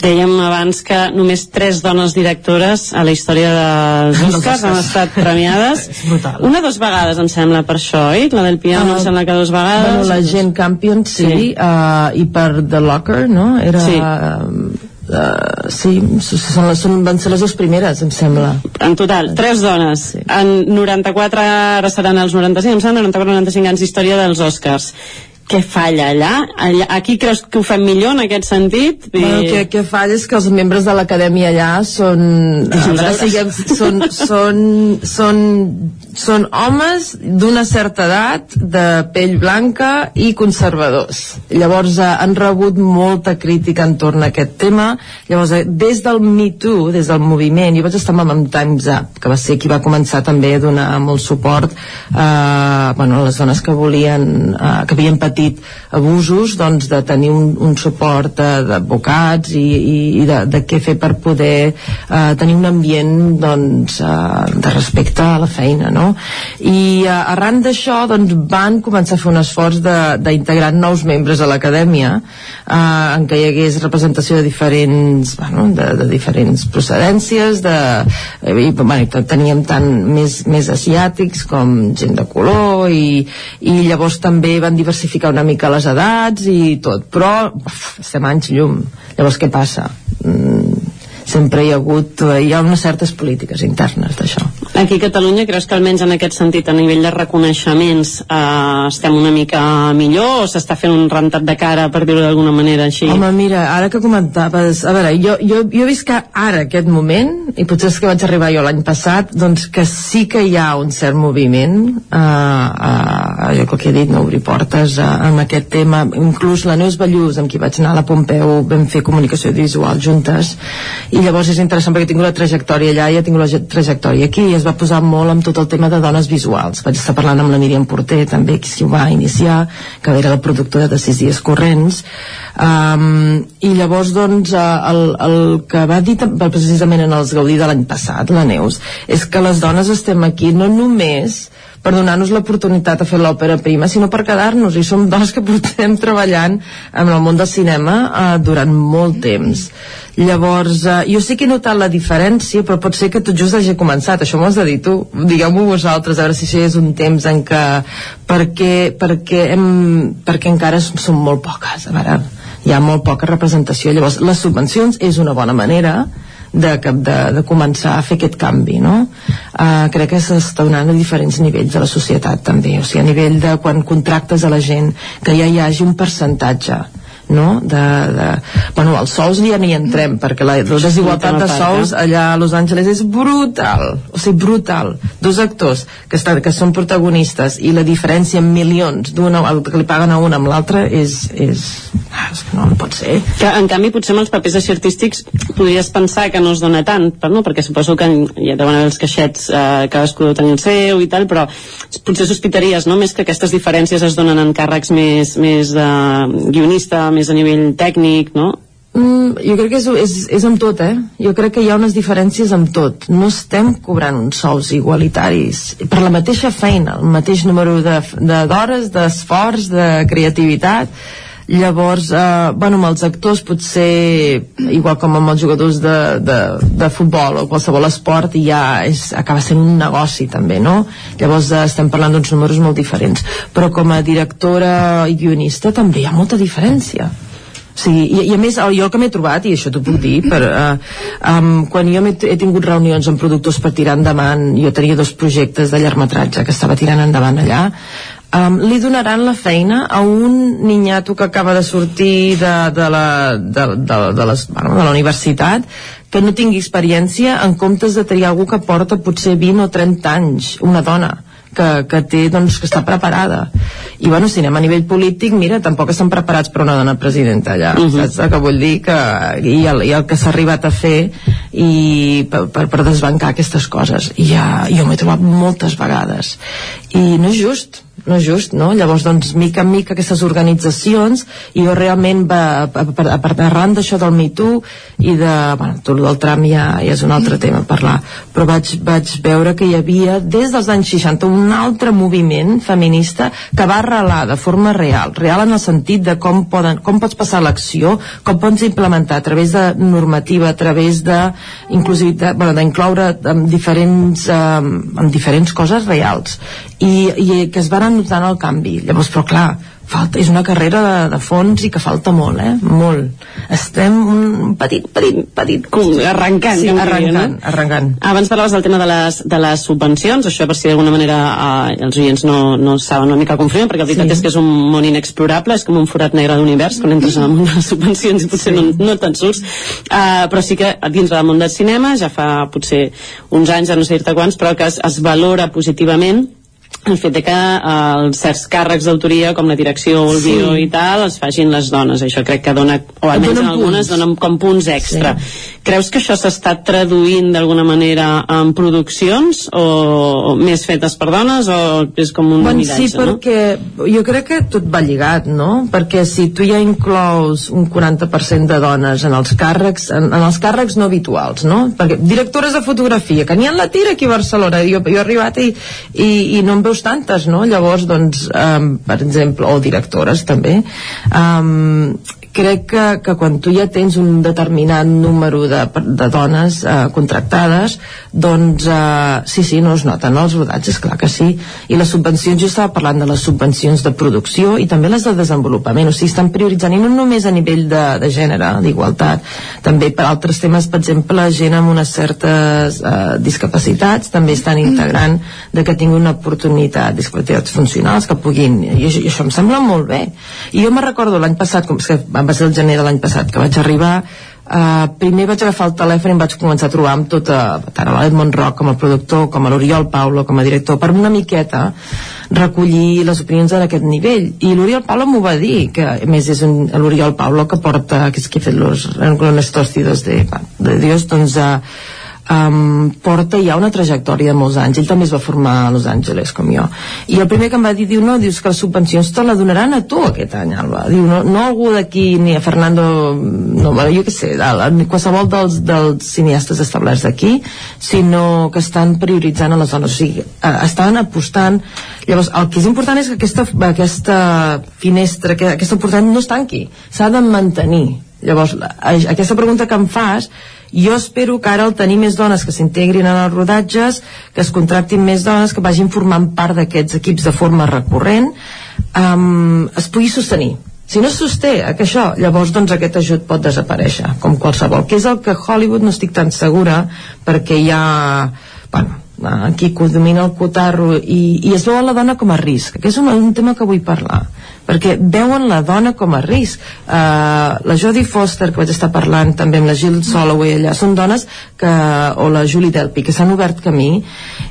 Dèiem abans que només tres dones directores a la història dels Oscars han estat premiades. Una dos vegades, em sembla, per això, oi? La del piano, uh, em sembla que dos vegades. Bueno, la gent Campion, sí, sí. Uh, i per The Locker, no? Era... Sí. Uh, Uh, sí, són, són, van ser les dues primeres, em sembla. En total, tres dones. Sí. En 94, ara seran els 95, em sembla, 94-95 anys d'història dels Oscars què falla allà? allà? Aquí creus que ho fem millor en aquest sentit? I... Bueno, que, que falla és que els membres de l'acadèmia allà són, veure, siguem, són, són, són, són homes d'una certa edat, de pell blanca i conservadors. Llavors eh, han rebut molta crítica entorn a aquest tema. Llavors, eh, des del Me Too, des del moviment, jo vaig estar amb el Time's Up, que va ser qui va començar també a donar molt suport eh, bueno, a les dones que volien, eh, que havien patit patit abusos doncs, de tenir un, un suport d'advocats i, i, i de, de què fer per poder eh, tenir un ambient doncs, eh, de respecte a la feina no? i eh, arran d'això doncs, van començar a fer un esforç d'integrar nous membres a l'acadèmia eh, en què hi hagués representació de diferents bueno, de, de diferents procedències de, i, bueno, teníem tant més, més asiàtics com gent de color i, i llavors també van diversificar una mica les edats i tot, però uf, estem anys llum. Llavors què passa? Mm, sempre hi ha hagut, hi ha unes certes polítiques internes d'això. Aquí a Catalunya creus que almenys en aquest sentit a nivell de reconeixements eh, estem una mica millor o s'està fent un rentat de cara per dir-ho d'alguna manera així? Home, mira, ara que comentaves a veure, jo, jo, jo he vist que ara aquest moment, i potser és que vaig arribar jo l'any passat doncs que sí que hi ha un cert moviment eh, eh, jo que he dit, no obrir portes eh, amb aquest tema, inclús la Neus Ballús amb qui vaig anar a la Pompeu vam fer comunicació visual juntes i llavors és interessant perquè he tingut la trajectòria allà i he tingut la trajectòria aquí i es va posar molt amb tot el tema de dones visuals. Vaig estar parlant amb la Míriam Porter, també, qui s'hi va iniciar, que era la productora de Sis Dies Corrents. Um, I llavors, doncs, eh, el, el que va dir precisament en els Gaudí de l'any passat, la Neus, és que les dones estem aquí no només per donar-nos l'oportunitat de fer l'òpera prima, sinó per quedar-nos, i som dones que portem treballant en el món del cinema eh, durant molt temps. Llavors, eh, jo sí que he notat la diferència, però pot ser que tot just hagi començat, això m'ho has de dir tu, digueu-m'ho vosaltres, a veure si això és un temps en què, perquè, perquè, hem, perquè encara som molt poques, a veure, hi ha molt poca representació, llavors les subvencions és una bona manera, de, de, de començar a fer aquest canvi no? uh, crec que s'està donant a diferents nivells de la societat també. O sigui, a nivell de quan contractes a la gent que ja hi hagi un percentatge no? De, de... Bueno, els sous ja n'hi entrem, perquè la, la desigualtat de sous allà a Los Angeles és brutal, o sigui, brutal. Dos actors que, estan, que són protagonistes i la diferència en milions d'una, que li paguen a un amb l'altre és, és, ah, és no, no pot ser. Que, en canvi, potser amb els papers així artístics podries pensar que no es dona tant, però no? perquè suposo que ja deuen haver els caixets, eh, cadascú deu tenir el seu i tal, però potser sospitaries, no?, més que aquestes diferències es donen en càrrecs més, més de guionista, més a nivell tècnic, no? Mm, jo crec que és, és, és amb tot, eh? Jo crec que hi ha unes diferències amb tot. No estem cobrant uns sous igualitaris per la mateixa feina, el mateix número d'hores, de, d'esforç, de creativitat llavors eh, bueno, amb els actors potser igual com amb els jugadors de, de, de futbol o qualsevol esport ja és, acaba sent un negoci també no? llavors eh, estem parlant d'uns números molt diferents però com a directora i guionista també hi ha molta diferència Sí, i, i a més jo el que m'he trobat i això t'ho puc dir per, uh, um, quan jo he, he tingut reunions amb productors per tirar endavant jo tenia dos projectes de llargmetratge que estava tirant endavant allà um, li donaran la feina a un niñato que acaba de sortir de, de, la, de, de, de, les, bueno, de la universitat que no tingui experiència en comptes de triar algú que porta potser 20 o 30 anys una dona que, que té, doncs, que està preparada i bueno, si anem a nivell polític mira, tampoc estan preparats per una dona presidenta allà, uh -huh. saps? que vull dir que i el, i el que s'ha arribat a fer i per, per, per desbancar aquestes coses i ja, jo m'he trobat moltes vegades i no és just no és just, no? Llavors, doncs, mica en mica aquestes organitzacions, i jo realment, va, a, a, a, arran d'això del Me Too i de, bueno, tot el del tram ja, ja és un altre tema a parlar, però vaig, vaig veure que hi havia, des dels anys 60, un altre moviment feminista que va arrelar de forma real, real en el sentit de com, poden, com pots passar l'acció, com pots implementar a través de normativa, a través de inclusivitat, bueno, d'incloure en diferents, eh, en diferents coses reals i, i que es van notant el canvi llavors però clar falta, és una carrera de, de fons i que falta molt, eh? Molt. Estem un petit, petit, petit... Com, arrencant. Sí, arrencant, no? arrencant. Abans parlaves del tema de les, de les subvencions, això per si d'alguna manera eh, els oients no, no saben una mica com funciona, perquè la veritat sí. és que és un món inexplorable, és com un forat negre d'univers, quan entres en el món de les subvencions i potser sí. no, no te'n surts. Uh, però sí que dins del món del cinema, ja fa potser uns anys, ja no sé dir-te quants, però que es, es valora positivament el fet de que eh, certs càrrecs d'autoria com la direcció o el sí. i tal els facin les dones, això crec que dona o almenys en algunes punts. donen com punts extra sí. creus que això s'està traduint d'alguna manera en produccions o, o més fetes per dones o és com un bueno, miratge, sí, perquè jo crec que tot va lligat no? perquè si tu ja inclous un 40% de dones en els càrrecs en, en els càrrecs no habituals no? perquè directores de fotografia que n'hi ha la tira aquí a Barcelona jo, jo he arribat i, i, i no em veus tantes, no? Llavors, doncs, um, per exemple, o directores també, um, crec que, que quan tu ja tens un determinat número de, de dones eh, contractades doncs eh, sí, sí, no es noten no, els rodatges, clar que sí. I les subvencions, jo estava parlant de les subvencions de producció i també les de desenvolupament. O sigui, estan prioritzant, i no només a nivell de, de gènere, d'igualtat. També per altres temes, per exemple, gent amb unes certes eh, discapacitats també estan integrant de que tinguin una oportunitat, discapacitats funcionals que puguin, i i això em sembla molt bé. I jo me recordo l'any passat com que va ser el gener de l'any passat que vaig arribar. Uh, primer vaig agafar el telèfon i em vaig començar a trobar amb tota, tant l'Edmond Rock com a productor, com a l'Oriol Paulo com a director, per una miqueta recollir les opinions en aquest nivell. I l'Oriol Paulo m'ho va dir que a més és l'Oriol Paulo que porta que és que ha fet los, los torcidos de, de Dios doncs uh, um, porta ja una trajectòria de molts anys. Ell també es va formar a Los Angeles com jo. I el primer que em va dir, diu, no, dius que les subvencions te la donaran a tu aquest any Alba. Diu, no, no algú d'aquí ni a Fernando no, jo què sé a, a qualsevol dels, dels cineastes establerts d'aquí sinó que estan prioritzant a les dones o sigui, estan apostant. Llavors el que és important és que aquesta, aquesta finestra, que aquesta oportunitat no es tanqui. S'ha de mantenir llavors aquesta pregunta que em fas jo espero que ara al tenir més dones que s'integrin en els rodatges que es contractin més dones que vagin formant part d'aquests equips de forma recurrent um, es pugui sostenir. Si no es sosté que això, llavors doncs aquest ajut pot desaparèixer, com qualsevol que és el que Hollywood no estic tan segura perquè hi ha bueno, aquí domina el cotarro i, i es veu la dona com a risc. Que és un, un tema que vull parlar perquè veuen la dona com a risc. Uh, la Jodie Foster que vaig estar parlant també amb la Jill Soloway allà són dones que, o la Julie Delpy que s'han obert camí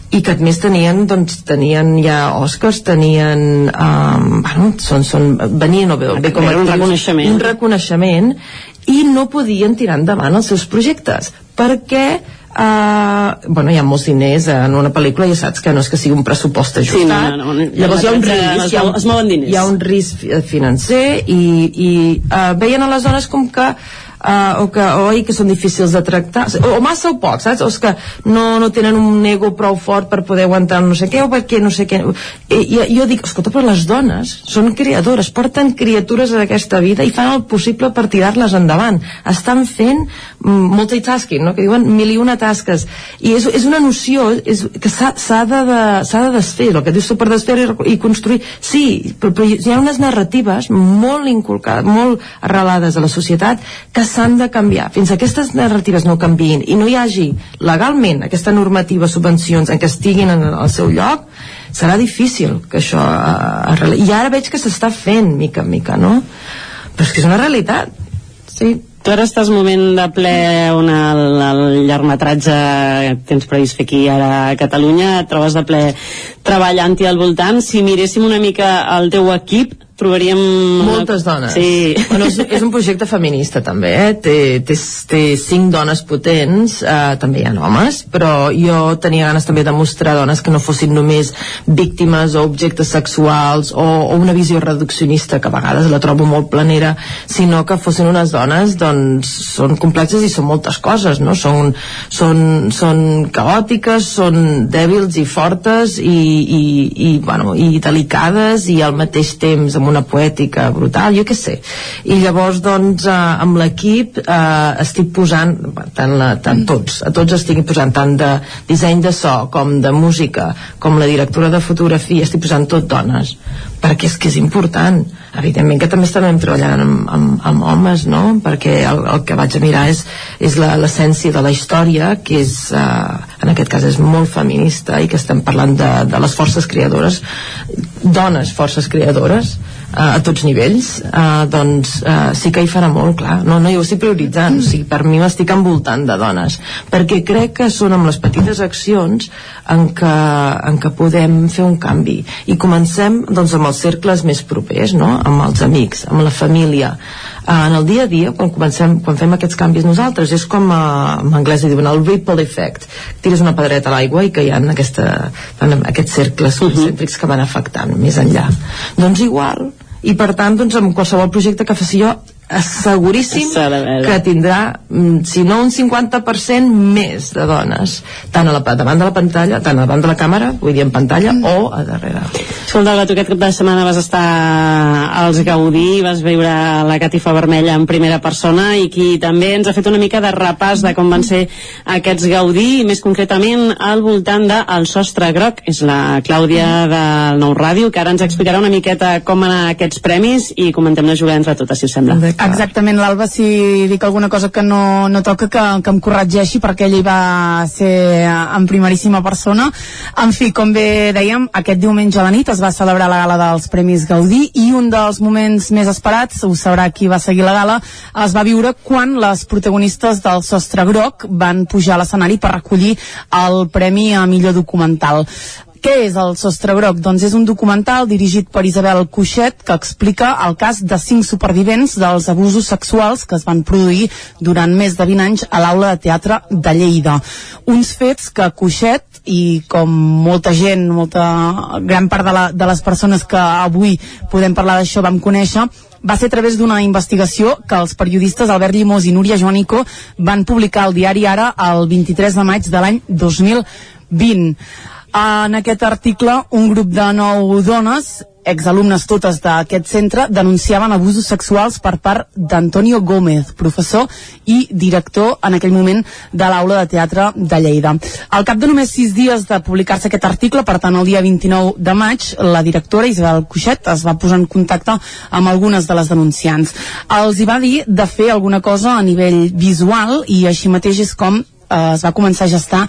i que a més tenien, doncs, tenien ja Oscars, tenien um, bueno, són, són, venien o bé, bé com a un reconeixement. Un reconeixement. I no podien tirar endavant els seus projectes. Perquè Uh, bueno, hi ha molts diners en una pel·lícula i ja saps que no és que sigui un pressupost ajustat. Sí, no, no, no, llavors hi ha un risc hi ha, es mouen diners. hi ha un risc financer i, i uh, veien a les dones com que uh, o que, oi, que són difícils de tractar. O, o massa o poc, saps? o que no, no tenen un ego prou fort per poder aguantar no sé què o perquè no sé què. I, i jo dic, escolta, però les dones són creadores, porten criatures a aquesta vida i fan el possible per tirar-les endavant. Estan fent multitasking, no? que diuen mil i una tasques i és, és una noció és, que s'ha de, de, de desfer el que dius tu per desfer i, i construir sí, però, però hi ha unes narratives molt inculcades, molt arrelades a la societat que s'han de canviar. Fins que aquestes narratives no canviïn i no hi hagi legalment aquesta normativa, subvencions en què estiguin en el seu lloc, serà difícil que això eh, i ara veig que s'està fent mica en mica, no? Però és que és una realitat. Sí, tu ara estàs moment de ple una, el, el llargmetratge que tens previst fer aquí ara a Catalunya, et trobes de ple treballant-hi al voltant. Si miréssim una mica el teu equip, trobaríem... Moltes dones. Sí. Bueno, és, és un projecte feminista també, eh? té, té, té cinc dones potents, eh, també hi ha homes, però jo tenia ganes també de mostrar dones que no fossin només víctimes o objectes sexuals o, o una visió reduccionista, que a vegades la trobo molt planera, sinó que fossin unes dones, doncs, són complexes i són moltes coses, no? Són, són, són caòtiques, són dèbils i fortes i, i, i, bueno, i delicades i al mateix temps amb una poètica brutal, jo què sé. I llavors, doncs, eh, amb l'equip eh, estic posant, tant, la, tant tots, a tots estic posant tant de disseny de so com de música, com la directora de fotografia, estic posant tot dones, perquè és que és important. Evidentment que també estarem treballant amb, amb, amb homes, no? Perquè el, el que vaig a mirar és, és l'essència de la història, que és, eh, en aquest cas és molt feminista i que estem parlant de, de les forces creadores, dones forces creadores, a, a tots nivells eh, doncs eh, sí que hi farà molt clar no, no, jo ho estic prioritzant o sigui, per mi m'estic envoltant de dones perquè crec que són amb les petites accions en què, en què podem fer un canvi i comencem doncs amb els cercles més propers no? amb els amics, amb la família en el dia a dia quan, comencem, quan fem aquests canvis nosaltres és com a, en anglès diuen el ripple effect. Tires una pedreta a l'aigua i que hi ha aquesta, aquests cercles concèntrics que van afectant més enllà. Doncs igual i per tant doncs, amb qualsevol projecte que faci jo asseguríssim que tindrà, mm, si no un 50% més de dones, tant a la, davant de la pantalla, tant davant de la càmera, vull dir en pantalla, mm. o a darrere. Escolta, tu aquest cap de setmana vas estar als Gaudí, vas veure la catifa vermella en primera persona i qui també ens ha fet una mica de repàs de com van ser aquests Gaudí, i més concretament al voltant del de sostre groc, és la Clàudia del Nou Ràdio, que ara ens explicarà una miqueta com anar aquests premis i comentem la jugada entre totes, si us sembla. Exactament, l'Alba, si dic alguna cosa que no, no toca, que, que em corregeixi, perquè ella hi va ser en primeríssima persona. En fi, com bé dèiem, aquest diumenge a la nit es va celebrar la gala dels Premis Gaudí i un dels moments més esperats, ho sabrà qui va seguir la gala, es va viure quan les protagonistes del Sostre Groc van pujar a l'escenari per recollir el Premi a millor documental. Què és el Sostre Groc? Doncs és un documental dirigit per Isabel Cuixet que explica el cas de cinc supervivents dels abusos sexuals que es van produir durant més de 20 anys a l'aula de teatre de Lleida. Uns fets que Cuixet i com molta gent, molta gran part de, la, de les persones que avui podem parlar d'això vam conèixer, va ser a través d'una investigació que els periodistes Albert Llimós i Núria Joanico van publicar al diari Ara el 23 de maig de l'any 2020. En aquest article, un grup de nou dones, exalumnes totes d'aquest centre, denunciaven abusos sexuals per part d'Antonio Gómez, professor i director en aquell moment de l'aula de teatre de Lleida. Al cap de només sis dies de publicar-se aquest article, per tant el dia 29 de maig, la directora Isabel Cuixet es va posar en contacte amb algunes de les denunciants. Els hi va dir de fer alguna cosa a nivell visual i així mateix és com eh, es va començar a gestar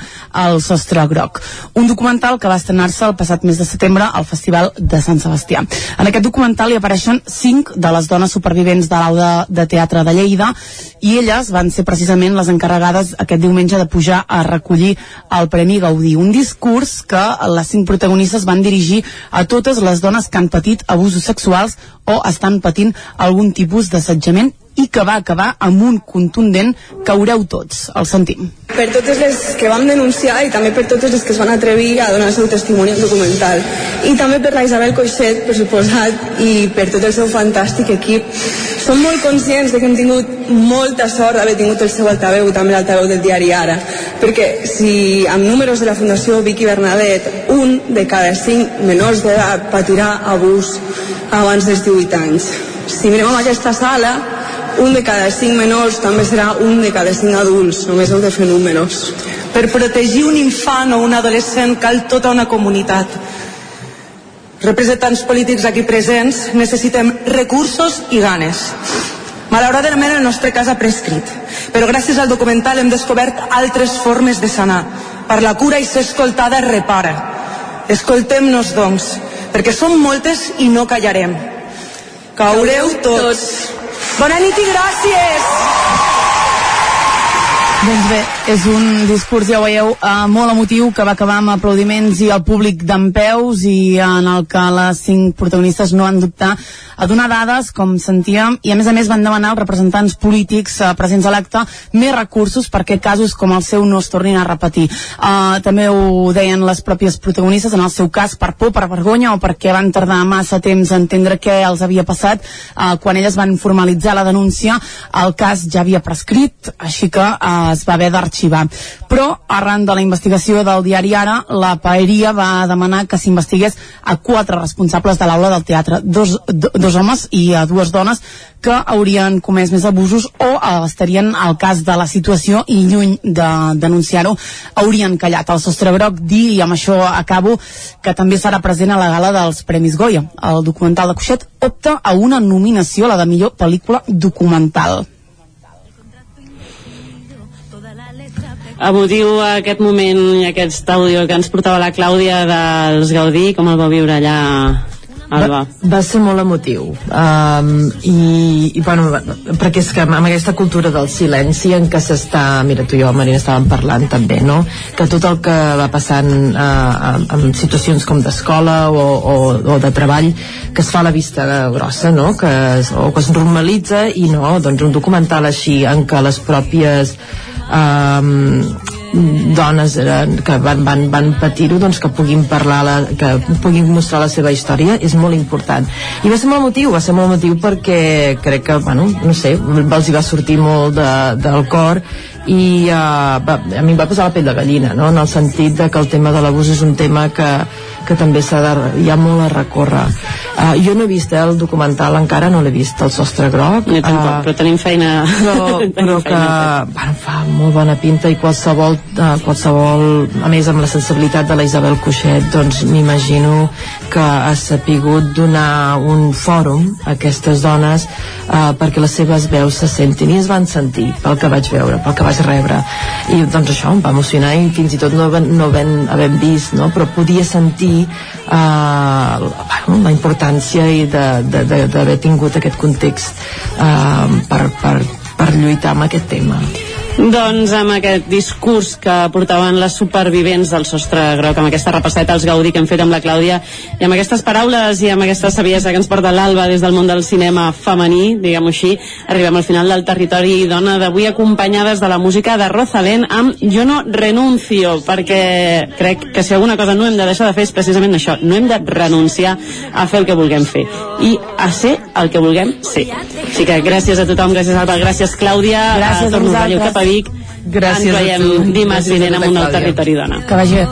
el Sostre Groc, un documental que va estrenar-se el passat mes de setembre al Festival de Sant Sebastià. En aquest documental hi apareixen cinc de les dones supervivents de l'Auda de Teatre de Lleida i elles van ser precisament les encarregades aquest diumenge de pujar a recollir el Premi Gaudí, un discurs que les cinc protagonistes van dirigir a totes les dones que han patit abusos sexuals o estan patint algun tipus d'assetjament i que va acabar amb un contundent caureu tots. El sentim. Per totes les que vam denunciar i també per totes les que es van atrevir a donar el seu testimoni al documental. I també per la Isabel Coixet, per suposat, i per tot el seu fantàstic equip. Som molt conscients de que hem tingut molta sort d'haver tingut el seu altaveu també l'altaveu del diari Ara, perquè si amb números de la Fundació Vicky Bernadet un de cada cinc menors d'edat patirà abús abans dels 18 anys. Si mirem aquesta sala, un de cada cinc menors també serà un de cada cinc adults, només heu de fer números. Per protegir un infant o un adolescent cal tota una comunitat. Representants polítics aquí presents necessitem recursos i ganes. Malauradament el nostre cas ha prescrit, però gràcies al documental hem descobert altres formes de sanar. Per la cura i ser escoltada repara. Escoltem-nos, doncs, perquè som moltes i no callarem. Caureu tots. Bona nit i gràcies! Doncs bé, és un discurs, ja ho veieu, eh, molt emotiu que va acabar amb aplaudiments i el públic d'en peus i en el que les cinc protagonistes no han dubtar a donar dades, com sentíem, i a més a més van demanar als representants polítics eh, presents a l'acte més recursos perquè casos com el seu no es tornin a repetir. Eh, també ho deien les pròpies protagonistes, en el seu cas per por, per vergonya o perquè van tardar massa temps a entendre què els havia passat eh, quan elles van formalitzar la denúncia el cas ja havia prescrit, així que eh, es va haver d'arxivar. Però, arran de la investigació del diari Ara, la Paeria va demanar que s'investigués a quatre responsables de l'aula del teatre, dos, do, dos homes i a dues dones que haurien comès més abusos o estarien al cas de la situació i lluny de denunciar-ho haurien callat. El sostre groc dir, i amb això acabo, que també serà present a la gala dels Premis Goya. El documental de Cuixet opta a una nominació a la de millor pel·lícula documental. Emotiu aquest moment i aquest àudio que ens portava la Clàudia dels Gaudí, com el va viure allà Alba. Va, va ser molt emotiu um, i, i bueno, perquè és que amb aquesta cultura del silenci en què s'està, mira tu i jo Marina estàvem parlant també, no? que tot el que va passant uh, en situacions com d'escola o, o, o de treball que es fa a la vista grossa no? que es, o que es normalitza i no, doncs un documental així en què les pròpies um, dones eren, que van, van, van patir-ho doncs que puguin parlar la, que puguin mostrar la seva història és molt important i va ser molt motiu, va ser molt motiu perquè crec que, bueno, no sé els hi va sortir molt de, del cor i uh, va, a mi em va posar la pell de gallina no? en el sentit de que el tema de l'abús és un tema que, que també s'ha de, hi ha molt a recórrer uh, jo no he vist el documental encara no l'he vist el sostre groc. Jo tampoc, uh, però tenim feina. però, tenim però que bueno, fa molt bona pinta i qualsevol, uh, qualsevol a més amb la sensibilitat de la Isabel Cuixet doncs m'imagino que ha sapigut donar un fòrum a aquestes dones uh, perquè les seves veus se sentin i es van sentir pel que vaig veure, pel que vaig rebre. I doncs això em va emocionar i fins i tot no, no ben, havent vist no? però podia sentir uh, bueno, la importància i d'haver tingut aquest context uh, per, per, per lluitar amb aquest tema doncs amb aquest discurs que portaven les supervivents del sostre groc, amb aquesta repasseta als Gaudí que hem fet amb la Clàudia, i amb aquestes paraules i amb aquesta saviesa que ens porta l'Alba des del món del cinema femení, diguem-ho així, arribem al final del territori dona d'avui acompanyades de la música de Rosalén amb Jo no renuncio, perquè crec que si alguna cosa no hem de deixar de fer és precisament això, no hem de renunciar a fer el que vulguem fer i a ser el que vulguem ser. Així que gràcies a tothom, gràcies Alba, gràcies Clàudia, gràcies a, a vosaltres. cap a Vic. Gràcies Ens veiem dimarts vinent amb un nou territori dona. Que vagi bé.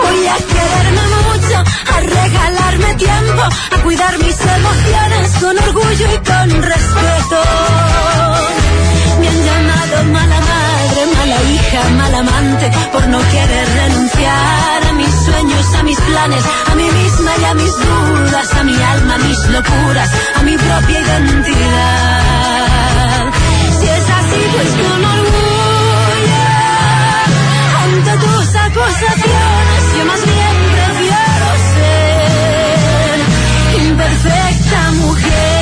Voy a quererme mucho, a regalarme tiempo, a cuidar mis emociones con orgullo y con respeto. Me han llamado mala madre, mala hija, mala amante, por no querer renunciar a mis sueños, a mis planes, a mí misma y a mis dudas, a mi alma, a mis locuras, a mi propia identidad. Pues con orgullo, ante tus acusaciones, yo más bien prefiero ser imperfecta mujer.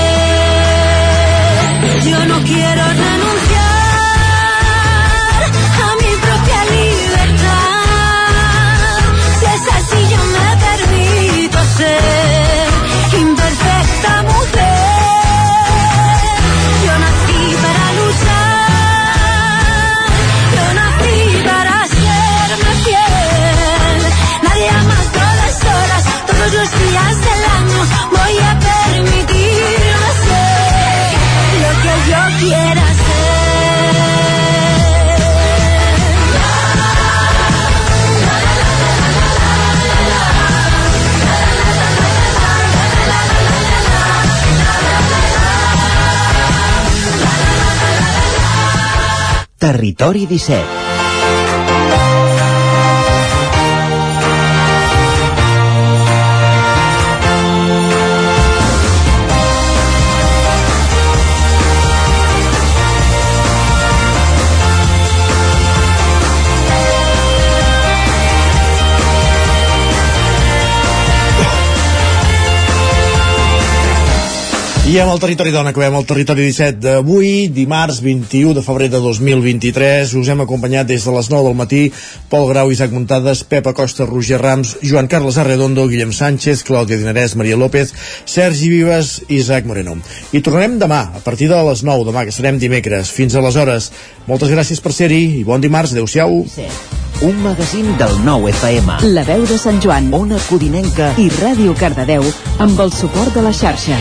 Territori 17 I amb el Territori Dona acabem el Territori 17 d'avui, dimarts 21 de febrer de 2023. Us hem acompanyat des de les 9 del matí Pol Grau, Isaac Muntades, Pep Acosta, Roger Rams, Joan Carles Arredondo, Guillem Sánchez, Clàudia Dinarès, Maria López, Sergi Vives i Isaac Moreno. I tornarem demà, a partir de les 9, demà que serem dimecres. Fins aleshores, moltes gràcies per ser-hi i bon dimarts. Adéu-siau. Un magazín del nou FM. La veu de Sant Joan, Ona Codinenca i Ràdio Cardedeu amb el suport de la xarxa.